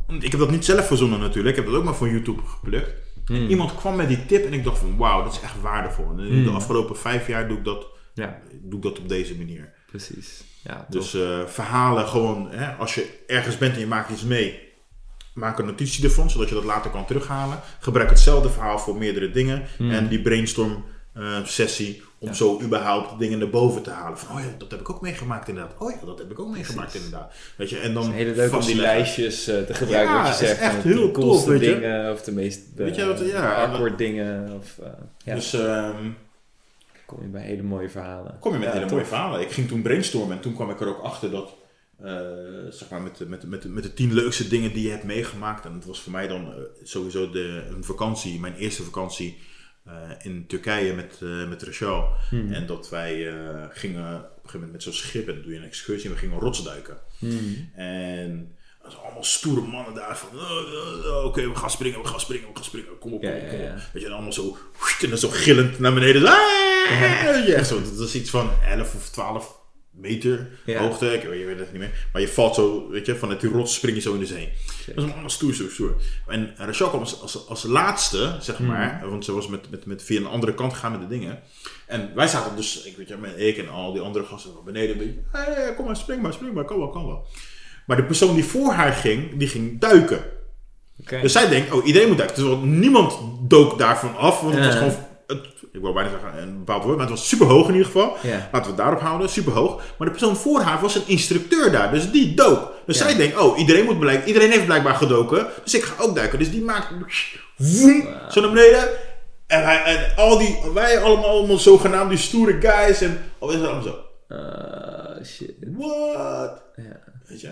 Want Ik heb dat niet zelf verzonnen natuurlijk. Ik heb dat ook maar van YouTube geplukt.
Hmm.
En iemand kwam met die tip en ik dacht van wauw, dat is echt waardevol. En de
Hmm.
afgelopen vijf jaar doe ik dat,
Ja,
doe ik dat op deze manier.
precies. Ja,
Dus eh, verhalen gewoon, hè, als je ergens bent en je maakt iets mee, maak een notitie ervan, zodat je dat later kan terughalen. Gebruik hetzelfde verhaal voor meerdere dingen. En die brainstorm eh, sessie om
Ja.
zo überhaupt dingen naar boven te halen. Van, oh ja, dat heb ik ook meegemaakt inderdaad. Oh ja, dat heb ik ook meegemaakt
Precies.
inderdaad. Weet je, en dan
het is heel leuk om die lijstjes eh, te gebruiken.
Ja,
wat je
is
zegt,
echt
van
heel
de coolste
je.
dingen of de meest uh,
Weet je wat, ja,
awkward dingen. Of, ja,
Dus ehm,
kom je bij hele mooie verhalen.
kom je met
Ja,
hele
tof.
mooie verhalen. Ik ging toen brainstormen en toen kwam ik er ook achter dat, eh, zeg maar, met de, met, de- met, de- met de tien leukste dingen die je hebt meegemaakt. En dat was voor mij dan eh, sowieso de, een vakantie, mijn eerste vakantie eh, in Turkije met, eh met Rachel.
Hmm.
En dat wij eh, gingen op een gegeven moment met zo'n schip, en dan doe je een excursie, en we gingen rotsduiken.
Hmm.
En dat was allemaal stoere mannen daar van, "Oh, oh, oh, oké, we gaan springen, we gaan springen, we gaan springen, kom op, kom op, kom op.
ja.
Weet je, en allemaal zo, en dan zo gillend naar beneden. Ah! Weet je, echt zo, dat is iets van 11 of 12 meter
Ja.
hoogte, ik weet, je weet het niet meer. Maar je valt zo, weet je, vanuit die rots spring je zo in de zee. Dat is allemaal stoer, stoer, stoer. En Rachel kwam als, als, als laatste, zeg
Hmm.
maar, want ze was met, met, met via een andere kant gegaan met de dingen. En wij zaten dus, ik weet je, ik en al die andere gasten naar beneden. Een beetje, hey, kom maar, spring maar, spring maar, kom wel, kom wel. Maar de persoon die voor haar ging, die ging duiken. Dus zij denkt, oh, iedereen moet duiken. Terwijl niemand dook daarvan af, want het was gewoon, het, ik wou bijna zeggen een bepaald woord, maar het was super hoog in ieder geval. Laten we het daarop houden, super hoog. Maar de persoon voor haar was een instructeur daar, dus die dook. Dus zij denkt, oh, iedereen, moet blijk, iedereen heeft blijkbaar gedoken, dus ik ga ook duiken. Dus die maakt woem, zo naar beneden. En, wij, en al die, wij allemaal, allemaal zogenaamd die stoere guys en al is het allemaal zo.
Ah, shit.
What?
Ja.
Weet je?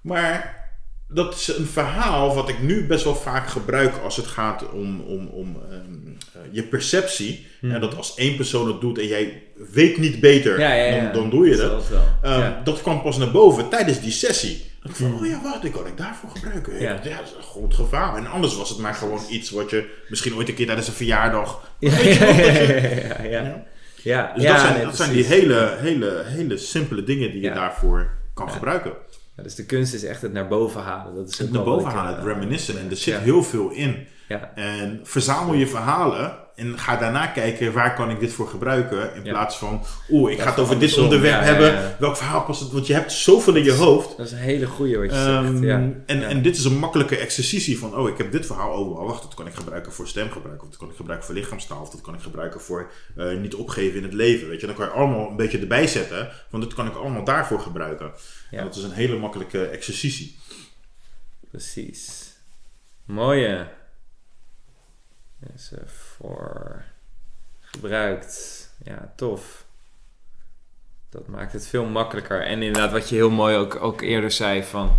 Maar dat is een verhaal wat ik nu best wel vaak gebruik als het gaat om, om, om ehm, eh, je perceptie. En dat als één persoon het doet en jij weet niet beter,
Hmm. Ja, ja, ja.
Dan, dan doe je
Dat
dat. Ehm. Dat kwam pas naar boven tijdens die sessie. Ik van, oh ja, wacht, die kan ik daarvoor gebruiken.
Hmm. Ja.
Ja. dat is een goed gevaar. En anders was het maar gewoon iets wat je misschien ooit een keer tijdens een verjaardag...
Ja, ja, ja,
Dus dat zijn,
nee,
dat zijn die hele, hele, hele simpele dingen die je daarvoor kan gebruiken.
Ja, dus de kunst is echt het naar boven halen. Dat is
Het naar boven halen,
eh,
het reminiscen. En er zit heel veel in. En verzamel je verhalen en ga daarna kijken waar kan ik dit voor gebruiken. In
Ja.
plaats van, oeh, ik ga het over dit onderwerp
ja,
hebben.
ja.
Welk verhaal past het? Want je hebt zoveel in je hoofd.
dat is een hele goeie wat je
Ehm,
zegt. Ja.
en, en dit is een makkelijke exercitie van, oh, ik heb dit verhaal. Oh, wacht, dat kan ik gebruiken voor stemgebruik. Of dat kan ik gebruiken voor lichaamstaal. Of dat kan ik gebruiken voor eh, niet opgeven in het leven. Weet je, dan kan je allemaal een beetje erbij zetten. Want dat kan ik allemaal daarvoor gebruiken. En dat is een hele makkelijke exercitie.
Precies. Mooie. Is voor gebruikt. Ja, tof. Dat maakt het veel makkelijker. En inderdaad, wat je heel mooi ook, ook eerder zei van...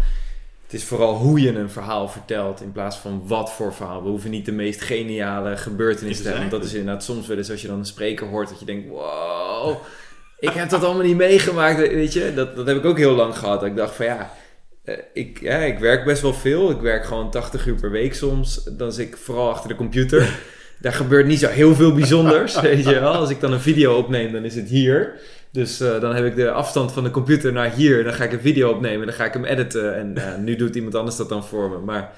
Het is vooral hoe je een verhaal vertelt in plaats van wat voor verhaal. We hoeven niet de meest geniale gebeurtenissen te hebben. Want dat is inderdaad soms wel eens als je dan een spreker hoort dat je denkt... Wow, ik heb dat allemaal niet meegemaakt. Weet je, dat, dat heb ik ook heel lang gehad. Dat ik dacht van ja, eh, ik, ja, ik werk best wel veel. Ik werk gewoon 80 uur per week soms. Dan zit ik vooral achter de computer. Daar gebeurt niet zo heel veel bijzonders, weet je wel. Als ik dan een video opneem, dan is het hier. Dus eh, dan heb ik de afstand van de computer naar hier. Dan ga ik een video opnemen, dan ga ik hem editen. En eh, nu doet iemand anders dat dan voor me. Maar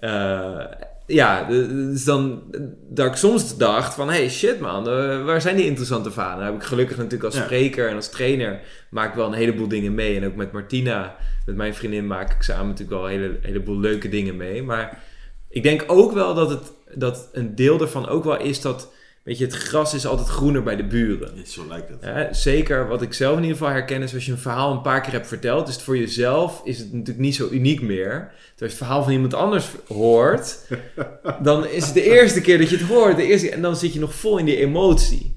eh, ja, dus dan dat ik soms dacht van... Hey, shit man, eh, waar zijn die interessante verhalen? Dan heb ik gelukkig natuurlijk als spreker en als trainer... maak ik wel een heleboel dingen mee. En ook met Martina, met mijn vriendin, maak ik samen natuurlijk wel een hele, heleboel leuke dingen mee. Maar ik denk ook wel dat, het, dat een deel daarvan ook wel is dat... Weet je, het gras is altijd groener bij de buren.
Zo lijkt het.
Zeker wat ik zelf in ieder geval herken is als je een verhaal een paar keer hebt verteld, het voor jezelf is het natuurlijk niet zo uniek meer. Terwijl als je het verhaal van iemand anders hoort, dan is het de eerste keer dat je het hoort, de eerste, en dan zit je nog vol in die emotie.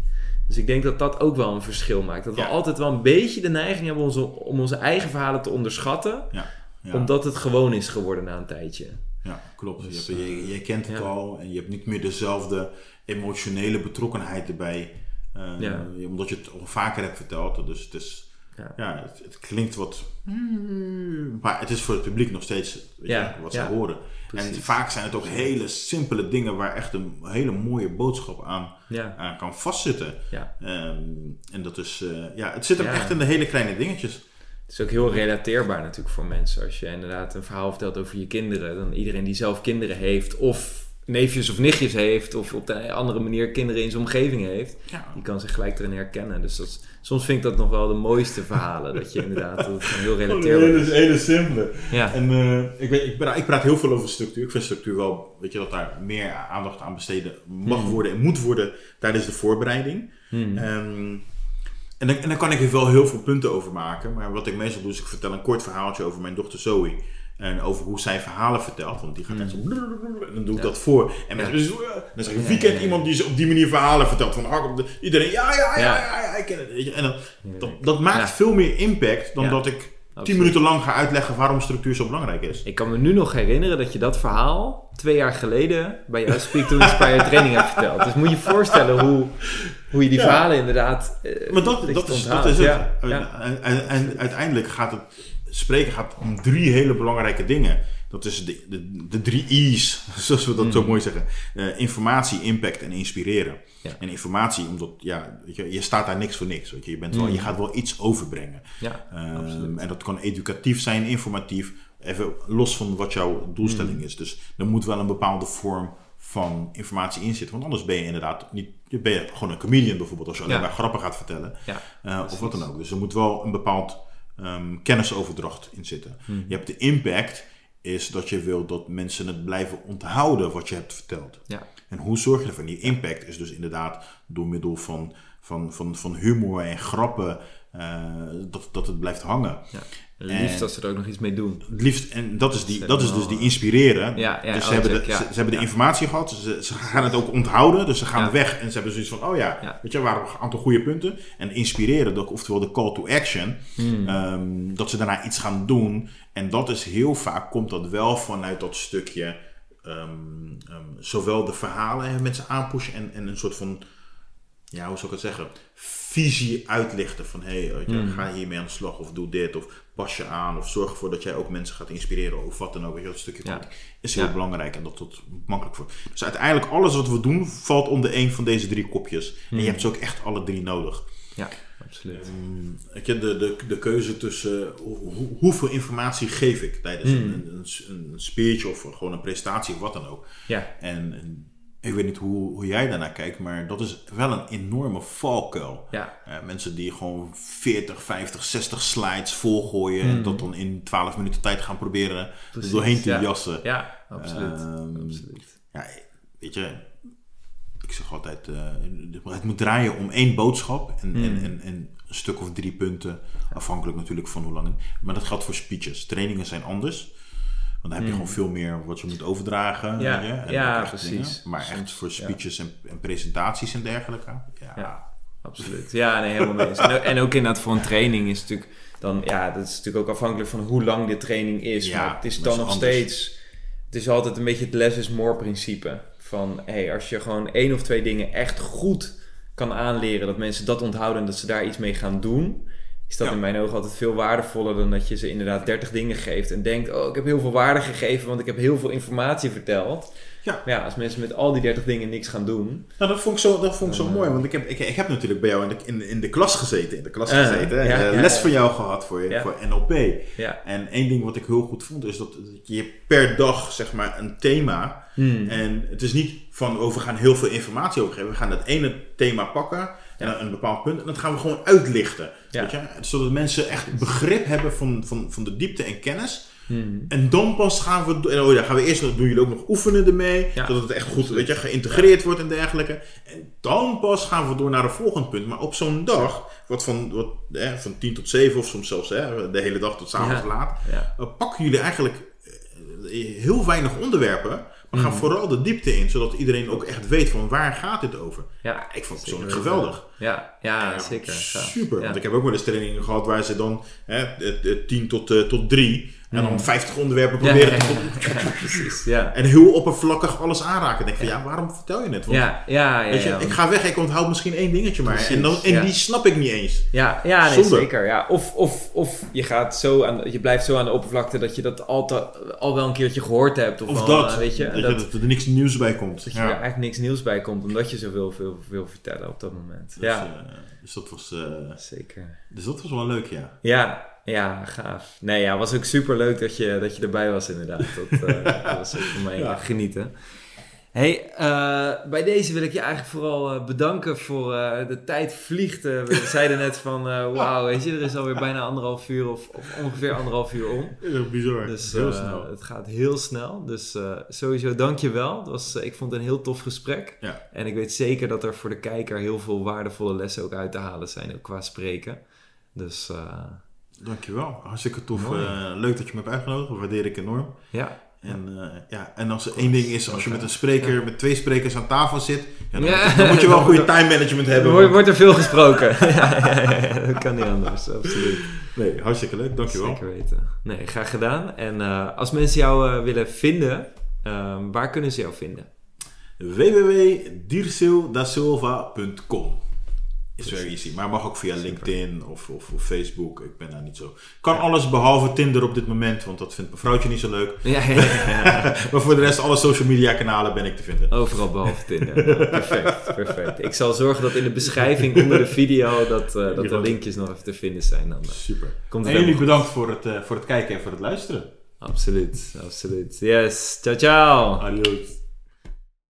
Dus ik denk dat dat ook wel een verschil maakt. Dat we
Ja.
altijd wel een beetje de neiging hebben onze, om onze eigen verhalen te onderschatten,
Ja. Ja.
omdat het gewoon is geworden na een tijdje.
Ja, klopt.
Dus,
je, hebt, je, je kent het al en je hebt niet meer dezelfde emotionele betrokkenheid erbij. eh. Omdat je het al vaker hebt verteld. Dus het, is,
Ja.
het, het klinkt wat. Maar het is voor het publiek nog steeds weet je, wat ze horen.
Precies.
En vaak zijn het ook hele simpele dingen waar echt een hele mooie boodschap aan,
Ja,
aan kan vastzitten.
ja.
Ehm, en dat is, eh, ja, het zit hem
Ja.
echt in de hele kleine dingetjes.
Het is ook heel relateerbaar natuurlijk voor mensen. Als je inderdaad een verhaal vertelt over je kinderen, dan iedereen die zelf kinderen heeft, of neefjes of nichtjes heeft, of op de andere manier kinderen in zijn omgeving heeft,
Ja.
die kan zich gelijk erin herkennen. Dus dat is- soms vind ik dat nog wel de mooiste verhalen. dat je inderdaad dat het heel relateerbaar is.
hele simpele.
Ja,
En eh, ik, weet, ik, ben, ik praat heel veel over structuur. Ik vind structuur wel, weet je, dat daar meer aandacht aan besteden mag
Hmm.
worden en moet worden tijdens de voorbereiding.
Hmm.
Ehm, en, dan, en dan kan ik er wel heel veel punten over maken. Maar wat ik meestal doe, is ik vertel een kort verhaaltje over mijn dochter Zoe. En over hoe zij verhalen vertelt. Want die gaat net zo... En dan doe ik dat voor. En mensen dus, dan zeg ik, wie kent iemand die ze op die manier verhalen vertelt? Van, ah, iedereen, ja, ja, ja,
Ja.
ik ken het. En dan, dat, dat maakt veel meer impact dan dat ik tien
Absoluut.
minuten lang ga uitleggen waarom structuur zo belangrijk is.
Ik kan me nu nog herinneren dat je dat verhaal, twee jaar geleden bij jouw Speak to Inspire training heb verteld. Dus moet je je voorstellen hoe, hoe je die
Ja.
verhalen inderdaad. eh,
Maar dat, dat, is, dat is het.
Ja.
en, en uiteindelijk gaat het spreken gaat om drie hele belangrijke dingen. Dat is de, de, de drie I's, zoals we dat zo mooi zeggen. Eh, informatie, impact en inspireren.
Ja.
En informatie, omdat ja, weet je, je staat daar niks voor niks. Weet je. Je, bent wel, je gaat wel iets overbrengen.
Ja,
Ehm, en dat kan educatief zijn, informatief, even los van wat jouw doelstelling
Mm.
is. Dus er moet wel een bepaalde vorm van informatie in zitten. Want anders ben je inderdaad niet, je ben je gewoon een comedian bijvoorbeeld, als je alleen
Ja.
maar grappen gaat vertellen.
Ja,
Eh, of wat dan ook. Dus er moet wel een bepaald ehm, kennisoverdracht in zitten.
Mhm.
Je hebt de impact, is dat je wil dat mensen het blijven onthouden wat je hebt verteld.
ja.
En hoe zorg je ervoor? Die impact is dus inderdaad door middel van, van, van, van humor en grappen dat, dat het blijft hangen.
ja. Liefst
En-
als ze er ook nog iets mee doen.
Het liefst, en dat is, die,
Ze
dat is
hebben
dus die
wel-
inspireren.
Ja, ja,
dus ze
oh,
hebben,
check,
de,
ja.
ze, ze hebben de informatie gehad, ze, ze gaan het ook onthouden, dus ze gaan weg en ze hebben zoiets van, oh ja, weet je, waren een aantal goede punten. En inspireren, dat, oftewel de call to action,
Hmm.
ehm, dat ze daarna iets gaan doen. En dat is heel vaak, komt dat wel vanuit dat stukje, ehm, ehm, zowel de verhalen en mensen aanpushen en, en een soort van, ja, hoe zou ik het zeggen, visie uitlichten van, hé, hey,
Hmm.
ga hiermee aan de slag of doe dit of pas je aan of zorg ervoor dat jij ook mensen gaat inspireren of wat dan ook. Weet je, dat stukje
Ja.
is heel
Ja.
belangrijk en dat dat makkelijk voor. Dus uiteindelijk alles wat we doen valt onder één van deze drie kopjes. En je hebt ze ook echt alle drie nodig.
Ja, absoluut.
Mm, Ik heb de, de, de keuze tussen hoe- hoe- hoeveel informatie geef ik tijdens een, een, een, een speech of gewoon een presentatie of wat dan ook.
Ja,
En, en ik weet niet hoe, hoe jij daarnaar kijkt, maar dat is wel een enorme valkuil.
ja,
Eh, mensen die gewoon 40, 50, 60 slides volgooien en dat dan in 12 minuten tijd gaan proberen er
Precies,
doorheen te
ja.
jassen.
ja, absoluut.
Ehm,
absoluut.
Ja, weet je, ik zeg altijd, eh, het moet draaien om één boodschap en,
Hmm.
en, en, en een stuk of drie punten, afhankelijk natuurlijk van hoe lang. Maar dat geldt voor speeches. Trainingen zijn anders. Want dan heb je gewoon veel meer wat je moet overdragen.
Hmm. Ja,
je, en
ja, precies.
dingen. Maar
Soms,
echt voor
ja.
speeches en, en presentaties en dergelijke. Ja,
Ja. Absoluut. Ja, nee, helemaal mee eens. En, en ook inderdaad voor een training is natuurlijk dan, ja, dat is natuurlijk ook afhankelijk van hoe lang de training is.
Ja,
maar het is dan nog
anders.
steeds, het is altijd een beetje het less is more principe. Van, hey, als je gewoon één of twee dingen echt goed kan aanleren, dat mensen dat onthouden en dat ze daar iets mee gaan doen, is dat
Ja.
in mijn ogen altijd veel waardevoller dan dat je ze inderdaad 30 dingen geeft en denkt, oh, ik heb heel veel waarde gegeven, want ik heb heel veel informatie verteld.
Ja.
Maar ja, als mensen met al die 30 dingen niks gaan doen,
Nou, dat vond ik zo, dat vond ik zo mooi,
eh,
want ik heb, ik, ik heb natuurlijk bij jou in de, in, in de klas gezeten, in de klas
Ah,
gezeten,
ja,
eh, les van jou gehad voor, je, voor NLP.
ja.
En één ding wat ik heel goed vond, is dat je per dag zeg maar een thema.
Hmm.
En het is niet van, oh, we gaan heel veel informatie overgeven. We gaan dat ene thema pakken en dan een bepaald punt. En dat gaan we gewoon uitlichten. Weet je? Zodat mensen echt begrip hebben van, van, van de diepte en kennis.
Hmm.
En dan pas gaan we, en oh ja, gaan we eerst, doen jullie ook nog oefenen ermee,
Ja.
zodat het echt goed weet je, geïntegreerd wordt en dergelijke. En dan pas gaan we door naar een volgend punt. Maar op zo'n dag, wat van, wat, hè, van 10 tot 7 of soms zelfs hè, de hele dag tot s'avonds
Ja.
laat,
Ja.
uh, pakken jullie eigenlijk eh, heel weinig onderwerpen, maar gaan
Mhm.
vooral de diepte in, zodat iedereen ook echt weet van waar gaat dit over.
Ja,
Ik vond het persoonlijk geweldig.
Ja, ja,
Ja,
zeker.
Super, want ik heb ook wel eens trainingen gehad waar ze dan hè, het 10 tot, eh, tot 3 en dan 50 onderwerpen
Mhm. Ja,
proberen
ja,
te
ja, ja, precies. Ja,
En heel oppervlakkig alles aanraken. Denk van ja, waarom vertel je het? Want,
ja, ja, ja.
weet je, ik ga weg, ik onthoud misschien één dingetje maar.
Precies,
en dan, en die snap ik niet eens.
Ja, ja nee, zeker. Ja. Of, of, of je, gaat zo aan, je blijft zo aan de oppervlakte dat je dat al, te- al wel een keertje gehoord hebt. Of,
dat,
eh, weet je,
dat, er niks nieuws bij komt.
dat je er eigenlijk niks nieuws bij komt, omdat je zoveel veel wil vertellen op dat moment.
Dus,
ja,
eh, dus, dat was, eh,
zeker.
dus dat was wel leuk, ja.
Ja, ja, gaaf. Nee, ja, was ook super leuk dat je, dat je erbij was inderdaad. Dat, eh, dat was ook voor mij
Ja.
genieten. Hey, eh, bij deze wil ik je eigenlijk vooral eh, bedanken voor de tijd vliegt. we zeiden net van, wauw, weet je, er is alweer bijna anderhalf uur of, of ongeveer anderhalf uur om.
Bizar.
Dus
heel snel.
het gaat heel snel. Dus sowieso dank je wel. Was, ik vond het een heel tof gesprek.
Ja.
En ik weet zeker dat er voor de kijker heel veel waardevolle lessen ook uit te halen zijn, ook qua spreken. Dus
Dankjewel. Hartstikke tof. Eh, leuk dat je me hebt uitgenodigd. Dat waardeer ik enorm.
ja.
En, eh, ja, en als er één ding is, als je met een spreker, met twee sprekers aan tafel zit, ja, dan,
Ja.
moet je- dan moet je wel goede time management hebben.
wordt, wordt er veel gesproken. ja, dat kan niet anders, absoluut.
Nee, hartstikke leuk. Dankjewel.
Zeker weten. Nee, graag gedaan. En eh, als mensen jou willen vinden, Ehm, waar kunnen ze jou vinden?
www.dircildasilva.com is very easy. Maar mag ook via LinkedIn of, of, of Facebook. Ik ben daar niet zo. Kan alles behalve Tinder op dit moment, want dat vindt mijn vrouwtje niet zo leuk.
Ja,
maar voor de rest, alle social media kanalen ben ik te vinden.
Overal behalve Tinder. Perfect, perfect. Ik zal zorgen dat in de beschrijving onder de video dat, eh, dat de linkjes nog even te vinden zijn. Dan, eh,
Super.
komt
En jullie bedankt voor het, eh, voor het kijken en voor het luisteren.
Absoluut, absoluut. Yes, ciao ciao.
Adios.